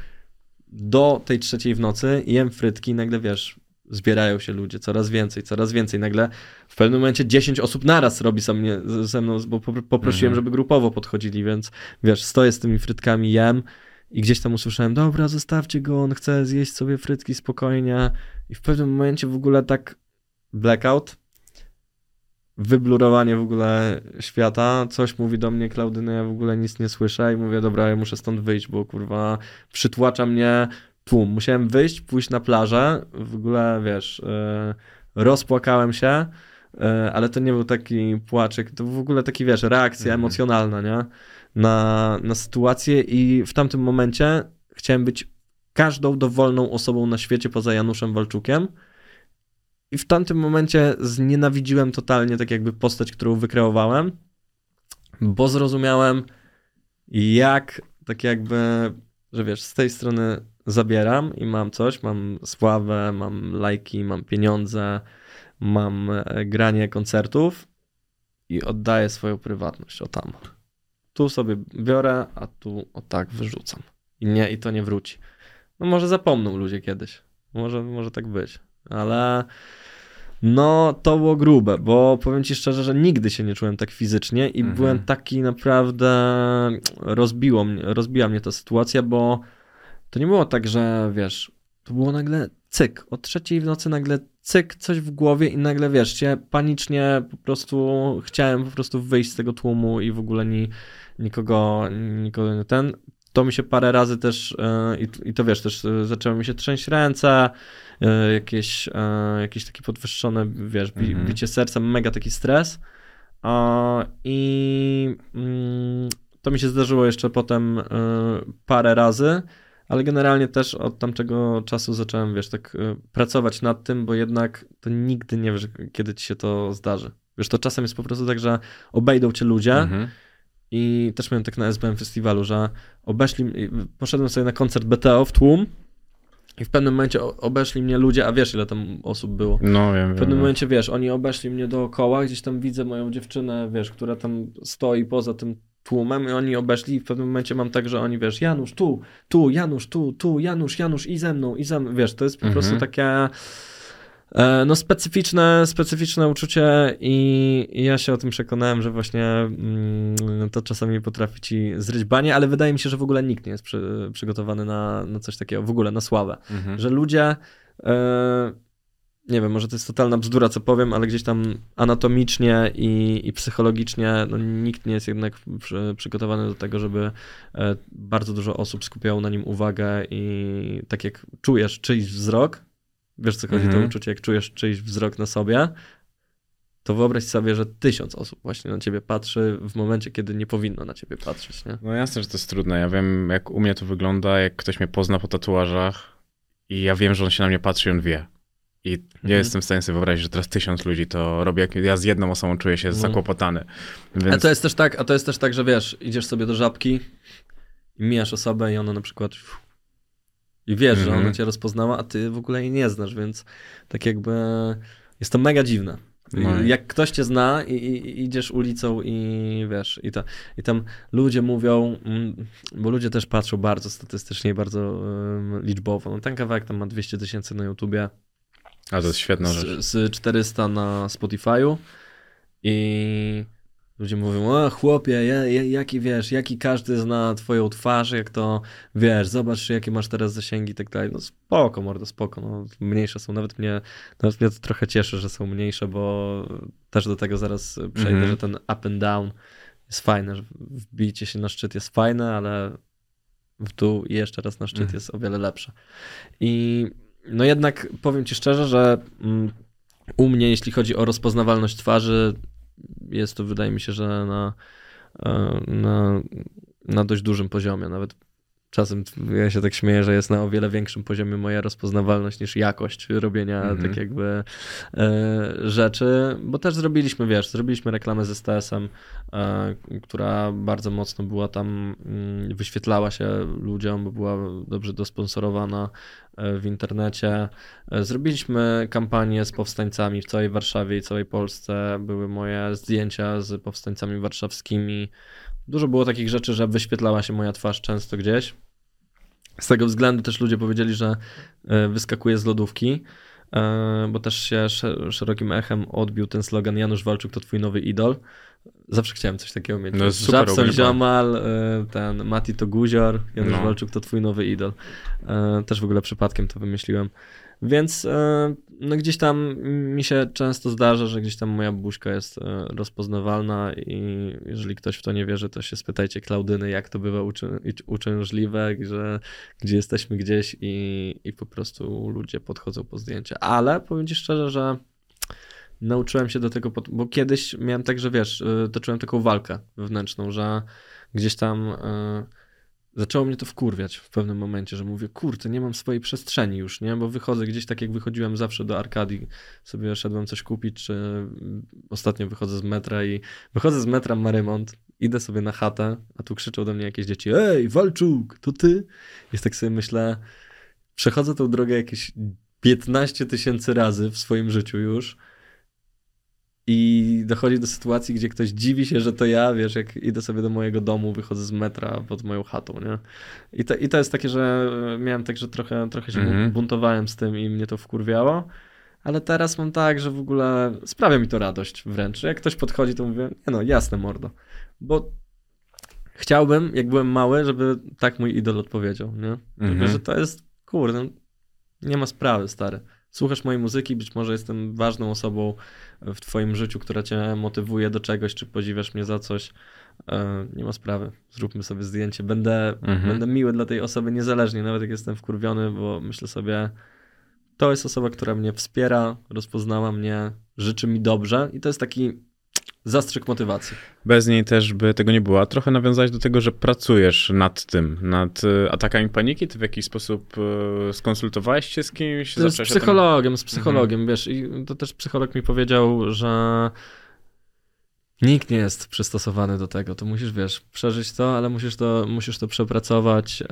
do tej trzeciej w nocy, jem frytki i nagle wiesz, zbierają się ludzie, coraz więcej, coraz więcej. Nagle w pewnym momencie 10 osób naraz robi ze, mnie, ze mną, bo po- poprosiłem, Mhm. żeby grupowo podchodzili, więc wiesz, stoję z tymi frytkami, jem i gdzieś tam usłyszałem, dobra, zostawcie go, on chce zjeść sobie frytki spokojnie i w pewnym momencie w ogóle tak blackout, wyblurowanie w ogóle świata, coś mówi do mnie Klaudyna, ja w ogóle nic nie słyszę i mówię, dobra, ja muszę stąd wyjść, bo kurwa przytłacza mnie tłum. Musiałem wyjść, pójść na plażę, w ogóle wiesz, yy, rozpłakałem się, yy, ale to nie był taki płaczek, to w ogóle taki, wiesz, reakcja Mhm. emocjonalna, nie? Na, na sytuację i w tamtym momencie chciałem być każdą dowolną osobą na świecie poza Januszem Walczukiem i w tamtym momencie znienawidziłem totalnie tak jakby postać, którą wykreowałem, bo zrozumiałem jak tak jakby, że wiesz, z tej strony zabieram i mam coś, mam sławę, mam lajki, mam pieniądze, mam e, granie koncertów i oddaję swoją prywatność o tam. Tu sobie biorę, a tu o tak wyrzucam. I nie, i to nie wróci. No może zapomną ludzie kiedyś. Może, może tak być. Ale no to było grube, bo powiem ci szczerze, że nigdy się nie czułem tak fizycznie i Mhm. byłem taki naprawdę rozbiło mnie, rozbiła mnie ta sytuacja, bo to nie było tak, że wiesz, to było nagle cyk, o trzeciej w nocy nagle cyk, coś w głowie i nagle wiesz, się panicznie po prostu chciałem po prostu wyjść z tego tłumu i w ogóle ni, nikogo, nikogo nie ten. To mi się parę razy też e, i, to wiesz, też e, zaczęły mi się trzęść ręce, jakieś, e, jakieś takie podwyższone, wiesz, bi, Mhm. bicie serca, mega taki stres. I mm, to mi się zdarzyło jeszcze potem e, parę razy, ale generalnie też od tamtego czasu zacząłem, wiesz, tak e, pracować nad tym, bo jednak to nigdy nie wiesz, kiedy ci się to zdarzy. Wiesz, to czasem jest po prostu tak, że obejdą cię ludzie Mhm. i też miałem tak na SBM festiwalu, że obeszli, poszedłem sobie na koncert BTO w tłum i w pewnym momencie obeszli mnie ludzie, a wiesz ile tam osób było. No wiem, W pewnym wiem. momencie, wiesz, oni obeszli mnie dookoła, gdzieś tam widzę moją dziewczynę, wiesz, która tam stoi poza tym tłumem i oni obeszli i w pewnym momencie mam tak, że oni, wiesz, Janusz tu, tu, Janusz tu, tu, Janusz, Janusz i ze mną, i ze mną, wiesz, to jest po Mhm. prostu takie e, no specyficzne, specyficzne uczucie i, i ja się o tym przekonałem, że właśnie mm, to czasami potrafi ci zryć banie, ale wydaje mi się, że w ogóle nikt nie jest przy, przygotowany na, na coś takiego, w ogóle na sławę Mhm. że ludzie, e, nie wiem, może to jest totalna bzdura, co powiem, ale gdzieś tam anatomicznie i, i psychologicznie no, nikt nie jest jednak przy, przygotowany do tego, żeby e, bardzo dużo osób skupiało na nim uwagę i tak jak czujesz czyjś wzrok, wiesz co chodzi, Mhm. to uczucie, jak czujesz czyjś wzrok na sobie, to wyobraź sobie, że tysiąc osób właśnie na ciebie patrzy w momencie, kiedy nie powinno na ciebie patrzeć, nie? No jasne, że to jest trudne. Ja wiem, jak u mnie to wygląda, jak ktoś mnie pozna po tatuażach i ja wiem, że on się na mnie patrzy i on wie. I nie Mhm. jestem w stanie sobie wyobrazić, że teraz tysiąc ludzi to robi, jak ja z jedną osobą czuję się No. zakłopotany. A Więc to jest też tak, a to jest też tak, że wiesz, idziesz sobie do żabki i mijasz osobę i ona na przykład i wiesz, że Mhm. ona cię rozpoznała, a ty w ogóle jej nie znasz, więc tak jakby jest to mega dziwne. No. Jak ktoś cię zna i, i, idziesz ulicą i wiesz, i, ta, i tam ludzie mówią, mm, bo ludzie też patrzą bardzo statystycznie i bardzo um, liczbowo. No ten kawałek tam ma 200 tysięcy na YouTubie, A to jest świetna rzecz. z, z 400 na Spotify'u i ludzie mówią, a chłopie, ja, ja, jaki wiesz, jaki każdy zna twoją twarz, jak to, wiesz, zobacz jakie masz teraz zasięgi i tak dalej. No spoko, mordo, spoko, no mniejsze są, nawet mnie, nawet mnie to trochę cieszy, że są mniejsze, bo też do tego zaraz przejdę, Mhm. że ten up and down jest fajne, że wbicie się na szczyt jest fajne, ale w dół i jeszcze raz na szczyt Mhm. jest o wiele lepsze. I no jednak powiem ci szczerze, że mm, u mnie, jeśli chodzi o rozpoznawalność twarzy, jest to wydaje mi się, że na, e, na, na dość dużym poziomie. Nawet czasem ja się tak śmieję, że jest na o wiele większym poziomie moja rozpoznawalność niż jakość robienia Mhm. tak jakby e, rzeczy, bo też zrobiliśmy, wiesz, zrobiliśmy reklamę z STS-em, e, która bardzo mocno była tam, mm, wyświetlała się ludziom, bo była dobrze dosponsorowana e, w internecie. E, Zrobiliśmy kampanię z powstańcami w całej Warszawie i całej Polsce. Były moje zdjęcia z powstańcami warszawskimi. Dużo było takich rzeczy, że wyświetlała się moja twarz często gdzieś. Z tego względu też ludzie powiedzieli, że e, wyskakuje z lodówki, e, bo też się sze- szerokim echem odbił ten slogan Janusz Walczuk to twój nowy idol. Zawsze chciałem coś takiego mieć. No, Żabson. Ziomal, e, ten Mati to Guzior, Janusz No. Walczuk to twój nowy idol. Też w ogóle przypadkiem to wymyśliłem. Więc e, no gdzieś tam mi się często zdarza, że gdzieś tam moja buźka jest e, rozpoznawalna i jeżeli ktoś w to nie wierzy, to się spytajcie Klaudyny, jak to bywa uczę, uczężliwe, że gdzie jesteśmy gdzieś i, i po prostu ludzie podchodzą po zdjęcie. Ale powiem ci szczerze, że nauczyłem się do tego, bo kiedyś miałem tak, że wiesz, y, toczyłem taką walkę wewnętrzną, że gdzieś tam y, zaczęło mnie to wkurwiać w pewnym momencie, że mówię, kurczę, nie mam swojej przestrzeni już, nie? Bo wychodzę gdzieś tak, jak wychodziłem zawsze do Arkadii, sobie szedłem coś kupić, czy mm, ostatnio wychodzę z metra i wychodzę z metra, ma remont, idę sobie na chatę, a tu krzyczą do mnie jakieś dzieci, ej, Walczuk, to ty? Jest tak sobie myślę, przechodzę tą drogę jakieś 15 tysięcy razy w swoim życiu już i dochodzi do sytuacji, gdzie ktoś dziwi się, że to ja, wiesz, jak idę sobie do mojego domu, wychodzę z metra pod moją chatą, nie? I to, i to jest takie, że miałem tak, że trochę, trochę się Mhm. buntowałem z tym i mnie to wkurwiało, ale teraz mam tak, że w ogóle sprawia mi to radość wręcz. Jak ktoś podchodzi, to mówię, nie no, jasne mordo, bo chciałbym, jak byłem mały, żeby tak mój idol odpowiedział, nie? Tylko, Mhm. że to jest, kurde, nie ma sprawy, stary. Słuchasz mojej muzyki, być może jestem ważną osobą w twoim życiu, która cię motywuje do czegoś, czy podziwiasz mnie za coś. E, Nie ma sprawy. Zróbmy sobie zdjęcie. Będę, Mhm. będę miły dla tej osoby niezależnie, nawet jak jestem wkurwiony, bo myślę sobie, to jest osoba, która mnie wspiera, rozpoznała mnie, życzy mi dobrze i to jest taki zastrzyk motywacji. Bez niej też by tego nie było. A trochę nawiązałeś do tego, że pracujesz nad tym, nad y, atakami paniki. Ty w jakiś sposób y, skonsultowałeś się z kimś? Z Zacząłeś o tym- psychologiem, z psychologiem, wiesz, i to też psycholog mi powiedział, że Nikt nie jest przystosowany do tego. To musisz, wiesz, przeżyć to, ale musisz to, musisz to przepracować. Eee,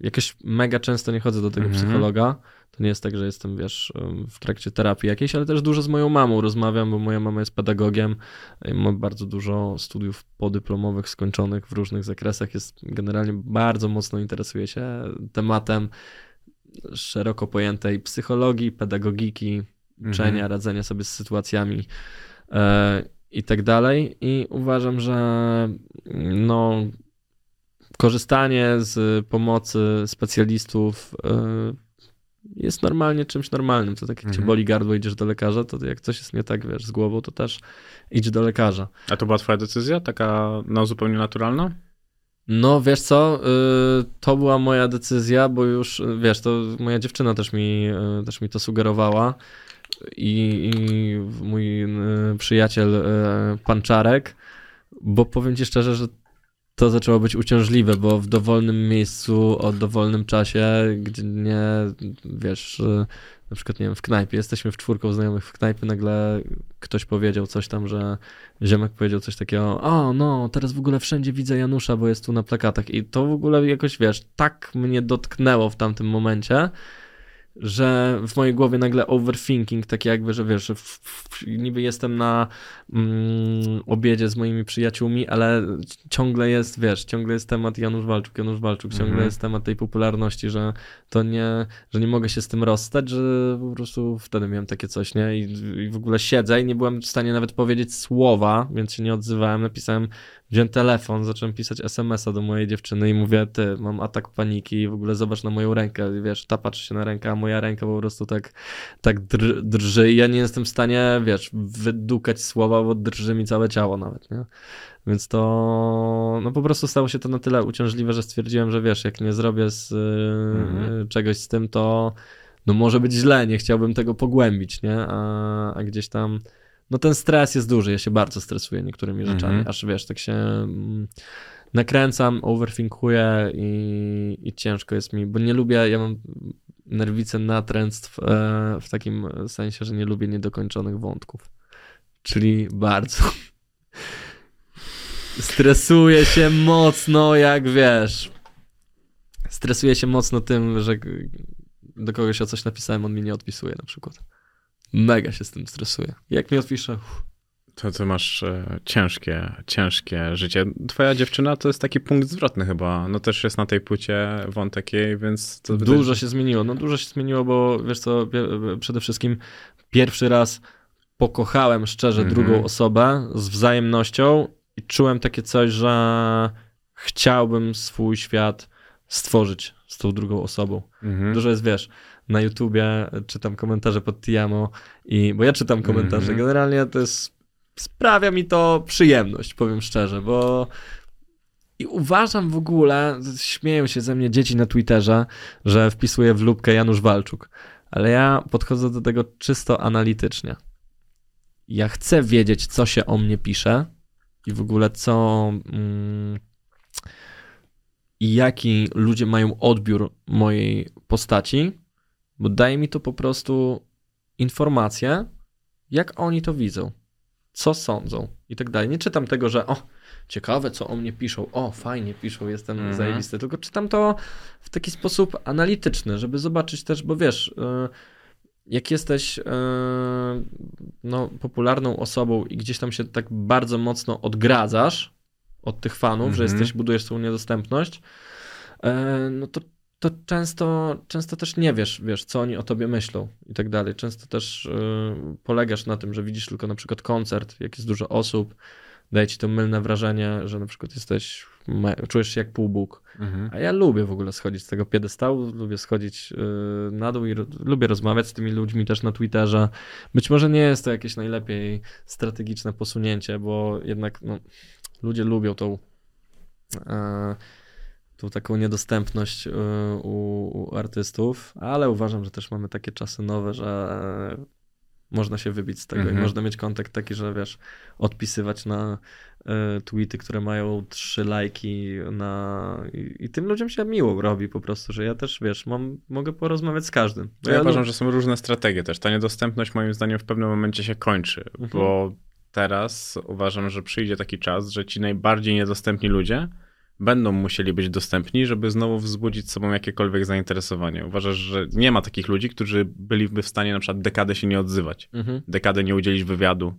jakoś mega często nie chodzę do tego Mhm. psychologa. To nie jest tak, że jestem, wiesz, w trakcie terapii jakiejś, ale też dużo z moją mamą rozmawiam, bo moja mama jest pedagogiem. i Ma bardzo dużo studiów podyplomowych skończonych w różnych zakresach. Jest generalnie bardzo mocno interesuje się tematem szeroko pojętej psychologii, pedagogiki, uczenia, Mhm. radzenia sobie z sytuacjami e, i tak dalej. I uważam, że no, korzystanie z pomocy specjalistów e, jest normalnie czymś normalnym. To tak jak cię Mhm. boli gardło, idziesz do lekarza, to jak coś jest nie tak, wiesz, z głową, to też idź do lekarza. A to była twoja decyzja? Taka no, zupełnie naturalna? No, wiesz co, y, to była moja decyzja, bo już, wiesz, to moja dziewczyna też mi, y, też mi to sugerowała i, i mój y, przyjaciel pan Czarek, bo powiem ci szczerze, że to zaczęło być uciążliwe, bo w dowolnym miejscu, o dowolnym czasie, gdzie nie, wiesz, na przykład, nie wiem, w knajpie, jesteśmy w czwórką znajomych w knajpie, nagle ktoś powiedział coś tam, że ziomek powiedział coś takiego, o no, teraz w ogóle wszędzie widzę Janusza, bo jest tu na plakatach. I to w ogóle jakoś, wiesz, tak mnie dotknęło w tamtym momencie, że w mojej głowie nagle overthinking, tak jakby, że wiesz, że w, w, niby jestem na mm, obiedzie z moimi przyjaciółmi, ale ciągle jest, wiesz, ciągle jest temat Janusz Walczuk, Janusz Walczuk, ciągle Mhm. jest temat tej popularności, że to nie, że nie mogę się z tym rozstać, że po prostu wtedy miałem takie coś, nie? I, i w ogóle siedzę i nie byłem w stanie nawet powiedzieć słowa, więc się nie odzywałem, napisałem, wziąłem telefon, zacząłem pisać SMS-a do mojej dziewczyny i mówię, ty, mam atak paniki i w ogóle zobacz na moją rękę, wiesz, ta patrzy się na rękę, a moja ręka po prostu tak, tak dr, drży i ja nie jestem w stanie, wiesz, wydukać słowa, bo drży mi całe ciało nawet, nie? Więc to, no po prostu stało się to na tyle uciążliwe, że stwierdziłem, że wiesz, jak nie zrobię z, y, Mhm. czegoś z tym, to no może być źle, nie chciałbym tego pogłębić, nie? A, a gdzieś tam, no ten stres jest duży, ja się bardzo stresuję niektórymi Mhm. rzeczami, aż wiesz, tak się mm, nakręcam, overthinkuję i, i ciężko jest mi, bo nie lubię, ja mam nerwicę natręctw e, w takim sensie, że nie lubię niedokończonych wątków. Czyli bardzo <laughs> stresuję się mocno, jak wiesz. Stresuję się mocno tym, że do kogoś o coś napisałem, on mi nie odpisuje na przykład. Mega się z tym stresuję. Jak mi odpisze, uff, To ty masz e, ciężkie, ciężkie życie. Twoja dziewczyna to jest taki punkt zwrotny chyba. No też jest na tej płycie wątek jej, więc... To wydaje- Dużo się zmieniło. No dużo się zmieniło, bo wiesz co, pie- przede wszystkim pierwszy raz pokochałem szczerze Mhm. drugą osobę z wzajemnością i czułem takie coś, że chciałbym swój świat stworzyć z tą drugą osobą. Mhm. Dużo jest, wiesz, na YouTubie czytam komentarze pod Tiamo i, bo ja czytam komentarze, Mhm. generalnie to jest, sprawia mi to przyjemność, powiem szczerze, bo i uważam w ogóle, śmieją się ze mnie dzieci na Twitterze, że wpisuję w lubkę Janusz Walczuk, ale ja podchodzę do tego czysto analitycznie. Ja chcę wiedzieć, co się o mnie pisze i w ogóle co mm, i jaki ludzie mają odbiór mojej postaci, bo daje mi to po prostu informację, jak oni to widzą, co sądzą i tak dalej. Nie czytam tego, że o, ciekawe, co o mnie piszą, o, fajnie piszą, jestem Mhm. zajebisty, tylko czytam to w taki sposób analityczny, żeby zobaczyć też, bo wiesz, y, jak jesteś y, no, popularną osobą i gdzieś tam się tak bardzo mocno odgradzasz od tych fanów, że Mhm. jesteś, budujesz tą niedostępność, e, no to, to często, często też nie wiesz, wiesz, co oni o tobie myślą i tak dalej. Często też y, polegasz na tym, że widzisz tylko na przykład koncert, jak jest dużo osób, daje ci to mylne wrażenie, że na przykład jesteś, czujesz się jak półbóg. Mhm. A ja lubię w ogóle schodzić z tego piedestału, lubię schodzić y, na dół i ro- lubię rozmawiać z tymi ludźmi też na Twitterze. Być może nie jest to jakieś najlepiej strategiczne posunięcie, bo jednak no, ludzie lubią tą, e, tą taką niedostępność y, u, u artystów, ale uważam, że też mamy takie czasy nowe, że można się wybić z tego Mhm. i można mieć kontakt taki, że wiesz, odpisywać na e, tweety, które mają trzy lajki na... I, I tym ludziom się miło robi po prostu, że ja też, wiesz, mam, mogę porozmawiać z każdym. Bo Ja lu- uważam, że są różne strategie też. Ta niedostępność moim zdaniem w pewnym momencie się kończy, Mhm. bo teraz uważam, że przyjdzie taki czas, że ci najbardziej niedostępni ludzie będą musieli być dostępni, żeby znowu wzbudzić sobą jakiekolwiek zainteresowanie. Uważasz, że nie ma takich ludzi, którzy byliby w stanie na przykład dekadę się nie odzywać, Mhm. dekadę nie udzielić wywiadu,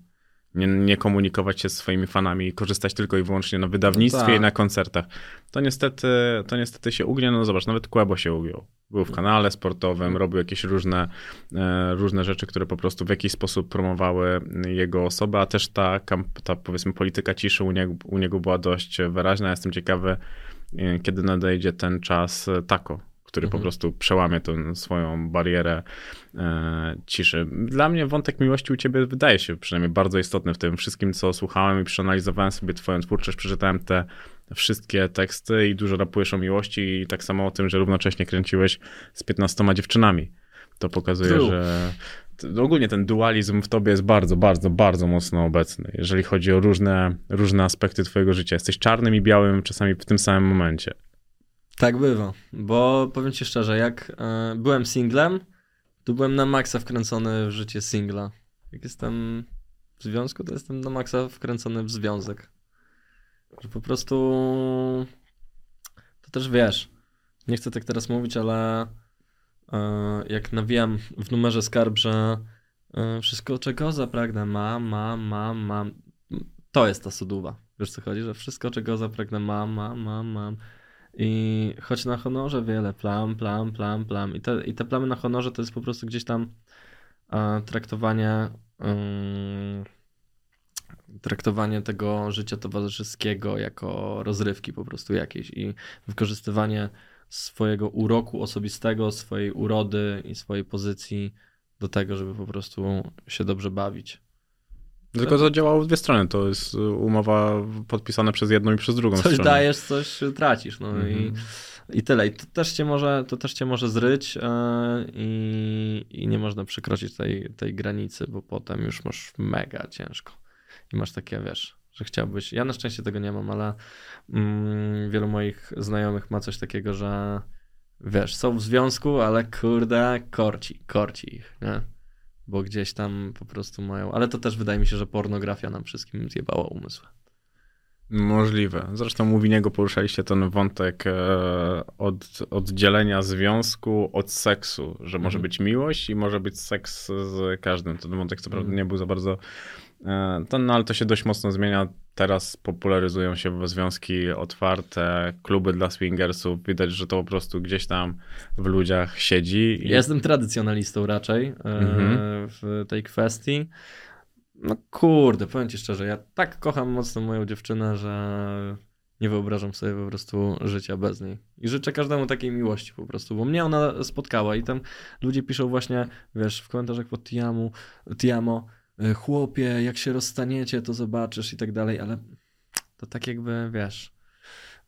nie, nie komunikować się z swoimi fanami, korzystać tylko i wyłącznie na wydawnictwie No tak. i na koncertach. To niestety, to niestety się ugnie, no zobacz, nawet Kłebo się ugiął. Był w kanale sportowym, robił jakieś różne, e, różne rzeczy, które po prostu w jakiś sposób promowały jego osobę, a też ta, ta powiedzmy polityka ciszy u niego, u niego była dość wyraźna. Jestem ciekawy, e, kiedy nadejdzie ten czas e, Tako, który po Mhm. prostu przełamie tę swoją barierę e, ciszy. Dla mnie wątek miłości u ciebie wydaje się przynajmniej bardzo istotny w tym wszystkim, co słuchałem i przeanalizowałem sobie twoją twórczość, przeczytałem te wszystkie teksty i dużo rapujesz o miłości i tak samo o tym, że równocześnie kręciłeś z 15 dziewczynami. To pokazuje, True. że t- ogólnie ten dualizm w tobie jest bardzo, bardzo, bardzo mocno obecny, jeżeli chodzi o różne, różne aspekty twojego życia. Jesteś czarnym i białym czasami w tym samym momencie. Tak bywa, bo powiem ci szczerze, jak e, byłem singlem, to byłem na maksa wkręcony w życie singla. Jak jestem w związku, to jestem na maksa wkręcony w związek. Że po prostu to też wiesz, nie chcę tak teraz mówić, ale e, jak nawijam w numerze skarb, że e, wszystko czego zapragnę mam, mam, mam, mam, to jest ta suduwa. Wiesz co chodzi, że wszystko czego zapragnę mam, mam, mam, mam. I choć na honorze wiele plam, plam, plam, plam. I te, i te plamy na honorze to jest po prostu gdzieś tam e, traktowanie ym, traktowanie tego życia towarzyskiego jako rozrywki po prostu jakiejś i wykorzystywanie swojego uroku osobistego, swojej urody i swojej pozycji do tego, żeby po prostu się dobrze bawić. Tylko to działało w dwie strony. To jest y, umowa podpisana przez jedną i przez drugą Coś stronę. dajesz, coś tracisz. No i, Mhm. i tyle. I to też cię może, to też cię może zryć i, i nie można przekroczyć tej, tej granicy, bo potem już masz mega ciężko. I masz takie, wiesz, że chciałbyś. Ja na szczęście tego nie mam, ale mm, wielu moich znajomych ma coś takiego, że wiesz, są w związku, ale kurde, korci, korci ich, nie? Bo gdzieś tam po prostu mają. Ale to też wydaje mi się, że pornografia nam wszystkim zjebała umysły. Możliwe. Zresztą u Winiego poruszaliście ten wątek e, od, oddzielenia związku od seksu, że może Mhm. być miłość i może być seks z każdym. Ten wątek co prawda Mhm. nie był za bardzo e, ten, no ale to się dość mocno zmienia. Teraz popularyzują się związki otwarte, kluby dla swingersów. Widać, że to po prostu gdzieś tam w ludziach siedzi. I... Ja Jestem tradycjonalistą raczej e, Mhm. w tej kwestii. No kurde, powiem ci szczerze, ja tak kocham mocno moją dziewczynę, że nie wyobrażam sobie po prostu życia bez niej. I życzę każdemu takiej miłości po prostu, bo mnie ona spotkała i tam ludzie piszą właśnie, wiesz, w komentarzach pod Tiamu, Tiamo, chłopie, jak się rozstaniecie, to zobaczysz i tak dalej, ale to tak jakby, wiesz,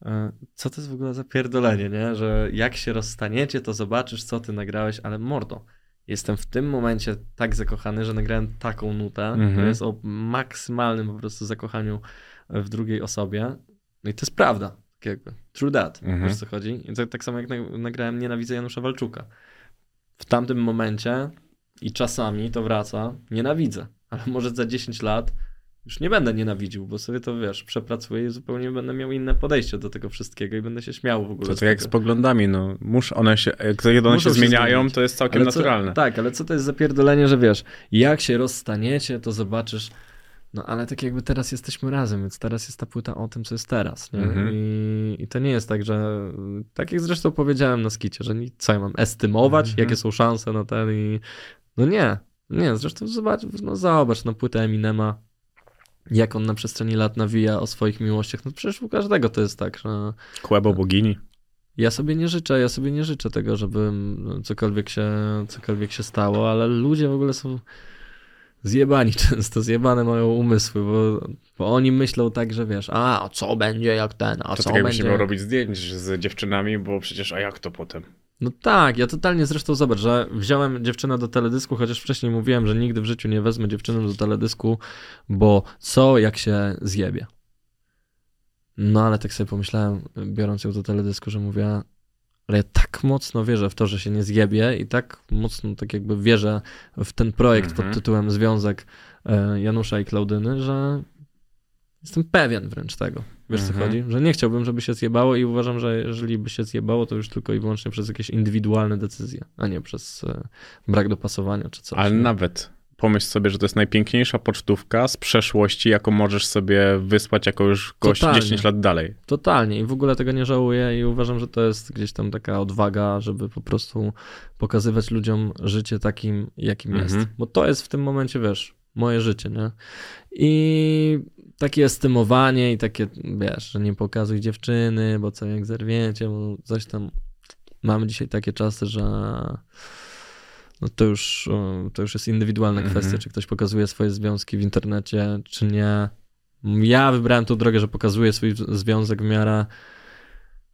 e, co to jest w ogóle za pierdolenie, nie? Że jak się rozstaniecie, to zobaczysz, co ty nagrałeś, ale mordo, jestem w tym momencie tak zakochany, że nagrałem taką nutę, Mhm. to jest o maksymalnym po prostu zakochaniu w drugiej osobie. No i to jest prawda, tak jakby. True that, Mhm. wiesz co chodzi? I tak, tak samo jak na- nagrałem Nienawidzę Janusza Walczuka. W tamtym momencie i czasami to wraca, nienawidzę, ale może za 10 lat już nie będę nienawidził, bo sobie to wiesz, przepracuję i zupełnie będę miał inne podejście do tego wszystkiego i będę się śmiał w ogóle. To tak jak z poglądami, no. Musz, one się, jak one się się zmieniają, zmienić. to jest całkiem Ale co- naturalne. Tak, ale co to jest za pierdolenie, że wiesz, jak się rozstaniecie, to zobaczysz. No ale tak jakby teraz jesteśmy razem, więc teraz jest ta płyta o tym, co jest teraz. Nie? Mhm. I, I to nie jest tak, że. Tak jak zresztą powiedziałem na skicie, że ni- co ja mam estymować, Mhm. jakie są szanse na ten i. No nie, nie, zresztą zobacz, no zobacz, no płytę Eminema, jak on na przestrzeni lat nawija o swoich miłościach. No przecież u każdego to jest tak, że. Kłebo bogini. Ja sobie nie życzę, ja sobie nie życzę tego, żeby cokolwiek się, cokolwiek się stało, ale ludzie w ogóle są zjebani <laughs> często, zjebane mają umysły, bo, bo oni myślą tak, że wiesz, a a co będzie jak ten, a To co tak będzie... nie miał robić zdjęć z dziewczynami, bo przecież a jak to potem? No tak, ja totalnie zresztą zobacz, że wziąłem dziewczynę do teledysku, chociaż wcześniej mówiłem, że nigdy w życiu nie wezmę dziewczyny do teledysku, bo co jak się zjebie. No ale tak sobie pomyślałem, biorąc ją do teledysku, że mówię, ale ja tak mocno wierzę w to, że się nie zjebie i tak mocno tak jakby wierzę w ten projekt Mhm. pod tytułem Związek e, Janusza i Klaudyny, że jestem pewien wręcz tego. Wiesz Mhm. co chodzi? Że nie chciałbym, żeby się zjebało i uważam, że jeżeli by się zjebało, to już tylko i wyłącznie przez jakieś indywidualne decyzje, a nie przez e, brak dopasowania czy coś. Ale nie? nawet pomyśl sobie, że to jest najpiękniejsza pocztówka z przeszłości, jaką możesz sobie wysłać jako już gość Totalnie. 10 lat dalej. Totalnie i w ogóle tego nie żałuję i uważam, że to jest gdzieś tam taka odwaga, żeby po prostu pokazywać ludziom życie takim, jakim Mhm. jest. Bo to jest w tym momencie, wiesz, moje życie, nie? I takie estymowanie i takie, wiesz, że nie pokazuj dziewczyny, bo co jak zerwiecie, bo coś tam. Mamy dzisiaj takie czasy, że no to już, to już jest indywidualna Mhm. kwestia, czy ktoś pokazuje swoje związki w internecie, czy nie. Ja wybrałem tą drogę, że pokazuję swój związek w miarę,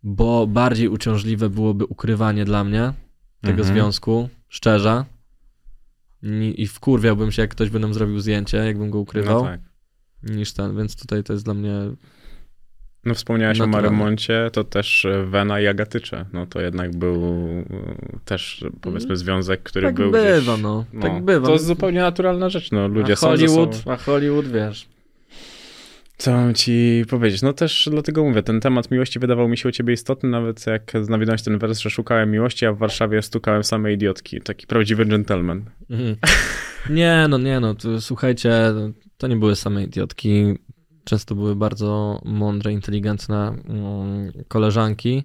bo bardziej uciążliwe byłoby ukrywanie dla mnie tego Mhm. związku, szczerze. I, wkurwiałbym się, jak ktoś by nam zrobił zdjęcie, jakbym go ukrywał, No tak. niż ten, więc tutaj to jest dla mnie No wspomniałeś o. Marymoncie, to też e, Wena i Agatycze. No to jednak był e, też powiedzmy związek, który tak był bywa, gdzieś... no. No, Tak bywa. To jest zupełnie naturalna rzecz, no ludzie a są Hollywood, sobą. a Hollywood, wiesz. Co mam ci powiedzieć? No też dlatego mówię, ten temat miłości wydawał mi się u ciebie istotny, nawet jak nawiedłeś ten wers, że szukałem miłości, a w Warszawie stukałem same idiotki. Taki prawdziwy gentleman. Mhm. <laughs> Nie, no nie, no to, słuchajcie, to nie były same idiotki. Często były bardzo mądre, inteligentne mm, koleżanki.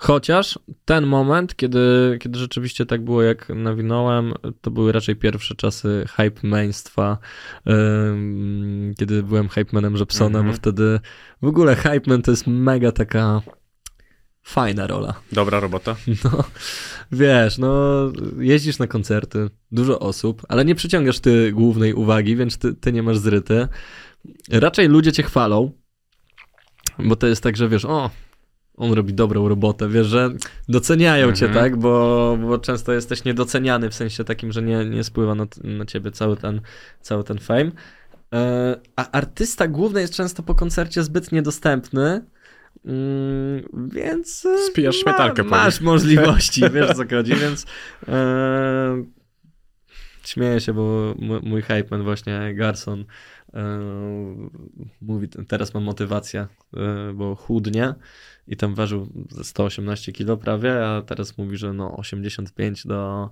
Chociaż ten moment, kiedy, kiedy rzeczywiście tak było, jak nawinąłem, to były raczej pierwsze czasy hype mainstwa, ym, kiedy byłem hype manem Jepsonem, Mhm. wtedy w ogóle hype man to jest mega taka fajna rola. Dobra robota. <laughs> No, wiesz, no, jeździsz na koncerty, dużo osób, ale nie przyciągasz ty głównej uwagi, więc ty, ty nie masz zryty. Raczej ludzie cię chwalą, bo to jest tak, że wiesz, o, on robi dobrą robotę, wiesz, że doceniają cię, Mhm. tak, bo, bo często jesteś niedoceniany w sensie takim, że nie, nie spływa na, na ciebie cały ten, cały ten fame. E, A artysta główny jest często po koncercie zbyt niedostępny, mm, więc e, Spijasz śmietankę po masz możliwości, <laughs> wiesz co chodzi, więc e, śmieję się, bo mój, mój hype man właśnie Garson e, mówi, teraz mam motywację, e, bo chudnie i tam ważył ze 118 kilo prawie, a teraz mówi, że no 85 do,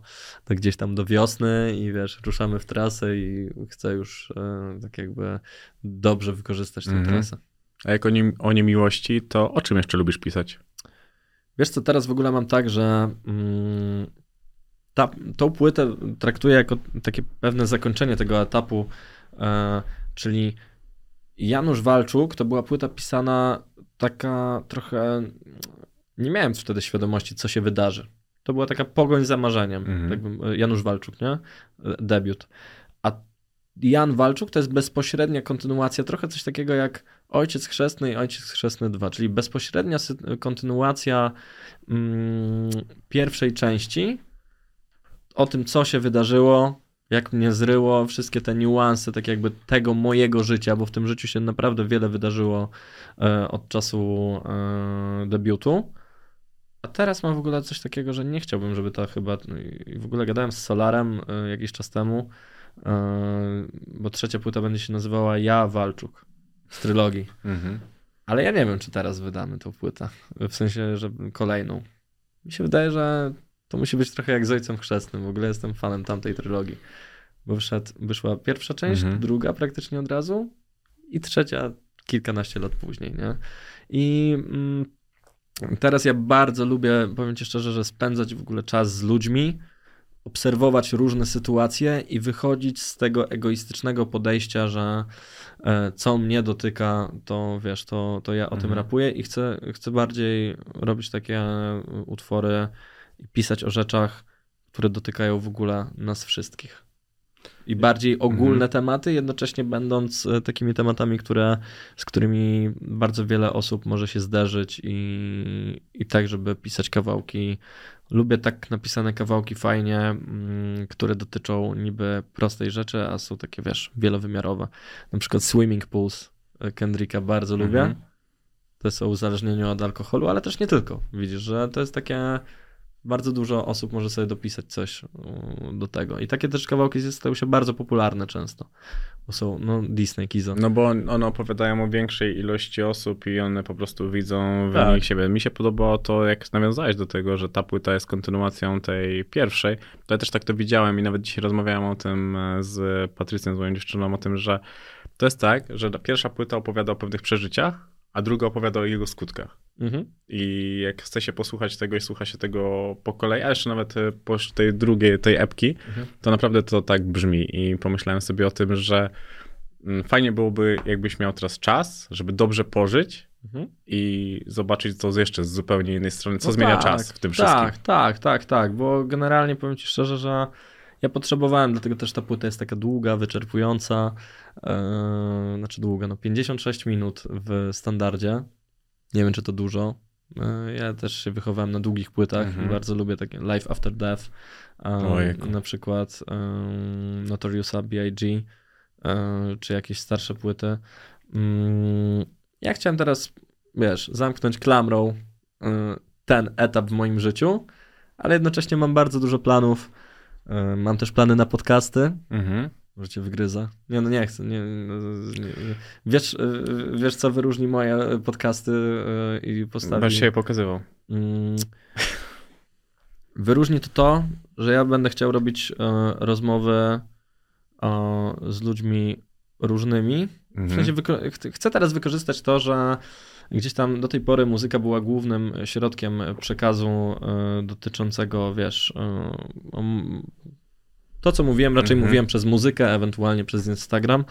do gdzieś tam do wiosny i wiesz, ruszamy w trasę i chce już e, tak jakby dobrze wykorzystać tę Mhm. trasę. A jak o, nim, o niemiłości, to o czym jeszcze lubisz pisać? Wiesz co, teraz w ogóle mam tak, że mm, ta, tą płytę traktuję jako takie pewne zakończenie tego etapu, e, czyli Janusz Walczuk to była płyta pisana taka trochę, nie miałem wtedy świadomości, co się wydarzy. To była taka pogoń za marzeniem, Mhm. tak bym, Janusz Walczuk, nie? Debiut. A Jan Walczuk to jest bezpośrednia kontynuacja, trochę coś takiego jak Ojciec Chrzestny i Ojciec Chrzestny 2, czyli bezpośrednia kontynuacja mm, pierwszej części o tym, co się wydarzyło, jak mnie zryło, wszystkie te niuanse, tak jakby tego mojego życia, bo w tym życiu się naprawdę wiele wydarzyło e, od czasu e, debiutu. A teraz mam w ogóle coś takiego, że nie chciałbym, żeby to chyba. I w ogóle gadałem z Solarem e, jakiś czas temu, e, bo trzecia płyta będzie się nazywała Ja Walczuk z trylogii. Mhm. Ale ja nie wiem, czy teraz wydamy tą płytę. W sensie, że kolejną. Mi się wydaje, że to musi być trochę jak z Ojcem Chrzestnym. W ogóle jestem fanem tamtej trylogii. Bo wyszedł, wyszła pierwsza część, Mhm. druga praktycznie od razu i trzecia kilkanaście lat później, nie? I mm, teraz ja bardzo lubię, powiem ci szczerze, że spędzać w ogóle czas z ludźmi, obserwować różne sytuacje i wychodzić z tego egoistycznego podejścia, że e, co mnie dotyka, to wiesz, to, to ja o tym Mhm. rapuję i chcę, chcę bardziej robić takie utwory i pisać o rzeczach, które dotykają w ogóle nas wszystkich. I bardziej ogólne Mhm. tematy, jednocześnie będąc e, takimi tematami, które, z którymi bardzo wiele osób może się zderzyć i, i tak, żeby pisać kawałki. Lubię tak napisane kawałki fajnie, mm, które dotyczą niby prostej rzeczy, a są takie, wiesz, wielowymiarowe. Na przykład Swimming Pools e, Kendricka bardzo lubię. Mhm. To jest o uzależnieniu od alkoholu, ale też nie tylko. Widzisz, że to jest takie bardzo dużo osób może sobie dopisać coś y, do tego. I takie też kawałki stały się bardzo popularne często. Bo są, no, Disney, Kizo. No bo one opowiadają o większej ilości osób i one po prostu widzą w Tak. nich siebie. Mi się podobało to, jak nawiązałeś do tego, że ta płyta jest kontynuacją tej pierwszej. To ja też tak to widziałem i nawet dzisiaj rozmawiałem o tym e, z Patrycją, z moją dziewczyną, o tym, że to jest tak, że ta pierwsza płyta opowiada o pewnych przeżyciach, a druga opowiada o jego skutkach. Mhm. I jak chce się posłuchać tego i słucha się tego po kolei, a jeszcze nawet e, po tej drugiej, tej epki, Mhm. to naprawdę to tak brzmi. I pomyślałem sobie o tym, że mm, fajnie byłoby, jakbyś miał teraz czas, żeby dobrze pożyć Mhm. i zobaczyć to z jeszcze z zupełnie innej strony, co No zmienia tak, czas w tym wszystkim. Tak, tak, tak, tak, bo generalnie powiem ci szczerze, że ja potrzebowałem, dlatego też ta płyta jest taka długa, wyczerpująca, e, znaczy długa, no 56 minut w standardzie, nie wiem czy to dużo, E, ja też się wychowałem na długich płytach Mhm. i bardzo lubię takie Life After Death, Ojejku. na przykład e, Notoriousa B.I.G., czy jakieś starsze płyty. Mm, Ja chciałem teraz, wiesz, zamknąć klamrą ten etap w moim życiu, ale jednocześnie mam bardzo dużo planów. Y, Mam też plany na podcasty. Mhm. Może cię wygryza. Nie, no nie chcę. Nie, no, nie. Wiesz, y, wiesz, co wyróżni moje podcasty y, i postawi... Będziesz się je pokazywał. Mm, Wyróżni to to, że ja będę chciał robić e, rozmowy e, z ludźmi różnymi. W Mhm. sensie chcę teraz wykorzystać to, że gdzieś tam do tej pory muzyka była głównym środkiem przekazu e, dotyczącego, wiesz, e, to, co mówiłem, raczej Mhm. mówiłem przez muzykę, ewentualnie przez Instagram,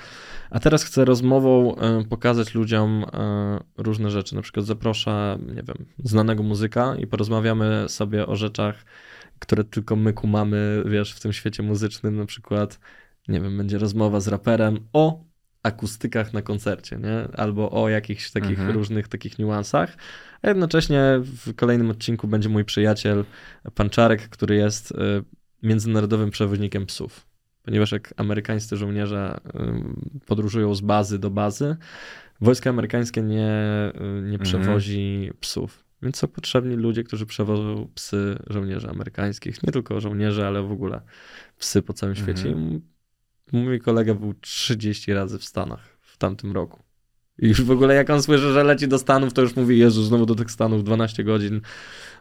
a teraz chcę rozmową e, pokazać ludziom różne rzeczy. Na przykład zaproszę, nie wiem, znanego muzyka i porozmawiamy sobie o rzeczach, które tylko my kumamy, wiesz, w tym świecie muzycznym. Na przykład, nie wiem, będzie rozmowa z raperem o akustykach na koncercie, nie? Albo o jakichś takich Mhm. różnych takich niuansach. A jednocześnie w kolejnym odcinku będzie mój przyjaciel, pan Czarek, który jest y, międzynarodowym przewoźnikiem psów. Ponieważ jak amerykańscy żołnierze y, podróżują z bazy do bazy, wojsko amerykańskie nie, y, nie Mhm. przewozi psów. Więc są potrzebni ludzie, którzy przewożą psy żołnierzy amerykańskich. Nie tylko żołnierze, ale w ogóle psy po całym Mhm. świecie. Mój kolega był 30 razy w Stanach w tamtym roku. I już w ogóle jak on słyszy, że leci do Stanów, to już mówi, Jezu, znowu do tych Stanów 12 godzin.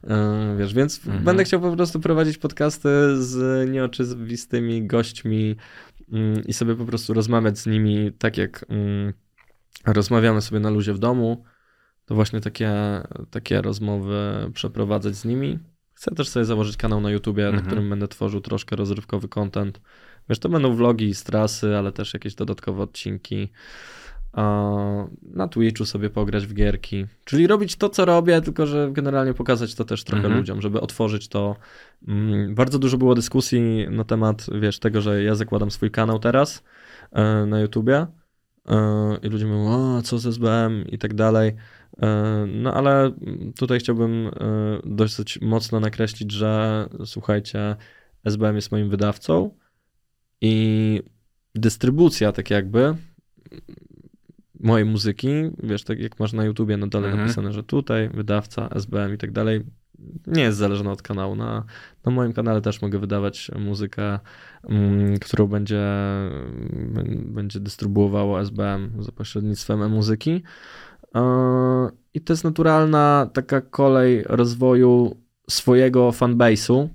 Yy, wiesz, więc Mhm. będę chciał po prostu prowadzić podcasty z nieoczywistymi gośćmi yy, i sobie po prostu rozmawiać z nimi tak jak yy, rozmawiamy sobie na luzie w domu. To właśnie takie, takie rozmowy przeprowadzać z nimi. Chcę też sobie założyć kanał na YouTubie, Mhm. na którym będę tworzył troszkę rozrywkowy content. Wiesz, to będą vlogi z trasy, ale też jakieś dodatkowe odcinki. Na Twitchu sobie pograć w gierki. Czyli robić to, co robię, tylko że generalnie pokazać to też trochę Mhm. ludziom, żeby otworzyć to. Mm, Bardzo dużo było dyskusji na temat, wiesz, tego, że ja zakładam swój kanał teraz e, na YouTubie e, i ludzie mówią, o, co z SBM i tak dalej. E, No ale tutaj chciałbym dosyć mocno nakreślić, że słuchajcie, SBM jest moim wydawcą i dystrybucja tak jakby mojej muzyki, wiesz, tak jak masz na YouTubie na dole Mhm. napisane, że tutaj wydawca, SBM i tak dalej, nie jest zależna od kanału. Na, na moim kanale też mogę wydawać muzykę, mm, którą będzie, mm, będzie dystrybuowało SBM za pośrednictwem e-muzyki. Yy, I to jest naturalna taka kolej rozwoju swojego fanbase'u,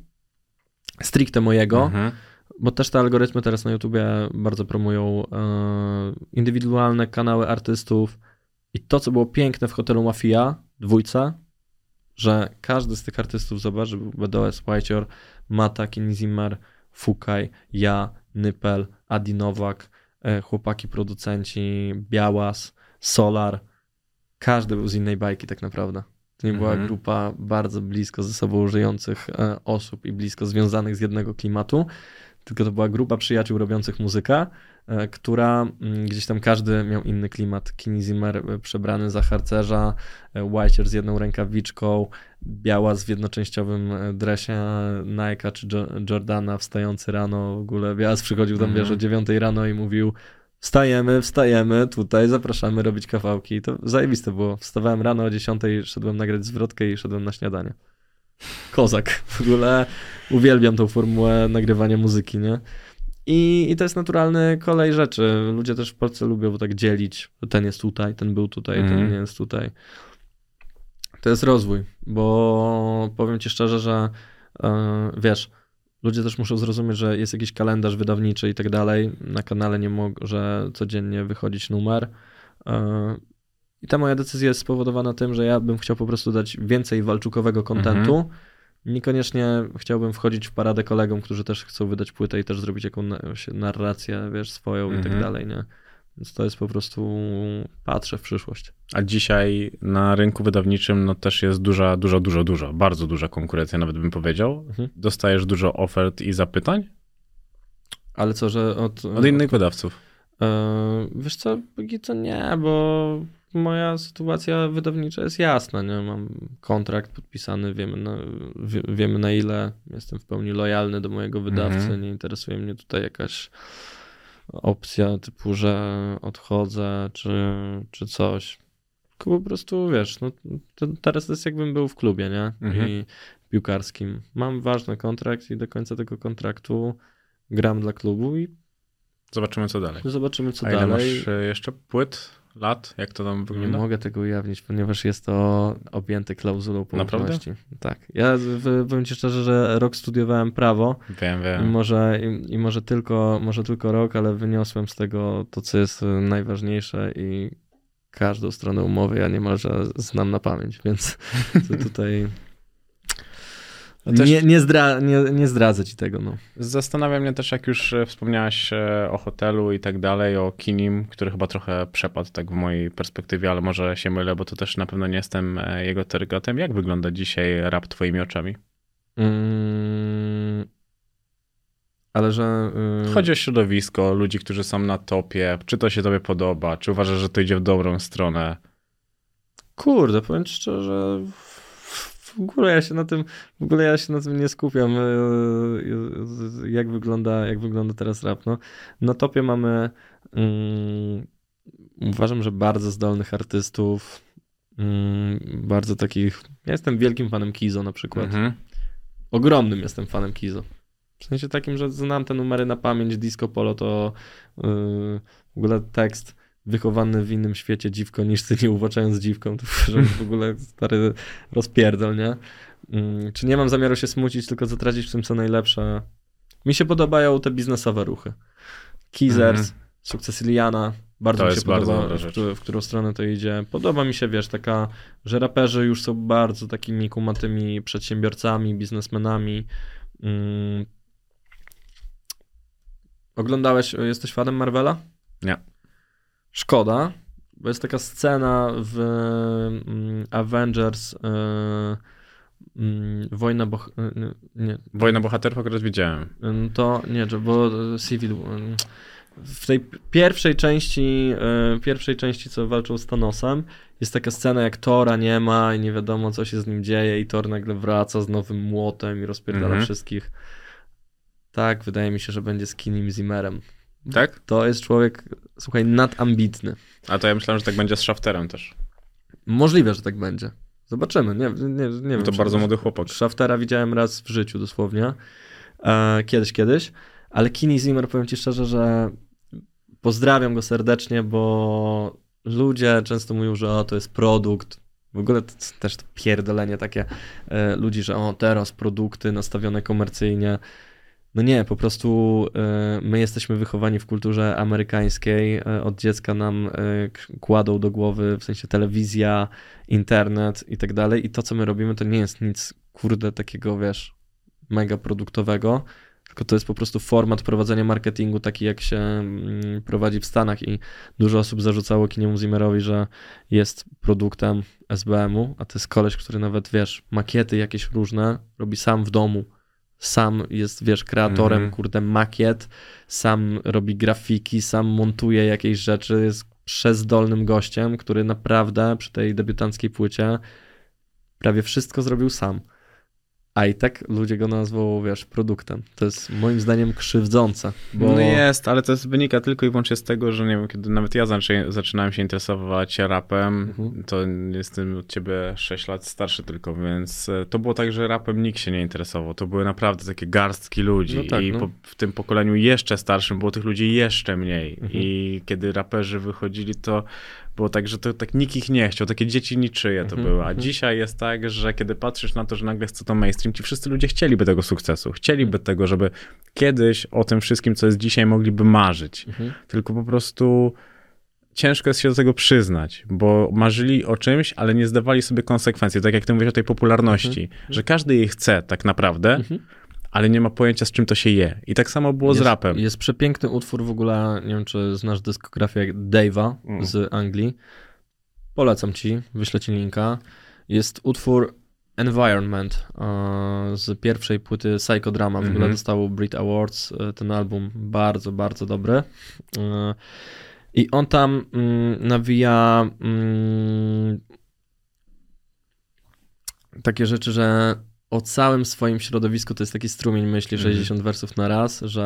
stricte mojego, Mhm. Bo też te algorytmy teraz na YouTubie bardzo promują e, indywidualne kanały artystów i to, co było piękne w hotelu Mafia, dwójce, że każdy z tych artystów, zobacz, BDOS, Whiteor, Mata, Kinizimmer, Fukaj, ja, Nypel, Adi Nowak, e, chłopaki producenci, Białas, Solar, każdy był z innej bajki tak naprawdę. To nie była Mhm. grupa bardzo blisko ze sobą żyjących e, osób i blisko związanych z jednego klimatu, tylko to była grupa przyjaciół robiących muzykę, e, która mm, gdzieś tam każdy miał inny klimat. Kini Zimmer e, przebrany za harcerza, e, Whiteer z jedną rękawiczką, Biała z jednoczęściowym dresie Nike'a czy Jo- Jordana wstający rano. W ogóle Białas przychodził tam, Mhm. wiesz, o 9 rano i mówił wstajemy, wstajemy, tutaj zapraszamy robić kawałki. I to zajebiste było. Wstawałem rano o 10, szedłem nagrać zwrotkę i szedłem na śniadanie. Kozak. W ogóle uwielbiam tą formułę nagrywania muzyki, nie? I, I to jest naturalny kolej rzeczy. Ludzie też w Polsce lubią tak dzielić. Ten jest tutaj, ten był tutaj, ten Mhm. nie jest tutaj. To jest rozwój, bo powiem ci szczerze, że e, wiesz, ludzie też muszą zrozumieć, że jest jakiś kalendarz wydawniczy i tak dalej. Na kanale nie może codziennie wychodzić numer. E, I ta moja decyzja jest spowodowana tym, że ja bym chciał po prostu dać więcej walczukowego kontentu. Niekoniecznie chciałbym wchodzić w paradę kolegom, którzy też chcą wydać płytę i też zrobić jakąś narrację, wiesz, swoją i tak Mhm. dalej, nie? Więc to jest po prostu, patrzę w przyszłość. A dzisiaj na rynku wydawniczym no też jest duża, duża, duża, duża, bardzo duża konkurencja, nawet bym powiedział. Mhm. Dostajesz dużo ofert i zapytań Ale co, że od... od innych wydawców. E, wiesz co, póki co nie, bo moja sytuacja wydawnicza jest jasna, nie? Mam kontrakt podpisany, wiemy na, wie, wiemy na ile jestem w pełni lojalny do mojego wydawcy, Mhm. nie interesuje mnie tutaj jakaś opcja typu, że odchodzę, czy, czy coś. Tylko po prostu, wiesz, no, teraz to jest jakbym był w klubie, nie? Mhm. I piłkarskim. Mam ważny kontrakt i do końca tego kontraktu gram dla klubu i Zobaczymy, co dalej. zobaczymy, co A ile dalej. masz e, jeszcze płyt, lat? Jak to tam Nie wygląda? mogę tego ujawnić, ponieważ jest to objęte klauzulą poufności. Tak. Ja powiem ci szczerze, że rok studiowałem prawo Wiem, i wiem. może, i, i może, tylko, może tylko rok, ale wyniosłem z tego to, co jest najważniejsze i każdą stronę umowy ja niemalże znam na pamięć, więc <laughs> to tutaj też- nie, nie, zdra, nie, nie zdradzę ci tego. No. Zastanawia mnie też, jak już e, wspomniałaś e, o hotelu i tak dalej, o Kinim, który chyba trochę przepadł tak w mojej perspektywie, ale może się mylę, bo to też na pewno nie jestem e, jego targetem. Jak wygląda dzisiaj rap twoimi oczami? Mm, ale że... y, Chodzi o środowisko, ludzi, którzy są na topie. Czy to się tobie podoba? Czy uważasz, że to idzie w dobrą stronę? Kurde, powiem szczerze, w ogóle ja się na tym, w ogóle ja się na tym nie skupiam, e, e, jak wygląda, jak wygląda teraz rap. No, na topie mamy, mm, uważam, że bardzo zdolnych artystów, mm, bardzo takich, ja jestem wielkim fanem Kizo na przykład. Mhm. Ogromnym jestem fanem Kizo. W sensie takim, że znam te numery na pamięć, Disco Polo to yy, w ogóle tekst wychowany w innym świecie dziwko niż ty nie uwaczając dziwką, to <laughs> w ogóle stary rozpierdol, nie? Yy, czy nie mam zamiaru się smucić, tylko zatracić w tym co najlepsze. Mi się podobają te biznesowe ruchy. Kizers, Mhm. sukces Iliana, bardzo To mi się podoba, w, w którą stronę to idzie. Podoba mi się, wiesz, taka, że raperzy już są bardzo takimi kumatymi przedsiębiorcami, biznesmenami. Mm. Oglądałeś, jesteś fanem Marvela? Nie. Szkoda, bo jest taka scena w mm, Avengers y, mm, Wojna Boh... y, Nie, Wojna bohaterów akurat widziałem. Ym, To nie, bo Civil w tej pierwszej części, pierwszej części, co walczą z Thanosem, jest taka scena, jak Tora nie ma i nie wiadomo, co się z nim dzieje i Thor nagle wraca z nowym młotem i rozpierdala Mhm. wszystkich. Tak, wydaje mi się, że będzie z Kinim Zimmerem. Tak? To jest człowiek, słuchaj, nadambitny. A to ja myślałem, że tak będzie z Shafterem też. Możliwe, że tak będzie. Zobaczymy, nie, nie, nie wiem. to bardzo młody chłopak. Shaftera widziałem raz w życiu dosłownie. E, kiedyś, kiedyś. Ale Kini Zimmer, powiem ci szczerze, że pozdrawiam go serdecznie, bo ludzie często mówią, że o, to jest produkt. W ogóle to też to pierdolenie takie e, ludzi, że o, teraz produkty nastawione komercyjnie. No nie, po prostu e, my jesteśmy wychowani w kulturze amerykańskiej. E, od dziecka nam e, kładą do głowy, w sensie telewizja, internet i tak dalej. I to, co my robimy, to nie jest nic, kurde, takiego, wiesz, mega produktowego, tylko to jest po prostu format prowadzenia marketingu, taki jak się mm, prowadzi w Stanach. I dużo osób zarzucało Kiniemu Zimmerowi, że jest produktem SBM-u, a to jest koleś, który nawet, wiesz, makiety jakieś różne robi sam w domu. Sam jest, wiesz, kreatorem, Mhm. kurde, makiet, sam robi grafiki, sam montuje jakieś rzeczy, jest przezdolnym gościem, który naprawdę przy tej debiutanckiej płycie prawie wszystko zrobił sam. A i tak ludzie go nazwą, wiesz, produktem. To jest moim zdaniem krzywdzące. Bo... No jest, ale to jest, wynika tylko i wyłącznie z tego, że nie wiem, kiedy nawet ja zaczę, zaczynałem się interesować rapem, Mhm. to jestem od ciebie 6 lat starszy tylko, więc e, to było tak, że rapem nikt się nie interesował. To były naprawdę takie garstki ludzi No tak, i no. po, w tym pokoleniu jeszcze starszym było tych ludzi jeszcze mniej. Mhm. I kiedy raperzy wychodzili, to było tak, że to tak nikt ich nie chciał, takie dzieci niczyje to Mhm, były. A mhm. dzisiaj jest tak, że kiedy patrzysz na to, że nagle jest to mainstream, ci wszyscy ludzie chcieliby tego sukcesu, chcieliby Mhm. tego, żeby kiedyś o tym wszystkim, co jest dzisiaj, mogliby marzyć. Mhm. Tylko po prostu ciężko jest się do tego przyznać, bo marzyli o czymś, ale nie zdawali sobie konsekwencji. Tak jak ty mówisz o tej popularności, że każdy jej chce tak naprawdę. Ale nie ma pojęcia, z czym to się je. I tak samo było z jest, rapem. Jest przepiękny utwór w ogóle, nie wiem czy znasz dyskografię Dave'a Mm. z Anglii. Polecam ci, wyślę ci linka. Jest utwór Environment e, z pierwszej płyty Psychodrama. W ogóle Mhm. dostał Brit Awards. e, Ten album bardzo, bardzo dobry. E, I on tam mm, nawija mm, takie rzeczy, że o całym swoim środowisku to jest taki strumień myśli, Mhm. 60 wersów na raz, że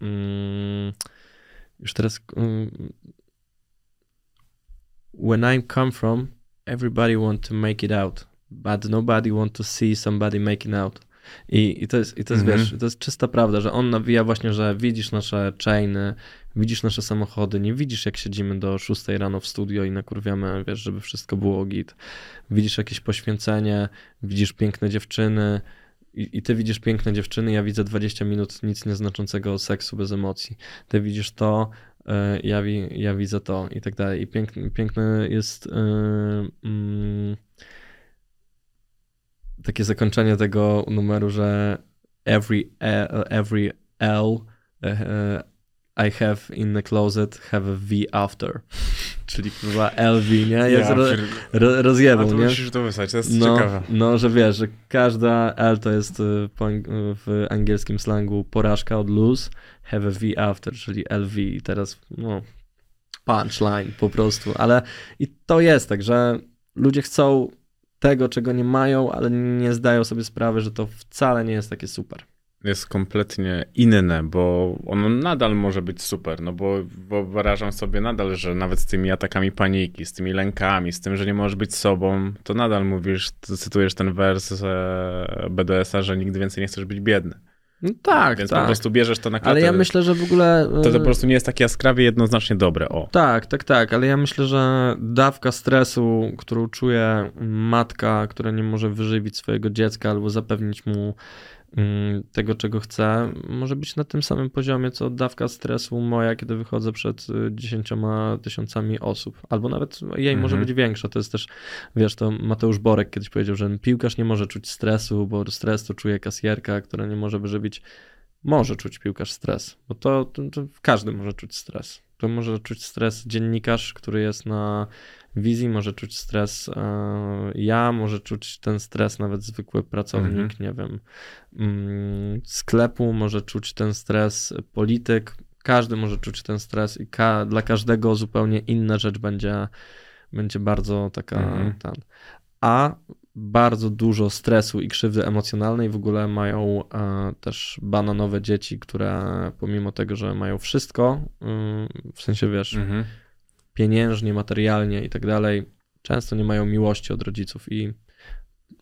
mm, już teraz mm, when I come from, everybody want to make it out, but nobody want to see somebody making out. I, i to jest, i to jest Mhm. wiesz, to jest czysta prawda, że on nawija właśnie, że widzisz nasze chainy, widzisz nasze samochody, nie widzisz jak siedzimy do 6 rano w studio i nakurwiamy, wiesz, żeby wszystko było git. Widzisz jakieś poświęcenie, widzisz piękne dziewczyny i, i ty widzisz piękne dziewczyny, ja widzę 20 minut nic nieznaczącego seksu bez emocji. Ty widzisz to, e, ja, wi, ja widzę to i tak dalej. I piękne jest e, mm, takie zakończenie tego numeru, że every, E- every L e, I have in the closet have a V after. <laughs> Czyli kurwa LV, nie? Jak ro, ro, rozjebą, nie? musisz to wysłać, to jest No, ciekawe. no, że wiesz, że każda L to jest y, w angielskim slangu porażka od lose, have a V after, czyli LV i teraz, no, punchline po prostu, ale i to jest tak, że ludzie chcą tego, czego nie mają, ale nie zdają sobie sprawy, że to wcale nie jest takie super. Jest kompletnie inne, bo ono nadal może być super, no bo wyobrażam sobie nadal, że nawet z tymi atakami paniki, z tymi lękami, z tym, że nie możesz być sobą, to nadal mówisz, cytujesz ten wers e, BDS-a, że nigdy więcej nie chcesz być biedny. No tak, Więc po tak. prostu bierzesz to na klatę. Ale ja myślę, że w ogóle... To, to po prostu nie jest takie jaskrawie jednoznacznie dobre, o. Tak, tak, tak, ale ja myślę, że dawka stresu, którą czuje matka, która nie może wyżywić swojego dziecka albo zapewnić mu tego, czego chce, może być na tym samym poziomie, co dawka stresu moja, kiedy wychodzę przed y, dziesięcioma tysiącami osób, albo nawet jej może Mhm. być większa. To jest też, wiesz, to Mateusz Borek kiedyś powiedział, że piłkarz nie może czuć stresu, bo stres to czuje kasjerka, która nie może wyżywić. Może czuć piłkarz stres, bo to, to, to każdy może czuć stres. To może czuć stres dziennikarz, który jest na wizji, może czuć stres e, ja, może czuć ten stres nawet zwykły pracownik, nie wiem, mm, sklepu, może czuć ten stres polityk. Każdy może czuć ten stres i ka- dla każdego zupełnie inna rzecz będzie, będzie bardzo taka. Mhm. Ten. A bardzo dużo stresu i krzywdy emocjonalnej w ogóle mają e, też bananowe dzieci, które pomimo tego, że mają wszystko, ym, w sensie wiesz, Mhm. Pieniężnie, materialnie i tak dalej, często nie mają miłości od rodziców i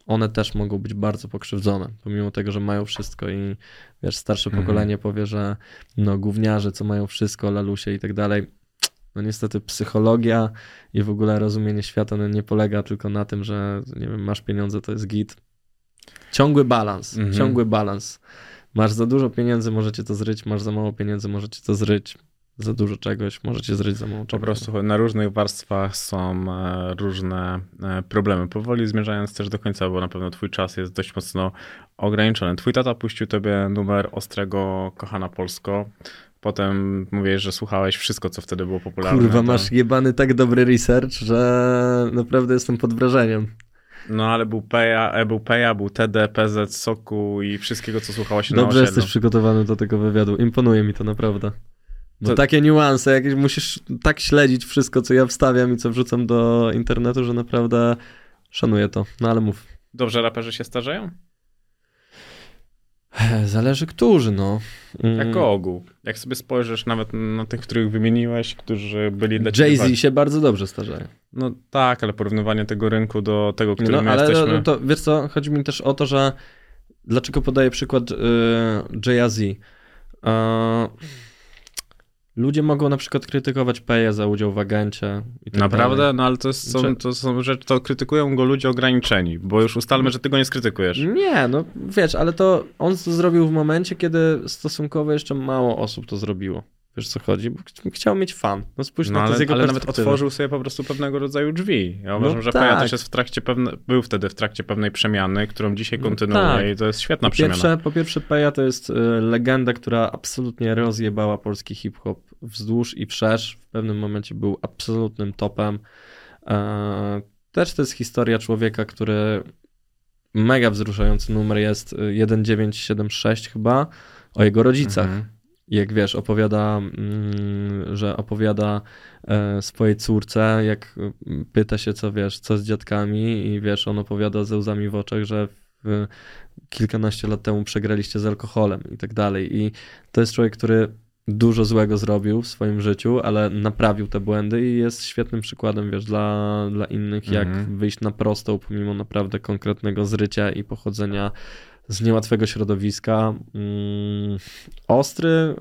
one też mogą być bardzo pokrzywdzone, pomimo tego, że mają wszystko i wiesz, starsze Mhm. pokolenie powie, że no gówniarze, co mają wszystko, lalusie i tak dalej. No niestety psychologia i w ogóle rozumienie świata no, nie polega tylko na tym, że nie wiem, masz pieniądze, to jest git. Ciągły balans, Mhm. ciągły balans. Masz za dużo pieniędzy, możecie to zryć, masz za mało pieniędzy, możecie to zryć. Za dużo czegoś, możecie zryć za mało Po czegoś. prostu na różnych warstwach są e, różne e, problemy. Powoli zmierzając też do końca, bo na pewno twój czas jest dość mocno ograniczony. Twój tata puścił tobie numer Ostrego Kochana Polsko. Potem mówiłeś, że słuchałeś wszystko, co wtedy było popularne. Kurwa, to- masz jebany tak dobry research, że naprawdę jestem pod wrażeniem. No ale był Peja, e, był Peja, był TD, PZ, Soku i wszystkiego, co słuchało się na Dobrze osiedlu. jesteś przygotowany do tego wywiadu. Imponuje mi to naprawdę. Bo To- takie niuanse, jakieś musisz tak śledzić wszystko, co ja wstawiam i co wrzucam do internetu, że naprawdę szanuję to. No ale mów. Dobrze raperzy się starzeją? Zależy którzy, no. Mm. Jako ogół. Jak sobie spojrzysz nawet na tych, których wymieniłeś, którzy byli dla Jay-Z się bardzo dobrze starzeje. No tak, ale porównywanie tego rynku do tego, No, którym my ale jesteśmy... no, to wiesz co, chodzi mi też o to, że dlaczego podaję przykład y, Jay-Z. Y, ludzie mogą na przykład krytykować Peja za udział w agencie. I tak Naprawdę? dalej. No ale to, jest, są, to są rzeczy, to krytykują go ludzie ograniczeni, bo już ustalmy, że ty go nie skrytykujesz. Nie, no wiesz, ale to on to zrobił w momencie, kiedy stosunkowo jeszcze mało osób to zrobiło. Wiesz co chodzi? Bo ch- chciał mieć fan. No spójrz No na to ale, z jego ale nawet otworzył sobie po prostu pewnego rodzaju drzwi. Ja uważam, że tak. Peja też jest w trakcie pewne, był wtedy w trakcie pewnej przemiany, którą dzisiaj No kontynuuje tak. i to jest świetna Po przemiana. pierwsze, po pierwsze, Peja to jest y, legenda, która absolutnie rozjebała polski hip-hop wzdłuż i wszerz. W pewnym momencie był absolutnym topem. E, też to jest historia człowieka, który mega wzruszający numer jest y, 1976 chyba, o jego rodzicach. Mhm. Jak wiesz, opowiada, mm, że opowiada e, swojej córce, jak mm, pyta się, co wiesz, co z dziadkami, i wiesz, on opowiada ze łzami w oczach, że w, kilkanaście lat temu przegraliście z alkoholem i tak dalej. I to jest człowiek, który dużo złego zrobił w swoim życiu, ale naprawił te błędy i jest świetnym przykładem, wiesz, dla, dla innych, jak Mhm. wyjść na prostą, pomimo naprawdę konkretnego zrycia i pochodzenia z niełatwego środowiska. Mm, ostry y,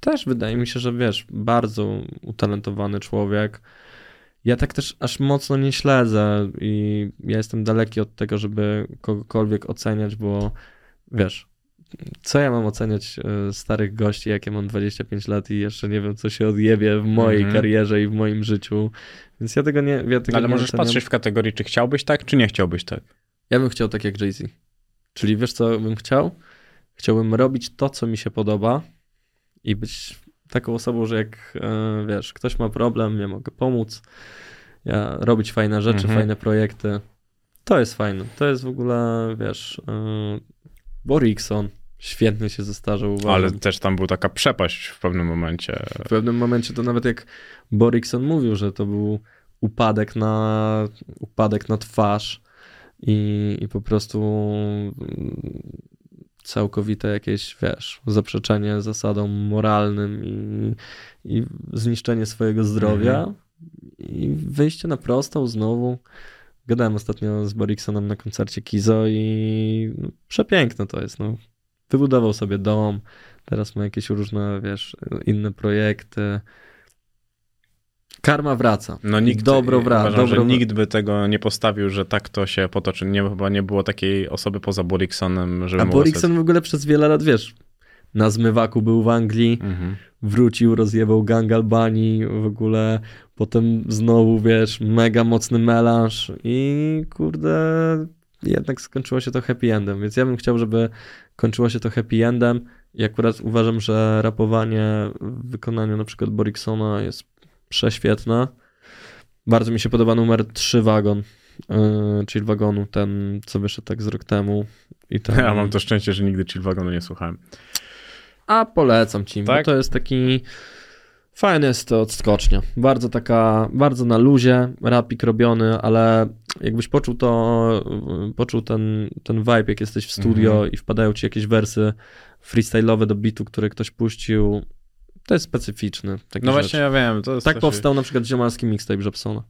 też wydaje mi się, że wiesz, bardzo utalentowany człowiek. Ja tak też aż mocno nie śledzę i ja jestem daleki od tego, żeby kogokolwiek oceniać, bo wiesz, co ja mam oceniać y, starych gości, jak ja mam 25 lat i jeszcze nie wiem, co się odjebie w mojej Mhm. karierze i w moim życiu. Więc ja tego nie. Ja tego Ale nie możesz oceniam. patrzeć w kategorii, czy chciałbyś tak, czy nie chciałbyś tak. Ja bym chciał tak jak Jay-Z. Czyli wiesz, co bym chciał? Chciałbym robić to, co mi się podoba i być taką osobą, że jak, e, wiesz, ktoś ma problem, ja mogę pomóc, ja robić fajne rzeczy, Mhm. fajne projekty. To jest fajne. To jest w ogóle, wiesz, e, Borikson świetnie się zestarzał, uważam. Ale też tam była taka przepaść w pewnym momencie. W pewnym momencie to nawet jak Borikson mówił, że to był upadek na, upadek na twarz i, i po prostu mm, całkowite jakieś, wiesz, zaprzeczenie zasadom moralnym i, i zniszczenie swojego zdrowia Mhm. i wyjście na prostą znowu. Gadałem ostatnio z Boriksonem na koncercie Kizo i no, przepiękne to jest, no. Wybudował sobie dom, teraz ma jakieś różne, wiesz, inne projekty. Karma wraca. No nikt, Dobro wraca. uważam, Dobro... że nikt by tego nie postawił, że tak to się potoczy. Nie, chyba nie było takiej osoby poza Boriksonem, żeby A Borikson w ogóle przez wiele lat, wiesz, na zmywaku był w Anglii. Mhm. wrócił, rozjebał gang Albanii, w ogóle potem znowu, wiesz, mega mocny melanż i kurde, jednak skończyło się to happy endem, więc ja bym chciał, żeby kończyło się to happy endem i akurat uważam, że rapowanie w wykonaniu na przykład Boriksona jest prześwietne. Bardzo mi się podoba numer 3 wagon, yy, czyli wagonu, ten co wyszedł tak z rok temu. I ten... Ja mam to szczęście, że nigdy Chill Wagonu nie słuchałem. A polecam ci, Tak? bo to jest taki fajny jest to odskocznia. Bardzo taka, bardzo na luzie, rapik robiony, ale jakbyś poczuł to, poczuł ten, ten vibe, jak jesteś w studio Mhm. i wpadają ci jakieś wersy freestyle'owe do bitu, który ktoś puścił, to jest specyficzny. Taki No rzecz. właśnie, ja wiem. Tak powstał na przykład ziomalski mixtape Jobsona.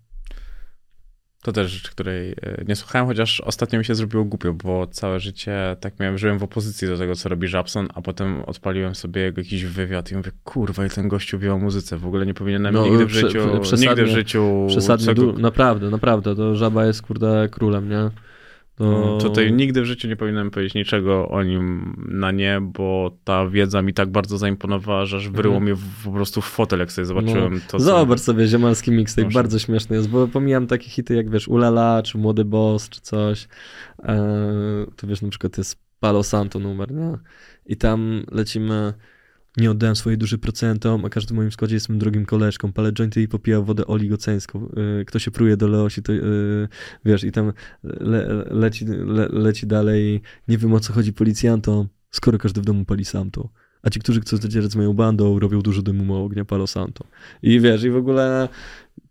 To też rzecz, której e, nie słuchałem, chociaż ostatnio mi się zrobiło głupio, bo całe życie tak miałem, żyłem w opozycji do tego, co robi Żabson, a potem odpaliłem sobie jego jakiś wywiad i mówię, kurwa, i ten gościu wie o muzyce, w ogóle nie powinienem No, nigdy w życiu, przesadnie- nigdy w życiu... Przesadnie, du- naprawdę, naprawdę, to Żaba jest kurde królem, nie? To... No, Tutaj nigdy w życiu nie powinienem powiedzieć niczego o nim na nie, bo ta wiedza mi tak bardzo zaimponowała, że aż wyryło Mhm. mnie w, po prostu w fotel, jak sobie zobaczyłem to, co... Zobacz sobie ziomalski mixtape, bardzo śmieszny jest, bo pomijam takie hity jak wiesz Ulala, czy Młody Boss, czy coś. Eee, to wiesz, na przykład jest Palo Santo numer, nie? I tam lecimy nie oddałem swojej duszy procentom, a każdy w moim składzie jest moim drugim koleżką. Palę jointy i popija wodę oligoceńską. Yy, Kto się pruje do Leosi, to yy, wiesz, i tam le, leci, le, leci dalej. Nie wiem o co chodzi policjantom, skoro każdy w domu pali sam to. A ci, którzy chcą zadzierać z moją bandą, robią dużo dymu, ognia, palo santo. I wiesz, i w ogóle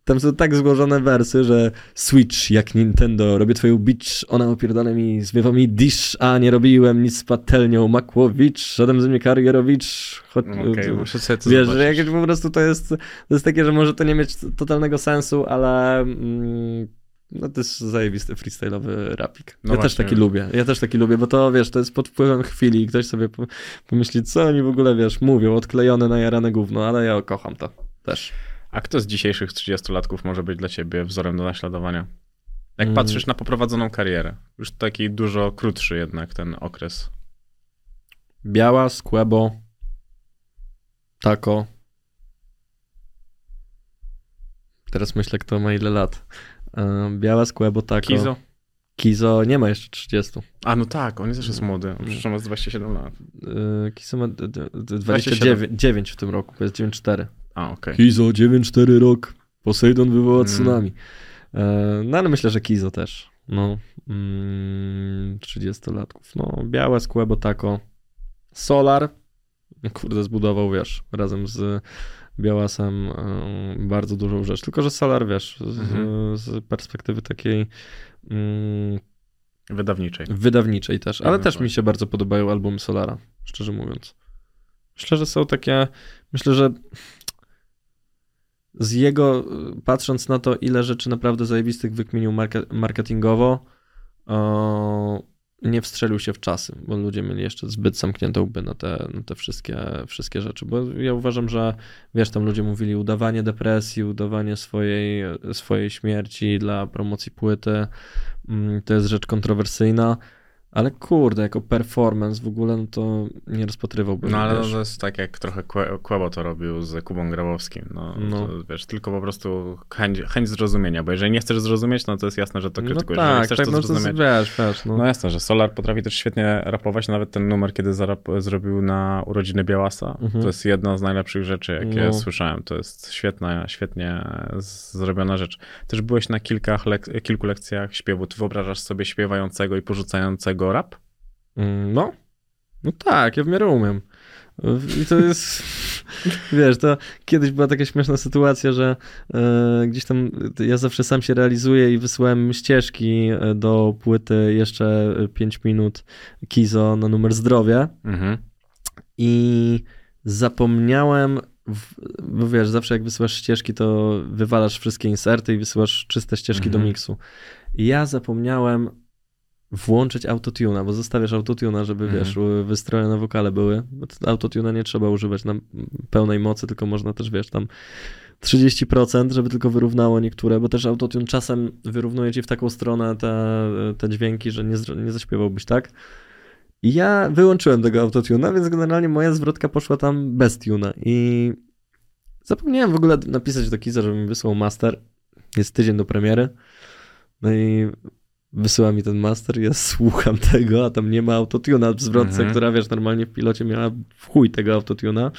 tam są tak złożone wersy, że Switch jak Nintendo, robię twoją bitch, ona opierdala mi, zwiewa mi dish, a nie robiłem nic z patelnią, Makłowicz, żaden ze mnie karierowicz. Cho- Okej, okay, muszę sobie to Wiesz, że jakieś po prostu to jest, to jest takie, że może to nie mieć totalnego sensu, ale mm, no to jest zajebisty freestyle'owy rapik. No ja też właśnie. taki lubię, ja też taki lubię, bo to wiesz, to jest pod wpływem chwili i ktoś sobie po- pomyśli, co oni w ogóle, wiesz, mówią, odklejone na jarane gówno, ale ja kocham to też. A kto z dzisiejszych 30-latków może być dla ciebie wzorem do naśladowania? Jak Mm. patrzysz na poprowadzoną karierę, już taki dużo krótszy jednak ten okres. Biała, Skłebo, Tako. Teraz myślę, kto ma ile lat. Biała, Skłebo, Tako. Kizo? Kizo nie ma jeszcze 30. A no tak, on też jest młody. Przecież on ma z 27 lat. Kizo ma d- d- d- 27. 29 9 w tym roku, bo jest 9-4. A, okej. Kizo, 9-4 rok. Poseidon wywoła Mm. tsunami. E, No ale myślę, że Kizo też. No, mm, 30-latków. No, białe skłebo tako. Solar, kurde, zbudował, wiesz, razem z Białasem bardzo dużą rzecz. Tylko, że Solar, wiesz, z, Mhm. z perspektywy takiej mm, Wydawniczej. wydawniczej też, ale też tak. mi się bardzo podobają albumy Solara, szczerze mówiąc. Myślę, że są takie, myślę, że z jego, y, patrząc na to, ile rzeczy naprawdę zajebistych wykminił marke- marketingowo, o, nie wstrzelił się w czasy, bo ludzie mieli jeszcze zbyt zamknięte łby na te, na te wszystkie, wszystkie rzeczy, bo ja uważam, że wiesz, tam ludzie mówili udawanie depresji, udawanie swojej, swojej śmierci dla promocji płyty, Mm, to jest rzecz kontrowersyjna, ale kurde, jako performance w ogóle, no to nie rozpatrywałbym. No ale wiesz. to jest tak, jak trochę Kłe- Kłebo to robił z Kubą Grabowskim. No, No. To, wiesz, tylko po prostu chęć, chęć zrozumienia, bo jeżeli nie chcesz zrozumieć, no to jest jasne, że to no krytykujesz. jeżeli tak, chcesz tak, to no to zrozumieć, wiesz, wiesz, no. No jasne, że Solar potrafi też świetnie rapować, nawet ten numer, kiedy zarap, zrobił na urodziny Białasa, Mhm. to jest jedna z najlepszych rzeczy, jakie No. słyszałem. To jest świetna, świetnie zrobiona rzecz. Też byłeś na kilkach lek- kilku lekcjach śpiewu. Ty wyobrażasz sobie śpiewającego i porzucającego rap? Mm, No, no tak, ja w miarę umiem. I to jest, <laughs> wiesz, to kiedyś była taka śmieszna sytuacja, że e, gdzieś tam ja zawsze sam się realizuję i wysyłałem ścieżki e, do płyty jeszcze 5 minut Kizo na numer zdrowie. Mhm. i zapomniałem, w, bo wiesz, zawsze jak wysyłasz ścieżki, to wywalasz wszystkie inserty i wysyłasz czyste ścieżki do Mhm. miksu. I ja zapomniałem włączyć autotuna, bo zostawiasz autotuna, żeby Mhm. wiesz, wystroje na wokale były. Autotuna nie trzeba używać na pełnej mocy, tylko można też, wiesz, tam 30%, żeby tylko wyrównało niektóre, bo też autotune czasem wyrównuje ci w taką stronę te, te dźwięki, że nie, nie zaśpiewałbyś tak. I ja wyłączyłem tego autotuna, więc generalnie moja zwrotka poszła tam bez tuna i zapomniałem w ogóle napisać do Kiza, żeby mi wysłał master. Jest tydzień do premiery. No i wysyła mi ten master, ja słucham tego, a tam nie ma autotuna w zwrotce, Mhm. która wiesz, normalnie w pilocie miała w chuj tego autotuna.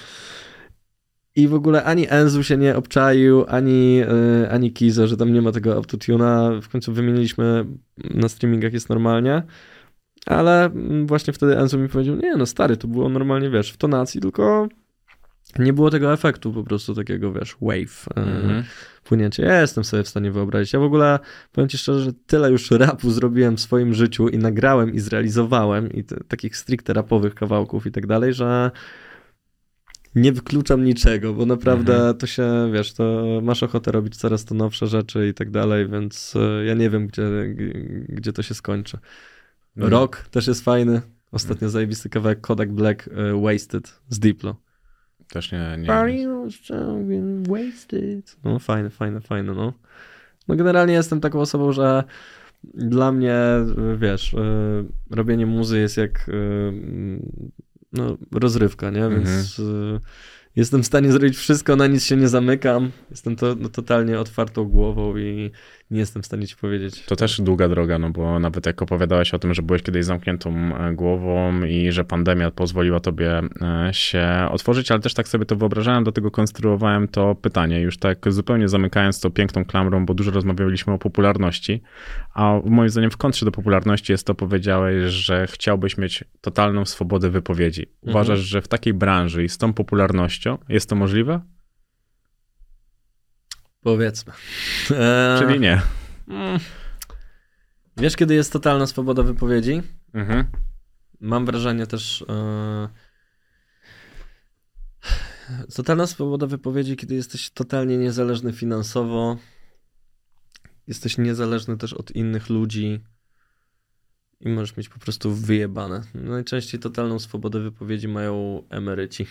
I w ogóle ani Enzu się nie obczaił, ani, yy, ani Kizo, że tam nie ma tego autotuna. W końcu wymieniliśmy, na streamingach jest normalnie. Ale mm, właśnie wtedy Enzo mi powiedział, nie no stary, to było normalnie, wiesz, w tonacji, tylko nie było tego efektu po prostu takiego, wiesz, wave, Mhm. płynięcie. Ja jestem sobie w stanie wyobrazić. Ja w ogóle, powiem ci szczerze, że tyle już rapu zrobiłem w swoim życiu i nagrałem i zrealizowałem i takich stricte rapowych kawałków i tak dalej, że nie wykluczam niczego, bo naprawdę Mhm. to się, wiesz, to masz ochotę robić coraz to nowsze rzeczy i tak dalej, więc e, ja nie wiem, gdzie, gdzie to się skończy. Mhm. Rock też jest fajny. Ostatnio zajebisty kawałek Kodak Black e, Wasted z Diplo. Też nie, nie, Wasted. No fajne, fajne, fajne, no. No generalnie jestem taką osobą, że dla mnie, wiesz, e, robienie muzy jest jak e, no, rozrywka, nie? Więc e, jestem w stanie zrobić wszystko, na nic się nie zamykam. Jestem to no, totalnie otwartą głową i nie jestem w stanie ci powiedzieć. To też długa droga, no bo nawet jak opowiadałeś o tym, że byłeś kiedyś zamkniętą e, głową i że pandemia pozwoliła tobie e, się otworzyć, ale też tak sobie to wyobrażałem, dlatego konstruowałem to pytanie, już tak zupełnie zamykając to piękną klamrą, bo dużo rozmawialiśmy o popularności, a moim zdaniem w kontrze do popularności jest to powiedziałeś, że chciałbyś mieć totalną swobodę wypowiedzi. Uważasz, że w takiej branży i z tą popularnością jest to możliwe? Powiedzmy. E, Czyli nie. mm. Wiesz, kiedy jest totalna swoboda wypowiedzi? Mhm. Mam wrażenie też. E, totalna swoboda wypowiedzi, kiedy jesteś totalnie niezależny finansowo, jesteś niezależny też od innych ludzi i możesz mieć po prostu wyjebane. Najczęściej totalną swobodę wypowiedzi mają emeryci.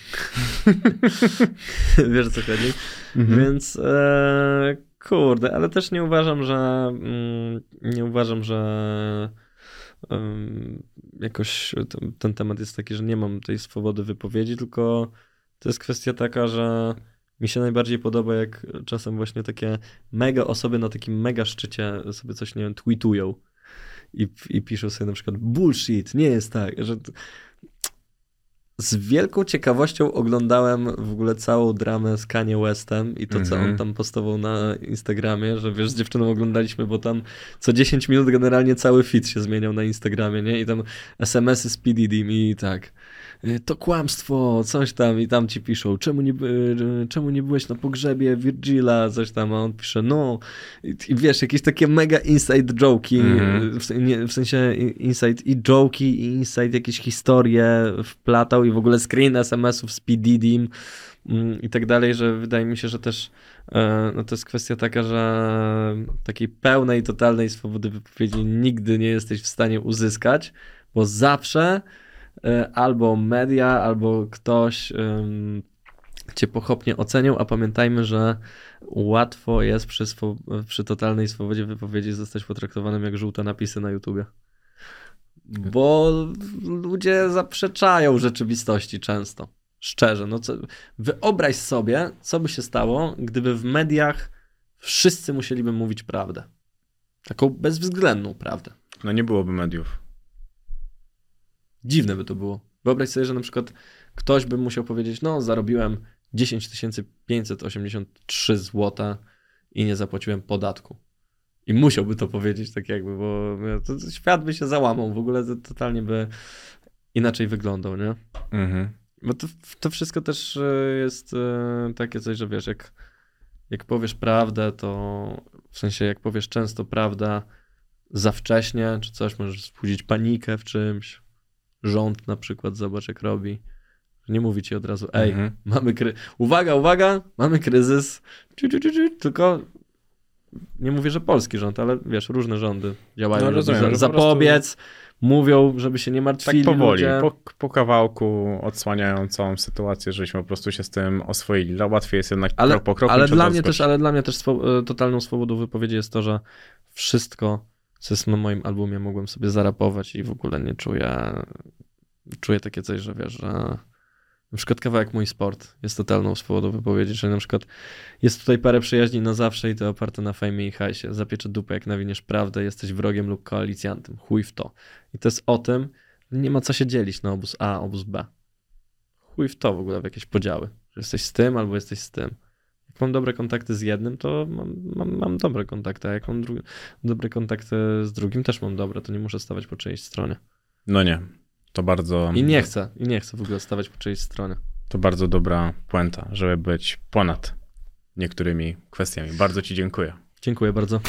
<laughs> Wiesz co chodzi? Mhm. Więc e, kurde, ale też nie uważam, że mm, nie uważam, że em, jakoś ten, ten temat jest taki, że nie mam tej swobody wypowiedzi, tylko to jest kwestia taka, że mi się najbardziej podoba, jak czasem właśnie takie mega osoby na takim mega szczycie sobie coś, nie wiem, tweetują i, i piszą sobie na przykład bullshit, nie jest tak, że z wielką ciekawością oglądałem w ogóle całą dramę z Kanye Westem i to, co Mhm. on tam postował na Instagramie, że wiesz, z dziewczyną oglądaliśmy, bo tam co 10 minut generalnie cały feed się zmieniał na Instagramie, nie? I tam SMS-y z PDD i tak. Y, To kłamstwo, coś tam i tam ci piszą, czemu nie, y, czemu nie byłeś na pogrzebie Virgila, coś tam, a on pisze, no. I, i wiesz, jakieś takie mega inside joke'i, w, sen- nie, w sensie inside i joke'i i inside jakieś historie wplatał i w ogóle screen SMS-ów z P. Diddy'm mm, i tak dalej, że wydaje mi się, że też e, no to jest kwestia taka, że takiej pełnej, totalnej swobody wypowiedzi nigdy nie jesteś w stanie uzyskać, bo zawsze albo media, albo ktoś cię pochopnie ocenią, a pamiętajmy, że łatwo jest przy, przy totalnej swobodzie wypowiedzi zostać potraktowanym jak żółte napisy na YouTubie. Bo ludzie zaprzeczają rzeczywistości często. Szczerze. No co, wyobraź sobie, co by się stało, gdyby w mediach wszyscy musieliby mówić prawdę. Taką bezwzględną prawdę. No nie byłoby mediów. Dziwne by to było. Wyobraź sobie, że na przykład ktoś by musiał powiedzieć, no zarobiłem 10 583 zł i nie zapłaciłem podatku. I musiałby to powiedzieć tak jakby, bo to, świat by się załamał, w ogóle to totalnie by inaczej wyglądał, nie? Mhm. Bo to, to wszystko też e, jest e, takie coś, że wiesz, jak, jak powiesz prawdę, to w sensie jak powiesz często prawdę za wcześnie, czy coś, możesz wzbudzić panikę w czymś. Rząd na przykład, zobacz jak robi. Nie mówi ci od razu, ej, Mhm. mamy kry... Uwaga, uwaga, mamy kryzys. Ciu, ciu, ciu, ciu. Tylko nie mówię, że polski rząd, ale wiesz, różne rządy działają, No, żeby rozumiem, za, że po zapobiec, mówią, żeby się nie Tak martwili powoli, ludzie. po, po kawałku odsłaniają całą sytuację, żebyśmy po prostu się z tym oswoili. No, Łatwiej jest jednak Ale, krok po kroku. ale, dla mnie też, ale dla mnie też swo- e, totalną swobodą wypowiedzi jest to, że wszystko, co jest na moim albumie, mogłem sobie zarapować i w ogóle nie czuję, czuję takie coś, że wiesz, że na przykład kawałek Mój Sport jest totalną swobodą wypowiedzi, czyli na przykład jest tutaj parę przyjaźni na zawsze i to oparte na fejmie i hajsie. Zapieczę dupę, jak nawiniesz prawdę, jesteś wrogiem lub koalicjantem. Chuj w to. I to jest o tym, że nie ma co się dzielić na obóz A, obóz B. Chuj w to w ogóle, w jakieś podziały. Że jesteś z tym albo jesteś z tym. Jak mam dobre kontakty z jednym, to mam, mam, mam dobre kontakty, a jak mam dru- dobre kontakty z drugim, też mam dobre, to nie muszę stawać po czyjejś stronie. No nie. To bardzo, I nie chcę, i nie chcę w ogóle stawać po czyjejś stronie. to bardzo dobra puenta, żeby być ponad niektórymi kwestiami. Bardzo Ci dziękuję. Dziękuję bardzo.